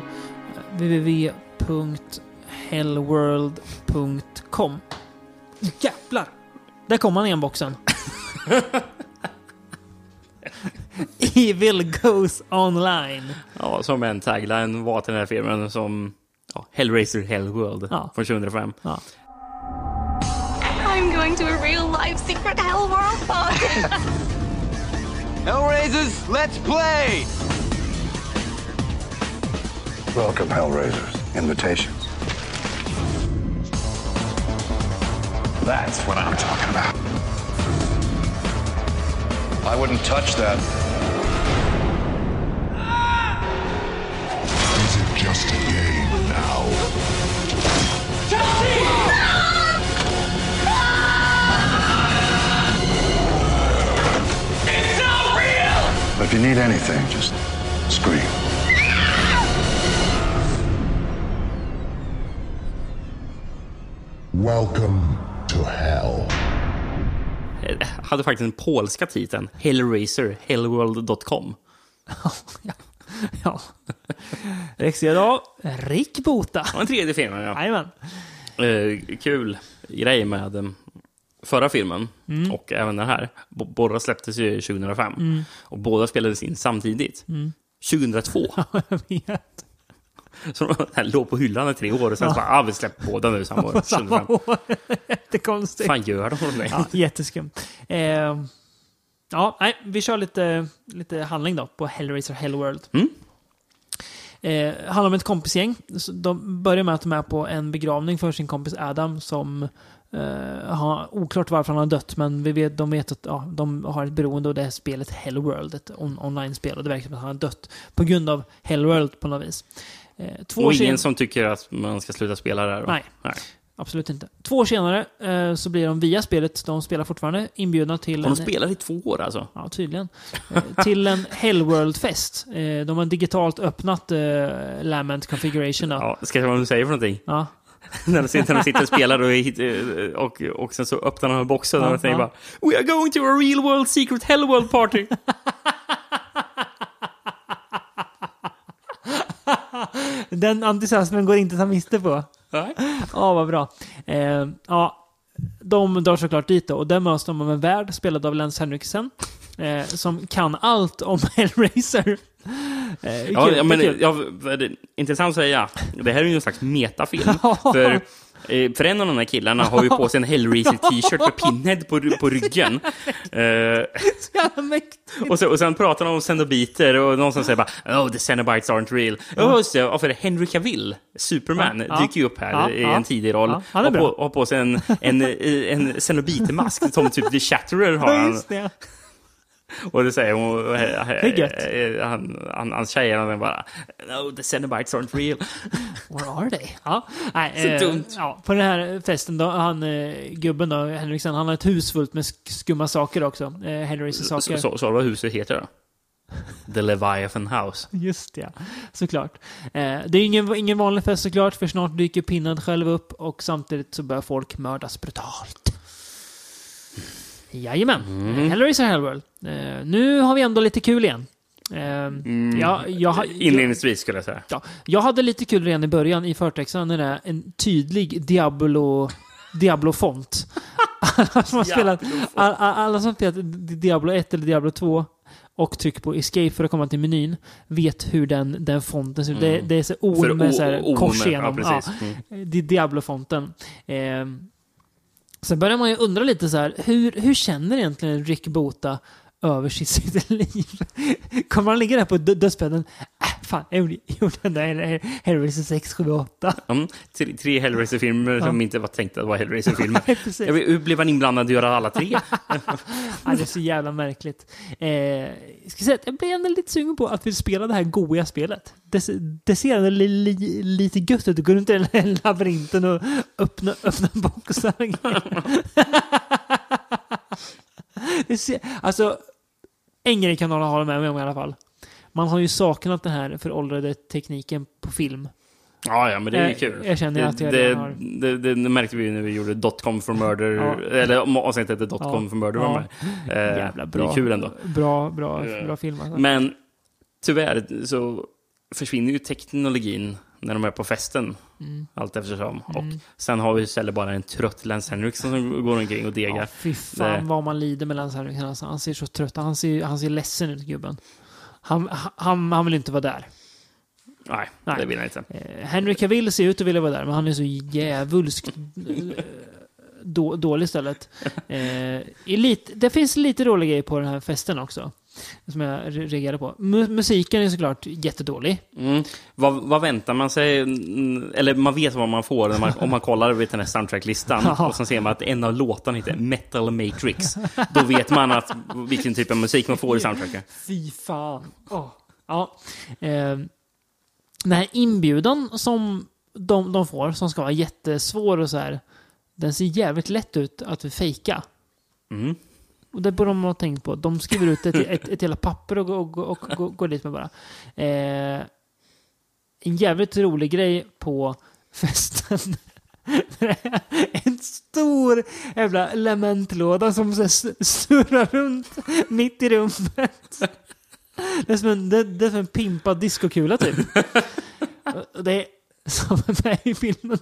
www.hellworld.com Jävlar! Där kom han igen, boxen. Evil goes online. Ja, som en tagline var till den här filmen som ja, Hellraiser Hellworld Ja. från 2005. Ja. I'm going to a real life secret hell world party. Hellraisers, let's play! Welcome, Hellraisers. Invitations. That's what I'm talking about. I wouldn't touch that. Is it just a game now? Chelsea! It's not real! If you need anything, just scream. Welcome to hell. Eh, hade faktiskt den polska titeln Hellraiser Hellworld.com. Ja. Rex idag, Rick Bota. Och en tredje filmen, ja. Jajamän. Eh, kul grej med eh, förra filmen Mm. och även den här. B- båda släpptes ju 2005. Mm. Och båda spelades in samtidigt. Mm. 2002. Jag vet. Så de här låg på hyllan i tre år och sen Ja. så bara, ah, vi släpper båda nu samma år. Samma 2005. år. Jättekonstigt. fan gör de mig? Ja, jätteskumt. Eh, ja, nej, vi kör lite, lite handling då på Hellraiser Hellworld. Mm. Eh, handlar om ett kompisgäng. De börjar med att de är på en begravning för sin kompis Adam som eh, har oklart varför han har dött, men vi vet, de vet att ja, de har ett beroende och det är spelet Hellworld, ett on online-spel. Och det verkar som att han har dött på grund av Hellworld på något vis. Eh, två Och ingen som tycker att man ska sluta spela där? Nej. Nej. Absolut inte. Två år senare eh, så blir de via spelet, de spelar fortfarande, inbjudna till... En- de spelat i två år alltså? Ja, tydligen. Eh, till en Hellworld-fest. Eh, de har digitalt öppnat eh, Lament Configuration. Då. Ja, ska jag säga vad du säger för någonting? Ja. när, de sitter, när de sitter och spelar och, hit- och, och sen så öppnar de boxen och Ja, de säger ja. bara We are going to a real world secret hell world party. Den entusiasmen går inte att ta miste på. Nej. Ja, vad bra. Eh, ja, de drar såklart dit då och där möts de av en värld spelad av Lance Henriksen. Eh, som kan allt om Hellraiser. Eh, Ja, kul, ja, men kul. ja, intressant att säga. Det här är ju en slags metafilm. För För en av de här killarna har ju på sig en Hellraiser-t-shirt med Pinhead på, på ryggen. Eh, Så och, så, och sen pratar de om Cenobiter och någon som säger bara Oh, the Cenobites aren't real. Ja, just det. Ja, för Henry Cavill, Superman, Ja, dyker ju upp här Ja, i en tidig roll. Ja, han är har, på, har på sig en, en, en Cenobiter-mask som typ The Shatterer har. Han. Det. Och det säger hon, gött. eh, han, han, han är bara No, the Cenobites aren't real. Where are they? Ja, nej, Så eh, dumt. Ja, på den här festen då, han eh, gubben då, Henriksen, han har ett hus fullt med sk- skumma saker också. Hellraiser-saker. Så, så, så vad huset heter då? The Leviathan House. Just det, ja. såklart. Eh, det är ingen, ingen vanlig fest såklart, för snart dyker Pinnad själv upp och samtidigt så börjar folk mördas brutalt. Jajamän, mm. Hellraiser Hellworld. Eh, nu har vi ändå lite kul igen. Eh, ja, jag, har- Inledningsvis skulle jag säga. Ja, jag hade lite kul redan i början i förtexten när det är en tydlig Diablo, Diablo-font. alla, som har spelat, alla, alla som spelat Diablo 1 eller Diablo 2 och trycker på escape för att komma till menyn vet hur den, den fonten ser ut. Det, det är så Mm. Orm med så här kors ja, igenom. precis. Ja, det är Diablo-fonten. Eh, sen börjar man ju undra lite så här, hur, hur känner egentligen Rick Bota över sitt, liv? Kommer han ligga där på dö- dödsbädden? Äh, fan, jag gjorde, den där Hellraiser 6, 7, 8. Mm, tre, tre Hellraiser-filmer som inte var tänkta att vara Hellraiser-filmer. Hur blev han inblandad i att göra alla tre? Ja, det är så jävla märkligt. Eh, jag ska säga att jag blir ändå lite sugen på att vi spelar det här goiga spelet. Det, det ser ändå li, li, lite gött ut. Du går runt i den här labyrinten och öppna, öppna boxar. det ser, Alltså, en grej kan några hålla med mig om i alla fall. Man har ju saknat den här föråldrade tekniken på film. Ja, ja, men det är ju Jag- kul. jag känner det, att jag det, har- det, det, det märkte vi ju när vi gjorde Dotcom for Murder, Ja. eller avsnittet hette Dotcom Ja. for Murder Ja. var med. Eh, Jävla Det bra. är kul ändå. Bra, bra, Eh, bra film. Alltså. Men tyvärr så försvinner ju teknologin när de är på festen. Mm. Allt eftersom. Och sen har vi istället bara en trött Lance Henriksen som går omkring och degar. Ja, fy fan Det- vad man lider med Lance Henriksen. Alltså, han ser så trött Han ser, han ser ledsen ut, gubben. Han, han, han vill inte vara där. Nej, Nej. det vill jag inte. Eh, Henry Cavill ser ut att vilja vara där, men han är så djävulskt eh, då, dålig istället. Eh, lite, det finns lite roliga grejer på den här festen också. Som jag re- reagerade på. Mu- musiken är såklart jättedålig. Mm. Vad, vad väntar man sig? Mm, Eller man vet vad man får man, om man kollar vid den här soundtracklistan. Och så ser man att en av låtarna heter Metal Matrix. Då vet man att, vilken typ av musik man får i soundtracken. Fy fan. Åh. Ja. Eh, den här inbjudan som de, de får, som ska vara jättesvår och så här. Den ser jävligt lätt ut att fejka. Mm. Och det borde de ha tänkt på. De skriver ut ett, ett, ett hela papper och, och, och, och, går dit med bara. Eh, en jävligt rolig grej på festen. en stor jävla lamentlåda som snurrar runt mitt i rummet. Det är som en, det, det är som en pimpad diskokula typ. Det är som är med i filmen.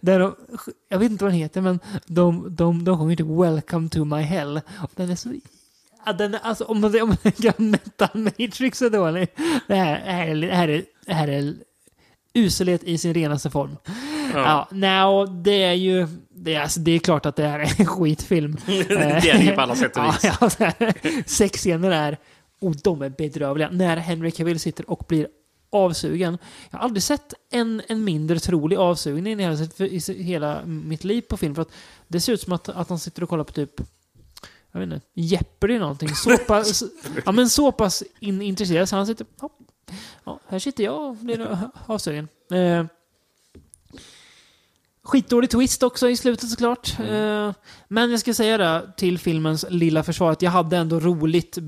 Där de, jag vet inte vad den heter, men de, de, de sjunger typ Welcome to my hell. Och den är så... Ja, den är, alltså, om man, om man att Metal Matrix är dålig. Det här, det här, är, det här, är, det här är uselhet i sin renaste form. Ja, ja no, det är ju... Det är, alltså, det är klart att det här är en skitfilm. Det är det ju på alla sätt och vis. Ja, ja, sex scener är... Och de är bedrövliga. När Henry Cavill sitter och blir avsugen. Jag har aldrig sett en, en mindre trolig avsugning i hela, i hela mitt liv på film. För att det ser ut som att, att han sitter och kollar på typ jag vet inte, Jeopardy någonting. Så pass, ja, men så pass in, intresserad så han sitter... Ja, här sitter jag och blir avsugen. Eh, skitdålig twist också i slutet såklart. Eh, men jag ska säga det till filmens lilla försvar att jag hade ändå roligt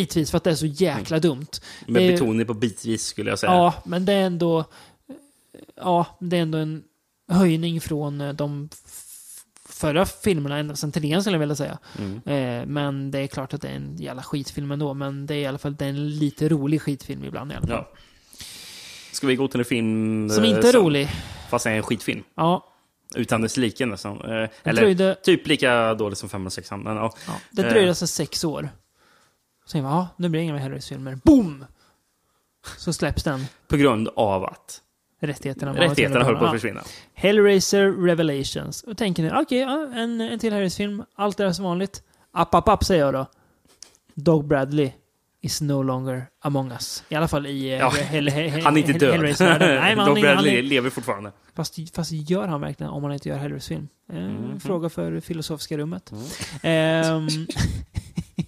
bitvis för att det är så jäkla dumt. Med Det är- betoning på bitvis skulle jag säga. Ja, men det är ändå... Ja, det är ändå en höjning från eh, de förra filmerna, ända sedan trean skulle jag vilja säga. Mm. Eh, men det är klart att det är en jävla skitfilm ändå, men det är i alla fall det är en lite rolig skitfilm ibland i alla fall. Ja. Ska vi gå till en film... Som eh, inte är rolig. Fast är en skitfilm. Ja, Utan dess like nästan. Eh, det Eller dröjde, typ lika dåligt som 5 och 6 men ja. ja, det Eh, dröjde alltså sex år. Så jag bara, ja, nu blir det inga mer Hellraiser-filmer. Boom! Så släpps den. På grund av att rättigheterna. Rättigheterna höll på att Ja. försvinna. Hellraiser Revelations. Och tänker ni, okej, ja, en, en till Hellraiser-film. Allt är som vanligt. App, app, app säger jag då. Dog Bradley is no longer among us. I alla fall i... eh, Ja, Hell- Hell- han är inte Hell- död. Nej, han, är- han Bradley är, lever fortfarande. fast, fast gör han verkligen om han inte gör Hellraiser-film? Eh, Mhm. Fråga för filosofiska rummet. Mm. Ehm,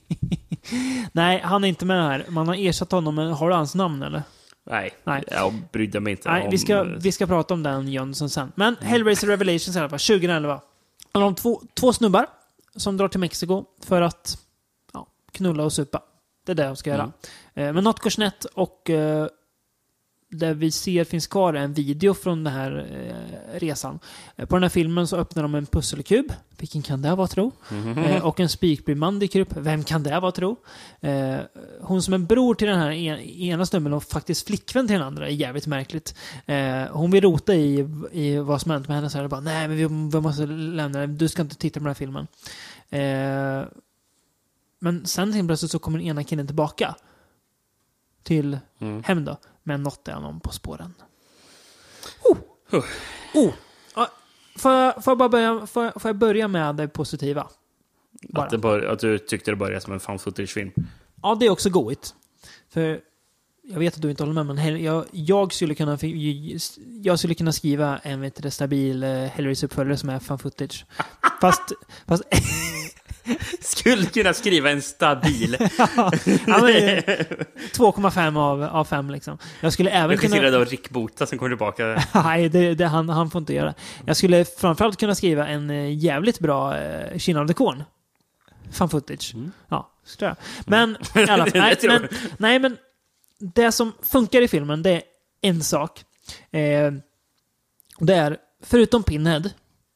Nej, han är inte med här. Man har ersatt honom, men har du hans namn eller? Nej, Nej. jag brydde mig inte Nej, om... vi ska, vi ska prata om den Jönsson sen. Men Hellraiser Revelations i alla fall, 2011. Och de två, två snubbar som drar till Mexiko för att ja, knulla och supa. Det är det de ska göra. Eh, men något går snett och det vi ser finns kvar är en video från den här eh, resan. Eh, på den här filmen så öppnar de en pusselkub. Vilken kan det vara tro? Eh, och en spikbrytmandig krupp. Vem kan det vara tro? Eh, hon som är bror till den här en, ena snubben och faktiskt flickvän till den andra är jävligt märkligt. Hon vill rota i, i vad som hänt med henne så är det bara nej men vi, vi måste lämna det. Du ska inte titta på den här filmen. Men sen helt plötsligt så kommer den ena killen tillbaka. Till Mm. hem då. Men något är honom på spåren. Oh! oh. Ja, Får, jag, får, jag bara börja, får, jag- får jag börja med det positiva? Bara. Att, det bör, att du tyckte det började som en fan footage-film. Ja, det är också goigt. För jag vet att du inte håller med, men jag, jag, skulle kunna, jag skulle kunna skriva en vet stabil uh, Hellraiser-uppföljare som är fan footage. Fast, fast Skulle kunna skriva en stabil... ja, men, eh, 2,5 av, av 5 liksom. Jag skulle även Regisserad kunna... av Rick Bota som kommer tillbaka. Nej, det, det, han, han får inte göra. Jag skulle framförallt kunna skriva en eh, jävligt bra uh, Kina of the Corn. Fan footage. Ja, så tror jag. Men, i alla nej, men, jag. nej, men det som funkar i filmen, det är en sak. Eh, det är, förutom Pinhead,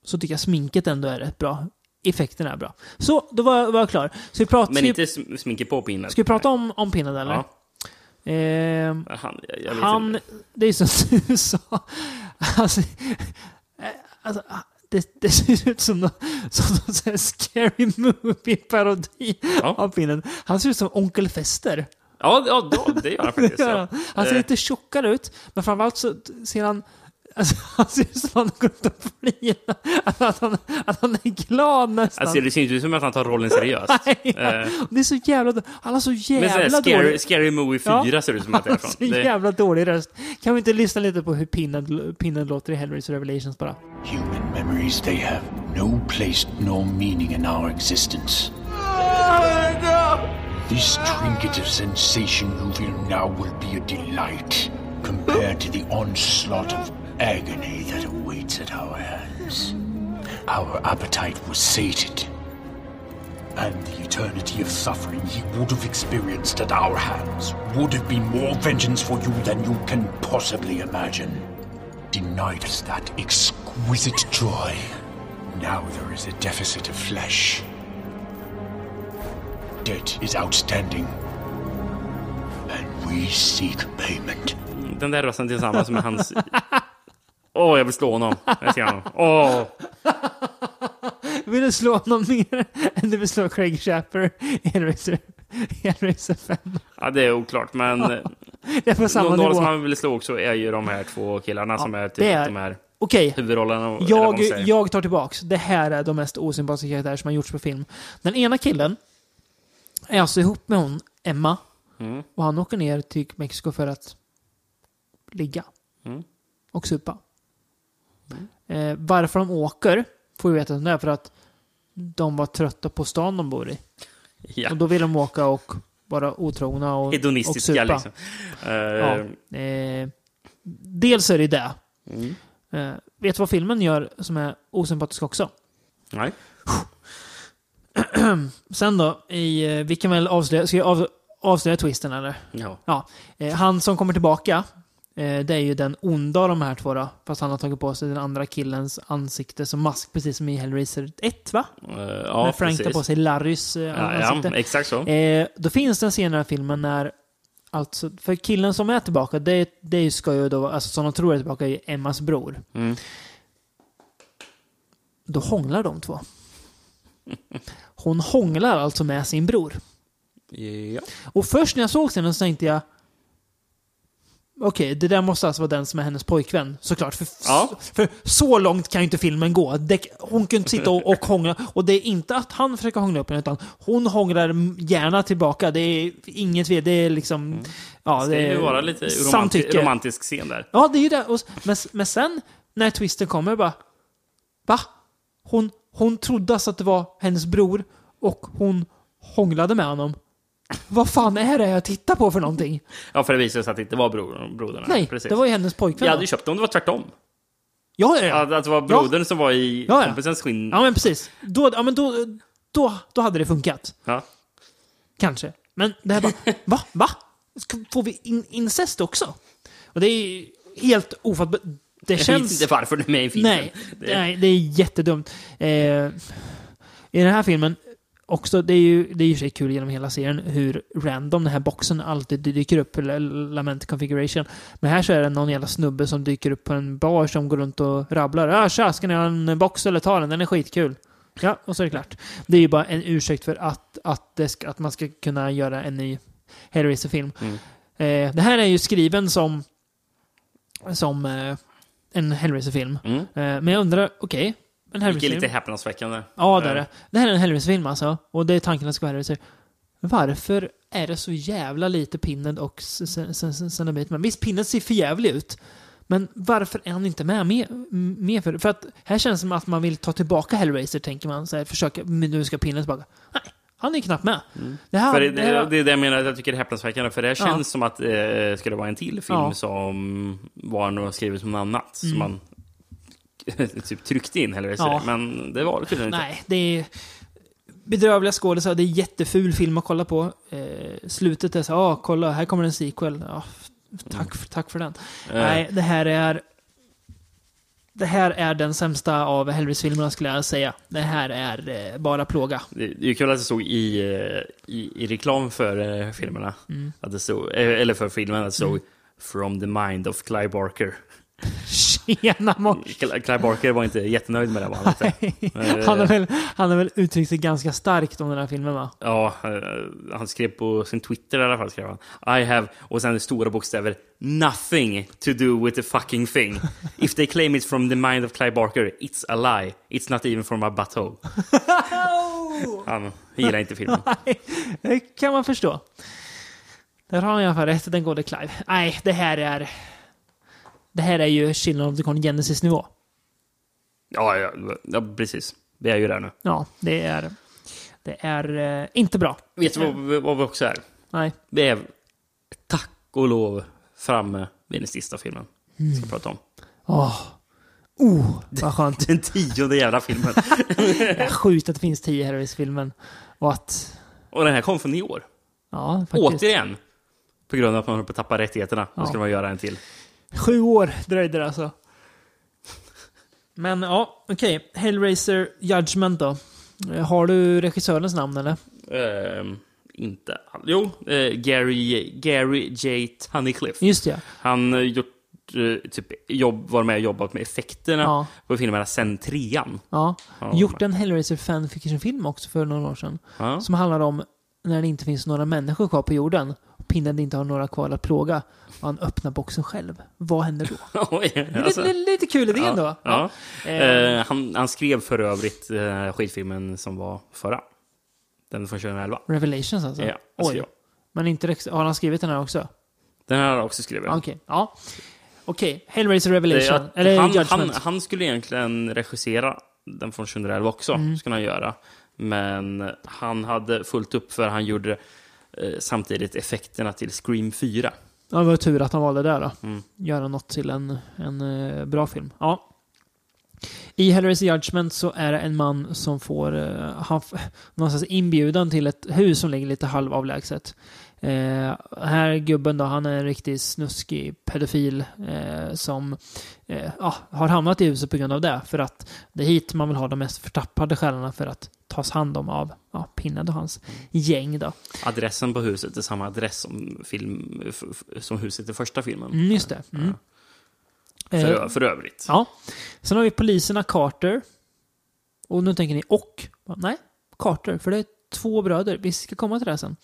så tycker jag sminket ändå är rätt bra. Effekten är bra. Så, då var, jag- var jag klar. Så vi pratar, Men inte sminket på pinnen. ska vi prata om, om Pinhead eller? Ja. Eh, Han, jag, jag han, det är som du sa. Alltså, eh, alltså, det, det ser ut som någon, som någon scary movie-parodi Ja. av pinnen. Han ser ut som Onkel Fester. Ja, ja det gör han faktiskt. Ja. han. Han ser Eh, lite tjockare ut, men framförallt så ser han Alltså, han ser ut som att han går runt och flinar. Att, han, att han är glad nästan. Alltså, det ser inte ut som att han tar rollen seriöst. Nej, Eh, det är så jävla... Han har så Men jävla här scary, dålig... scary Movie 4 Ja. ser det ut som att det är från. så Det, jävla dålig röst. Kan vi inte lyssna lite på hur pinnen, pinnen låter i Hellraiser Revelations bara? Human memories, they have no place nor meaning in our existence. This trinket of sensation you feel now will be a delight compared to the onslaught of agony that awaits at our hands. Our appetite was sated, and the eternity of suffering he would have experienced at our hands would have been more vengeance for you than you can possibly imagine. Denied us that exquisite joy. Now there is a deficit of flesh. Debt is outstanding. And we seek payment. den där rösten tillsammans med hans... Åh, jag vill slå honom. Jag ser honom. Åh! Vill du slå honom mer än du vill slå Craig Shapper i Hellraiser, Hellraiser 5? Ja, det är oklart, men... Det är på samma Några nivå. som man vill slå också är ju de här två killarna som är typ är- de här Okej, huvudrollerna. jag, jag tar tillbaks. Det här är de mest osympatiska karaktärer som har gjorts på film. Den ena killen är alltså ihop med hon, Emma. Mm. Och han åker ner till Mexiko för att ligga. Mm. Och supa. Eh, varför de åker får vi veta att det är för att de var trötta på stan de bor i. Ja. Och då vill de åka och vara otrogna och, och supa. liksom. Eh, Ja. Eh, dels är det det. Mm. Eh, vet du vad filmen gör som är osympatisk också? Nej. Sen då, i, eh, vi kan väl avslöja, ska jag av, avslöja twisten eller? Ja. Ja. Eh, han som kommer tillbaka, det är ju den onda av de här två då. Fast han har tagit på sig den andra killens ansikte som mask, precis som i Hellraiser 1 va? Eh, ja, när Frank tar precis. på sig Larrys eh, Ja, ja, ansikte. exakt så. Eh, då finns det en scen i den här filmen när Alltså, för killen som är tillbaka, det, det ska ju då, alltså som de tror är tillbaka, är Emmas bror. Mm. Då hånglar de två. Hon hånglar alltså med sin bror. Ja. Och först när jag såg scenen så tänkte jag... okej, det där måste alltså vara den som är hennes pojkvän, såklart. För, Ja. för så långt kan ju inte filmen gå. Det, hon kan inte sitta och, och hångla. Och det är inte att han försöker hångla upp henne, utan hon hånglar gärna tillbaka. Det är inget det är liksom... Ja, Mm. Det ska ju vara lite romanti- romantisk scen där. Ja, det är ju det. Och, men, men sen, när twisten kommer, bara... Va? Hon, hon trodde alltså att det var hennes bror och hon hånglade med honom. Vad fan är det jag tittar på för någonting? Ja, för det visade sig att det inte var bror, brodern. Nej, Precis. det var ju hennes pojkvän. Jag hade ju köpt det om det var tvärtom. Ja, ja, ja. Att, att det var brodern som var i Ja, ja. kompisens skinn. Ja, men precis. Då, ja, men då, då, då hade det funkat. Ja. Kanske. Men det här bara, va? Va? Får vi in, incest också? Och det är helt ofattbart. Det Jag vet känns... inte varför det är med i filmen. Nej, Det- nej, det är jättedumt. Eh, I den här filmen, också, det är ju det är ju sig kul genom hela serien hur random den här boxen alltid dyker upp, Lament Configuration. Men här så är det någon jävla snubbe som dyker upp på en bar som går runt och rabblar. Ja, tja, ska ni ha en box eller ta den? Den är skitkul. Ja, och så är det klart. Det är ju bara en ursäkt för att, att, ska, att man ska kunna göra en ny Hellraiser-film. Mm. Eh, det här är ju skriven som, som eh, en Hellraiser-film. Mm. Eh, men jag undrar, okej. En Vilket är lite häpnadsväckande. Ja, det är Eh, det. Det här är en Hellraiser-film alltså. Och det är tanken att det ska vara Hellraiser. Varför är det så jävla lite Pinhead och S- S- S- Cenobite med? Visst, Pinhead ser för jävlig ut. Men varför är han inte med? Med för, för att här känns det som att man vill ta tillbaka Hellraiser, tänker man. Så här, försöka, men nu ska Pinhead tillbaka. Nej, han är knappt med. Det här, det, det här, det, det är det jag menar, jag tycker det är häpnadsväckande. För det här Ja. känns som att det eh, skulle vara en till film Ja. som var skrivet som något annat. Som Mm. man typ tryckte in Hellraiser Ja. Men det var det tydligen inte. Nej, det är bedrövliga skådisar. Det är jätteful film att kolla på. Eh, slutet är så ja, kolla, här kommer en sequel. Ja, tack, för, tack för den. Eh. Nej, det här är... Det här är den sämsta av Hellraiser-filmerna skulle jag säga. Det här är eh, bara plåga. Det det är kul att det stod i, eh, i, i reklam för eh, filmerna. Mm. Att det stod, eh, eller för filmen, att det stod Mm. From the mind of Clive Barker. Tjena mors! Cl- Clive Barker var inte jättenöjd med det var han inte. Han har, väl, han har väl uttryckt sig ganska starkt om den här filmen va? Ja, eh, han skrev på sin Twitter i alla fall, skrev han. I have, och sen stora bokstäver, nothing to do with the fucking thing. If they claim it's from the mind of Clive Barker, it's a lie. It's not even from my butthole. Han gillar inte filmen. Nej, det kan man förstå. Där har han i alla fall rätt, den gode Clive. Nej, det här är... Det här är ju Children of the Corn Genesis-nivå. Ja, ja, ja, precis. Vi är ju där nu. Ja, det är... Det är eh, inte bra. Vet du vad, vad vi också är? Nej. Vi är, tack och lov, framme vid den sista filmen. Mm. Ska prata om. Åh. Oh, vad skönt. Den tionde jävla filmen. Sjukt att det finns tio Harris-filmen. Och att... och den här kom från i år. Ja, faktiskt. Återigen. På grund av att man håller på att tappa rättigheterna. Då Ja. ska man göra en till. Sju år dröjde det alltså. Men ja, okej. Hellraiser Judgment då. Eh, Har du regissörens namn eller? Ehm, inte all- Jo, eh, Gary, Gary J. Tunnicliffe. Just det. Han har gjort typ jobb, var med och jobbat med effekterna Ja. på filmerna sen trean. Ja. Ja, Gjort en Hellraiser fanfiction-film också för några år sedan. Ja. Som handlar om när det inte finns några människor kvar på jorden. Pinhead inte har några kvar att plåga. Och han öppnar boxen själv. Vad händer då? Oj, alltså. lite, lite kul idé Ja, ändå. Ja. Eh. Eh, han, han skrev för övrigt eh, skitfilmen som var förra. Den från 2011. Revelations alltså? Ja, alltså Oj. jag. Men inte, har han skrivit den här också? Den här har jag också skrivit. Okej, ja. Okej, Hellraiser är Revelation. att Eller han, han, han skulle egentligen regissera den från 2011 också, Mm. skulle han göra. Men han hade fullt upp för han gjorde eh, samtidigt effekterna till Scream 4. Ja, det var tur att han valde det då. Mm. Göra något till en, en eh, bra film. Ja. I Hellraiser Judgment så är det en man som får uh, han, någonstans inbjudan till ett hus som ligger lite halvavlägset. Eh, här gubben då, han är en riktigt snuskig pedofil eh, som eh, har hamnat i huset på grund av det. För att det är hit man vill ha de mest förtappade själarna för att tas hand om av ja, Pinhead och hans gäng då. Adressen på huset är samma adress som, film, som huset i första filmen. Mm, just det. Mm. För, Eh, för övrigt. Ja. Sen har vi poliserna Carter. Och nu tänker ni och? Nej, Carter. För det är två bröder. Vi ska komma till det sen.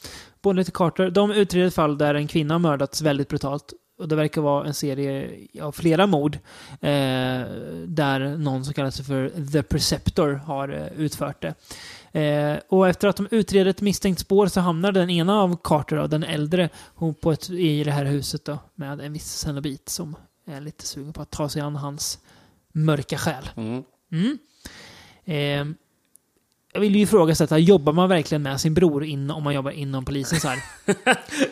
Båda heter Carter. De utreder ett fall där en kvinna har mördats väldigt brutalt. Och det verkar vara en serie av flera mord eh, där någon som kallas för The Preceptor har eh, utfört det. Eh, och efter att de utreder ett misstänkt spår så hamnar den ena av Carter, då, den äldre, hon på ett, i det här huset då, med en viss cenobit som är lite sugen på att ta sig an hans mörka själ. Mm. Mm. Eh, jag vill ju ifrågasätta, jobbar man verkligen med sin bror in, om man jobbar inom polisen så här?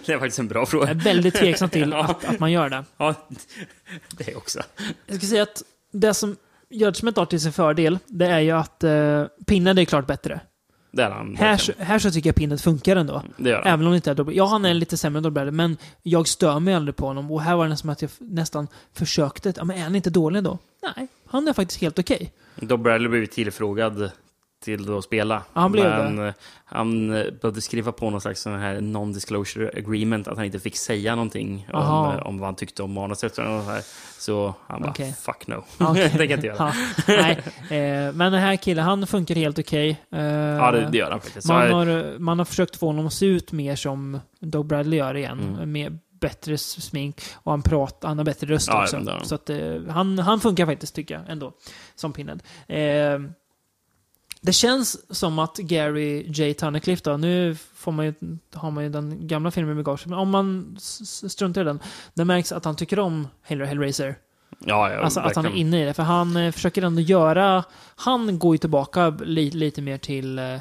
Det är faktiskt en bra fråga. Jag är väldigt tveksam till Ja. att, att man gör det. Ja, det är också. Jag ska säga att det som Judgment har till sin fördel, det är ju att uh, Pinhead är klart bättre. Det är han. Här, så- här så tycker jag Pinhead funkar ändå. Det gör han. Även om det inte är dubbel. Ja, han är lite sämre än Dobbrelle, men jag stör mig aldrig på honom. Och här var det som att jag nästan försökte. Ja, men är han inte dålig då? Nej, han är faktiskt helt okej. Då Bradley blivit tillfrågad till att spela. Han blev Men det. eh, han eh, behövde skriva på någon slags sån här non-disclosure agreement, att han inte fick säga någonting om, eh, om vad han tyckte om manuset. Och så, här. så han bara, Okej. fuck no. Okej. det kan jag inte göra. Nej, eh, men den här killen, han funkar helt okej. Eh, Ja, det- det gör han faktiskt. Man har, man har försökt få honom att se ut mer som Doug Bradley gör igen. Mm. Med bättre smink och han pratar, han har bättre röst Ja, också. Så att, han, han funkar faktiskt, tycker jag, ändå. Som Pinhead. Eh, det känns som att Gary J. Tunnicliffe då, nu får man ju, har man ju den gamla filmen i bagaget, men om man struntar i den, det märks att han tycker om Hell- Hellraiser. Ja, ja, Alltså att han är inne i det. För han eh, försöker ändå göra... Han går ju tillbaka li, lite mer till eh,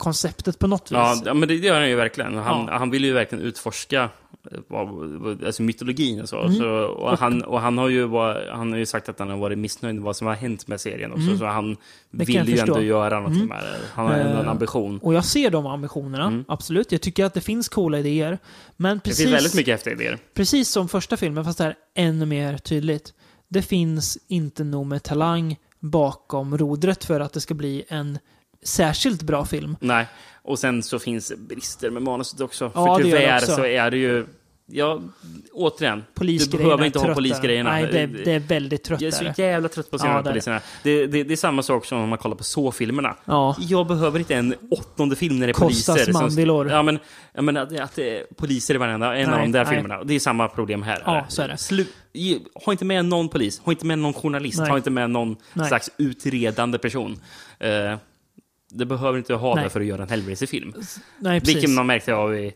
konceptet på något vis. Ja, men det gör han ju verkligen. Han, Ja. han vill ju verkligen utforska eh, alltså mytologin och så. Mm. så och, han, och han har ju han har ju sagt att han har varit missnöjd med vad som har hänt med serien också. Mm. Så han Det vill ju ändå göra något Mm. med det. Han har ändå en Eh, ambition. Och jag ser de ambitionerna, Mm. absolut. Jag tycker att det finns coola idéer. Men Det precis, finns väldigt mycket häftiga idéer. precis som första filmen, fast det här är ännu mer tydligt. Det finns inte nog med talang bakom rodret för att det ska bli en särskilt bra film. Nej, och sen så finns brister med manuset också. Ja, För tyvärr också. så är det ju... Ja, återigen. Du behöver inte ha polisgrejerna. Nej, det, det är väldigt trött. Jag är så jävla trött på att se Ja, det. poliserna. Det, det, det är samma sak som om man kollar på så-filmerna. Ja. Jag behöver inte en åttonde film när det är Kostas poliser. som- mandilor. Ja, men, jag menar att, att det är poliser i varenda en av Nej, de där nej. filmerna. Det är samma problem här. Ja, så är det. Slu, ha inte med någon polis, ha inte med någon journalist, Nej. ha inte med någon Nej. slags utredande person. Eh, det behöver inte ha Nej. det för att göra en Hellraiser-film. Nej, precis. Vilket man märkte av i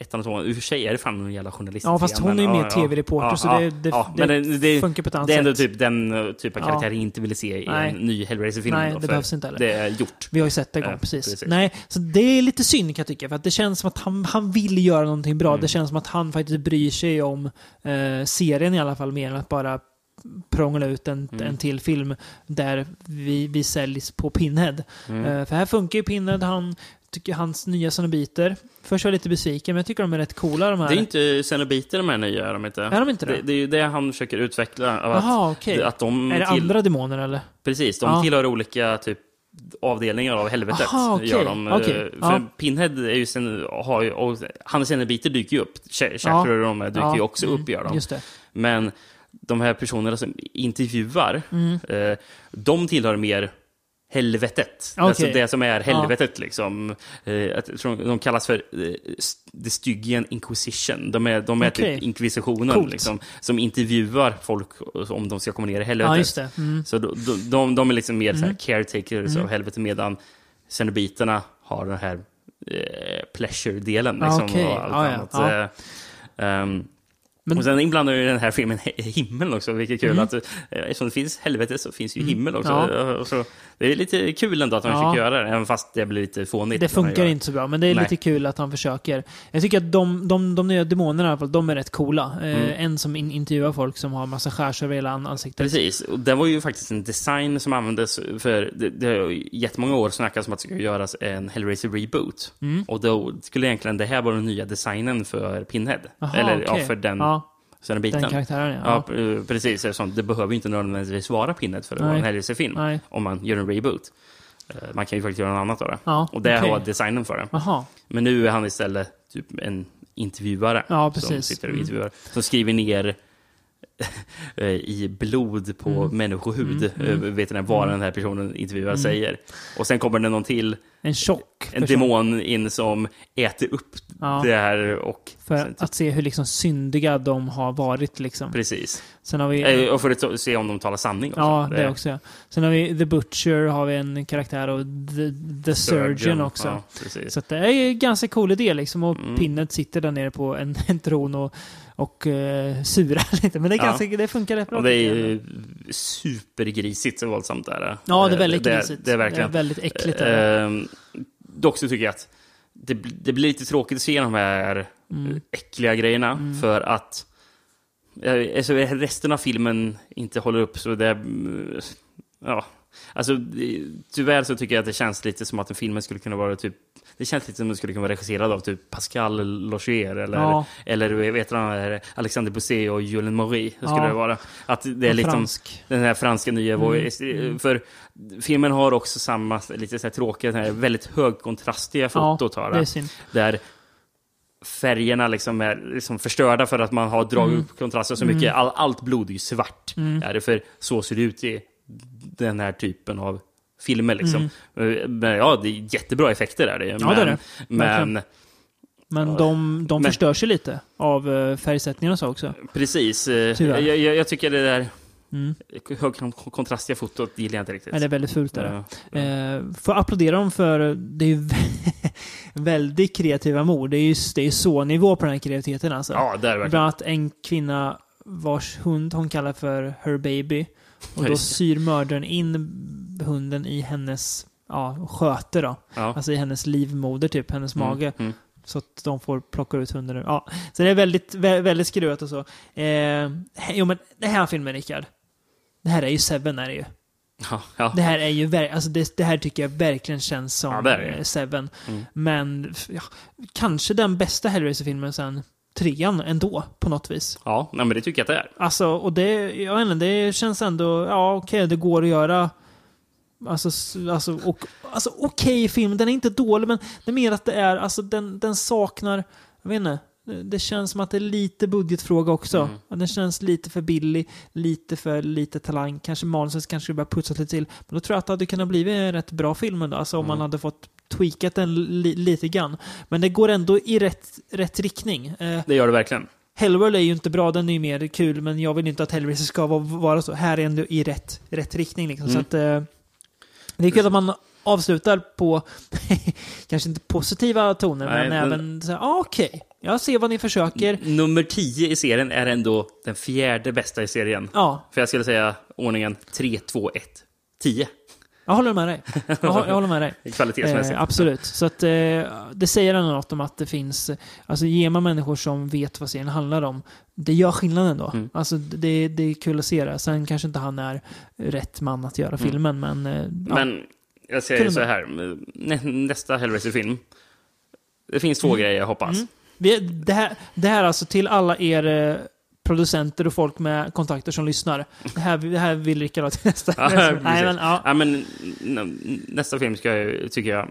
ettan och tvåan. I och för sig är det fan någon jävla journalist. Ja, fast hon är ju mer TV-reporter, så det- det- men det det, funkar på ett annat Det är ändå sätt. typ den uh, typ av Ja. karaktär jag inte ville se i Nej. en ny Hellraiser-film. Nej, då, det behövs inte heller. Det är gjort. Vi har ju sett det en gång, Ja, precis. precis. Nej, så det är lite synd kan jag tycka, för att det känns som att han, han vill göra någonting bra. Mm. Det känns som att han faktiskt bryr sig om eh, serien i alla fall, mer än att bara prångla ut en, Mm. en till film där vi, vi säljs på Pinhead. Mm. Eh, för här funkar ju Pinhead, han tycker hans nya Cenobiter. Först var jag lite besviken, men jag tycker de är rätt coola de här. Det är inte Cenobiter de här nya, är de inte? Är de inte det? Det, det är ju det han försöker utveckla. Av att, Jaha, okej. att de Är det till- andra demoner eller? Precis, de Ja. tillhör olika typ avdelningar av helvetet. Aha, okej. Gör de, eh, Okej, För ja. Pinhead är ju sen, har ju, och hans Cenobiter dyker ju upp. Ch- Shatter och de dyker Ja. ju också Mm, upp, gör de. just det. Men de här personerna som intervjuar, Mm. eh, de tillhör mer helvetet. Okej. Alltså det som är helvetet liksom. Eh, de kallas för eh, The Stygian Inquisition. De är, de är Okej. typ inkvisitionen liksom, som intervjuar folk om de ska komma ner i helvetet. Ja. Mm. Så de, de, de, är liksom mer Mm. caretakers Mm. av helvetet medan Cenobiterna har den här eh, pleasure-delen. Ja, Liksom, okej. och allt Ja, ja. annat. Ja. Eh, ehm, Men- och sen inblandar ju den här filmen himlen också, vilket är kul. Mm. Att, eh, eftersom det finns helvete så finns ju Mm. himmel också. Ja. Eh, Och så, det är lite kul ändå att de Ja. försöker göra det, även fast det blir lite fånigt. Det funkar inte så bra, men det är Nej. lite kul att han försöker. Jag tycker att de, de, de nya demonerna i alla fall, de är rätt coola. Eh, Mm. En som in, intervjuar folk som har massa skärs över hela an- ansiktet. Precis, och det var ju faktiskt en design som användes för, det, det har jättemånga år snackats om att det ska göras en Hellraiser reboot. Mm. Och då skulle egentligen det här vara den nya designen för Pinhead. Aha, Eller ja, okej. för den, Ja. Den biten. Den karaktären, ja. ja. precis, eftersom det behöver inte nödvändigtvis vara Pinhead för att vara en. Nej. Om man gör en reboot. Eh, Man kan ju faktiskt göra något annat av det. Ja, och det okej. var designen för det. Jaha. Men nu är han istället typ en intervjuare. Ja, Som sitter och Mm. intervjuar. Som skriver ner i blod på Mm. människohud, Mm, mm. eh, vet ni vad Mm. den här personen intervjuar Mm. säger. Och sen kommer det någon till, En tjock en person. demon in som äter upp Ja. det här och... För att se hur liksom syndiga de har varit. Liksom. Precis. Sen har vi... Eh, Och för att se om de talar sanning också. Ja, det också. Ja. Sen har vi The Butcher, har vi en karaktär och The, the Surgeon, Surgeon, också. ja, så det är en ganska cool idé liksom. Och Mm. Pinnet sitter där nere på en, en tron och, och uh, surar lite. Men det, är Ja. det funkar rätt bra. Och det är ju supergrisigt så våldsamt där. Ja, det är väldigt det, grisigt. Det är verkligen. Det är väldigt äckligt, Ehm, dock så tycker jag att det, det blir lite tråkigt att se de här Mm. äckliga grejerna. För att eh, alltså, resten av filmen inte håller upp så det... mm, Ja. Alltså, det- tyvärr så tycker jag att det känns lite som att en filmen skulle kunna vara typ... Det känns lite som den skulle kunna vara regisserad av typ Pascal Logier eller, Ja. eller vet du, Alexander Bousset och Julien Maury. Så skulle Ja. det vara. Att det är En liksom fransk. den här franska nya Mm, voice. mm. För filmen har också samma lite så här tråkiga, här väldigt högkontrastiga fotot. har det är synd. Där färgerna liksom är liksom förstörda för att man har dragit Mm. upp kontraster så Mm. mycket. All, allt blod är ju svart. Mm. Är det för så ser det ut i den här typen av filmer. Liksom. Eh, Men ja, det är jättebra effekter är det. Mm. Ja, det är det. Men. Men de, de Men- förstörs ju lite av uh, färgsättningen och så också. precis. eh. Jag, jag, jag tycker det där Mm. högkontrastiga fotot gillar jag inte riktigt. Ja, det är väldigt fult. Där. Ja. Eh, får applådera dem för det är ju väldigt kreativa mord. Det är ju det är så nivå på den här kreativiteten alltså. Ja, det är verkligen. Bland annat en kvinna vars hund hon kallar för her baby. Och då syr mördaren in hunden i hennes ja, sköte då. Ja. Alltså i hennes livmoder typ, hennes Mm, mage. mm. Så att de får plocka ut hunden. Ja. Så det är väldigt, vä- väldigt skruvat och så. Eh, jo men det här filmen Rickard. Det här är ju Seven är det ju. Ja, ja. Det här är ju alltså det, det här tycker jag verkligen känns som Ja, det det. eh, Seven. Mm. Men ja, kanske den bästa Hellraiser-filmen sen trean ändå, på något vis. Ja, nej, men det tycker jag att det är. Alltså, och det, jag vet inte, det känns ändå, ja okej, det går att göra. Alltså, alltså, och, alltså okej film, den är inte dålig, men det är mer att det är, alltså den, den saknar, jag vet inte, det- känns som att det är lite budgetfråga också. Mm. Den känns lite för billig, lite för lite talang. Kanske manuset kanske skulle börja putsas lite till. Men då tror jag att det hade kunnat bli en rätt bra film ändå. Alltså om Mm. man hade fått tweakat den li, lite grann. Men det går ändå i rätt, rätt riktning. Eh, Det gör det verkligen. Hellworld är ju inte bra, den är ju mer kul, men jag vill inte att Hellraiser ska vara, vara så. Här är ändå i rätt, rätt riktning liksom. Så Mm. att, eh, det är kul att man avslutar på, kanske inte positiva toner, Nej, men, men- även så här, ah, okej, jag ser vad ni försöker. Nummer 10 i serien är ändå den fjärde bästa i serien. Ja. För jag skulle säga ordningen 3, 2, 1, 10. Jag håller med dig. Jag, hå- jag håller med dig. Kvalitetsmässigt. Eh, absolut. Så att, eh, det säger ändå något om att det finns, alltså ger man människor som vet vad serien handlar om, det gör skillnaden då. Mm. Alltså det, det är kul att se det. Sen kanske inte han är rätt man att göra Mm. filmen, men... eh, ja. Men jag säger så ändå. här, nä, nästa Hellraiser-film. Det finns två grejer jag hoppas. Mm. Det, här, det här alltså till alla er eh, producenter och folk med kontakter som lyssnar. Det här, det här vill Rickard ha till nästa. Ja, Nej, precis. men, ja. ja, men nästa film ska jag, tycker jag...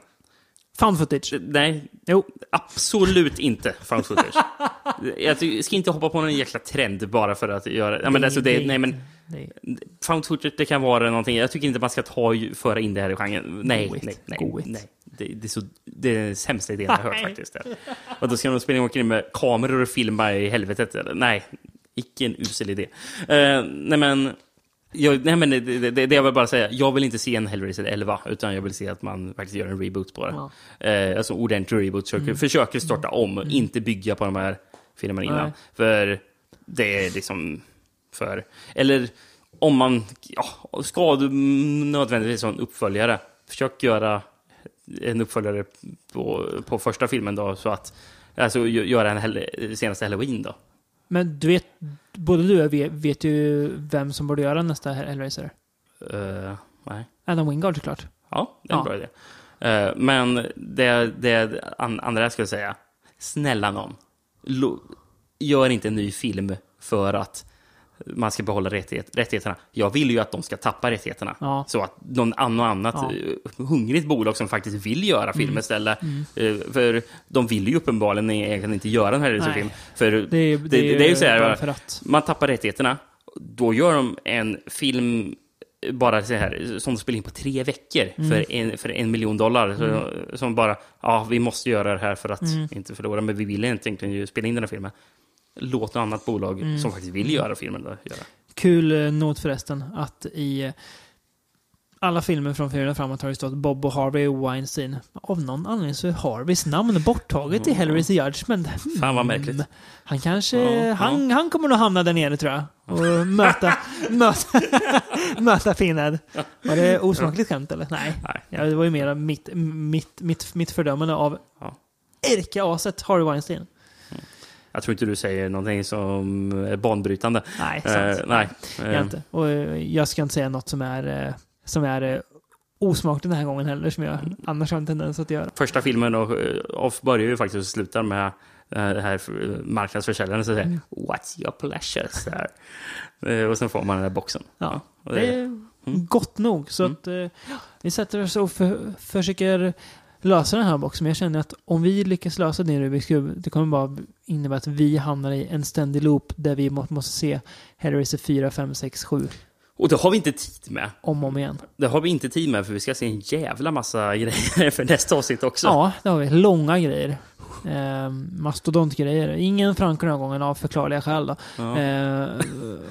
Found footage. Nej, jo. absolut inte found footage. jag ska inte hoppa på någon jäkla trend bara för att göra... Ja, men Nej, alltså, det, nej, nej, men nej. found footage, det kan vara någonting. Jag tycker inte man ska ta, föra in det här i genren. Nej, Go nej, nej. go nej. Det, det, är så, det är den sämsta idén jag hört Nej. faktiskt. Och då ska de springa omkring med kameror och filma i helvetet. Eller? Nej, icke en usel idé. Eh, nej, men... Jag, nej men det, det, det, jag vill bara säga, jag vill inte se en Hellraiser 11, utan jag vill se att man faktiskt gör en reboot på det. Eh, alltså ordentlig reboot, försöker, Mm. försöker starta om, inte bygga på de här filmerna innan. Nej. För det är liksom för... Eller om man ja, ska du nödvändigtvis ha en uppföljare, försök göra en uppföljare på, på första filmen då, så att Alltså gö- göra en senaste halloween då. Men du vet, både du och jag vet, ju vem som borde göra nästa Hellraiser. Uh, nej. Adam Wingard såklart. Ja, det är en Ja. bra idé. Eh, men det, det an, andra jag skulle säga, snälla någon, lo, gör inte en ny film för att man ska behålla rättighet, rättigheterna. Jag vill ju att de ska tappa rättigheterna. Ja. Så att någon annan annat Ja. eh, hungrigt bolag som faktiskt vill göra film Mm. istället. Mm. eh, För de vill ju uppenbarligen egentligen inte göra en här film. För det, Det är- det, det är ju så här, man tappar rättigheterna. Då gör de en film bara så här, som spelar in på tre veckor Mm. för, en, för en miljon dollar. Så, Som bara, ja, vi måste göra det här för att Mm. inte förlora, men vi vill inte egentligen ju spela in den här filmen. Låt något annat bolag Mm. som faktiskt vill göra filmen göra. Kul eh, not förresten att i eh, alla filmer från fyra och framåt har det stått Bob och Harvey Weinstein. Av någon anledning så är Harveys namn borttaget i Hellraise Judgment. Fan vad märkligt. Han kanske, Ja, han, han kommer nog hamna där nere tror jag. Och möta, möta, möta Pinhead. Var det osmakligt skämt eller? Nej. Nej. Ja, det var ju mer mitt, mitt, mitt, mitt fördömande av Ja. ärkeaset Harvey Weinstein. Jag tror inte du säger någonting som är banbrytande. Nej, Eh, sant. nej. Jag, Eh, inte. Och eh, jag ska inte säga något som är, eh, som är eh, osmakligt den här gången heller, som jag annars har en tendens att göra. Första filmen och eh, Off börjar ju faktiskt och slutar med eh, det här för- marknadsförsäljaren som säger Mm. What's your pleasure, sir? Eh, Och sen får man den där boxen. Ja, det är gott nog. Så att, eh, ja, vi sätter oss och för, försöker lösa den här boxen. Men jag känner att om vi lyckas lösa din Rubiks kub, det kommer bara innebära att vi hamnar i en ständig loop där vi må, måste se Hellraiser 4, 5, 6, 7 Och det har vi inte tid med. om och om igen. Det har vi inte tid med för vi ska se en jävla massa grejer för nästa avsnitt också. Ja, det har vi. Långa grejer. Eh, mastodontgrejer. Ingen Franco den här gången av förklarliga skäl. Då. Ja. Eh,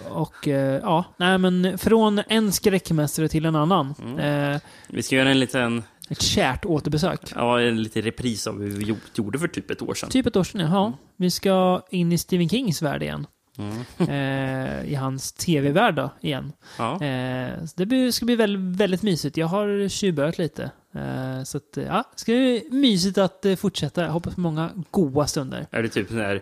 och eh, ja, nej men från en skräckmästare till en annan. Mm. Eh, Vi ska göra en liten, ett kärt återbesök. ja, en liten repris av hur vi gjorde för typ ett år sedan. Typ ett år sedan, ja. Vi ska in i Stephen Kings värld igen. Mm. Eh, I hans tv-värld då, igen. Ja. Eh, det ska bli väldigt, väldigt mysigt. Jag har tjuvbörjat lite. Eh, så att, ja, det ska bli mysigt att eh, fortsätta. Jag hoppas på många goa stunder. Är det typ här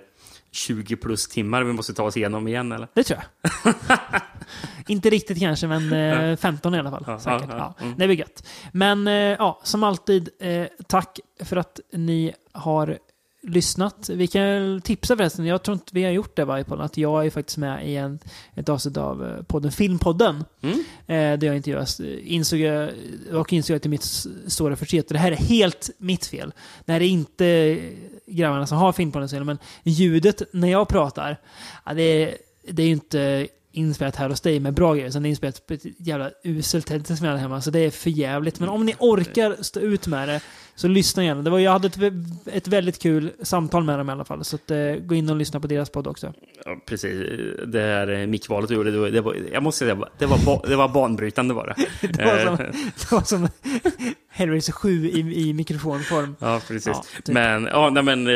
20 plus timmar vi måste ta oss igenom igen eller? Det tror jag. Inte riktigt kanske, men eh, 15 i alla fall. Ja, säkert. ja, Ja. Mm. Det blir gött. Men eh, ja, som alltid, eh, tack för att ni har lyssnat. Vi kan tipsa förresten, jag tror inte vi har gjort det varje podd, att jag är faktiskt med i en, ett avsnitt av eh, podden Filmpodden. Mm. Eh, där jag intervjuas. Insåg jag, och insåg jag till mitt s- stora förtret. Det här är helt mitt fel. Det här är inte grabbarna som har Filmpodden men ljudet när jag pratar, ja, det, är, det är ju inte inspelat här hos dig med bra grejer, utan det är inspelat på ett jävla uselt tält som jag hade hemma, så det är för jävligt. Men om ni orkar stå ut med det, så lyssna gärna. Det var, jag hade ett, ett väldigt kul samtal med dem i alla fall, så att, eh, gå in och lyssna på deras podd också. Ja, precis. Det här eh, mickvalet du gjorde, det var, det var, jag måste säga, det var, det var banbrytande var det. Var som, Eh, det var som Hellraiser 7 i, i mikrofonform. Ja, precis. Ja, typ. Men, ja, nej, men eh,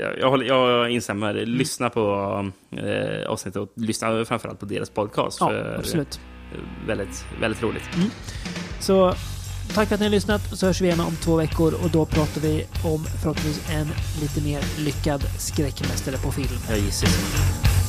jag, jag, håller- jag instämmer. Lyssna på eh, avsnittet och lyssna framförallt på deras podcast. Ja, för, absolut. Väldigt, väldigt roligt. Så tack för att ni har lyssnat, så hörs vi igen om två veckor och då pratar vi om förhoppningsvis en lite mer lyckad skräckmästare på film. Jag gissar så.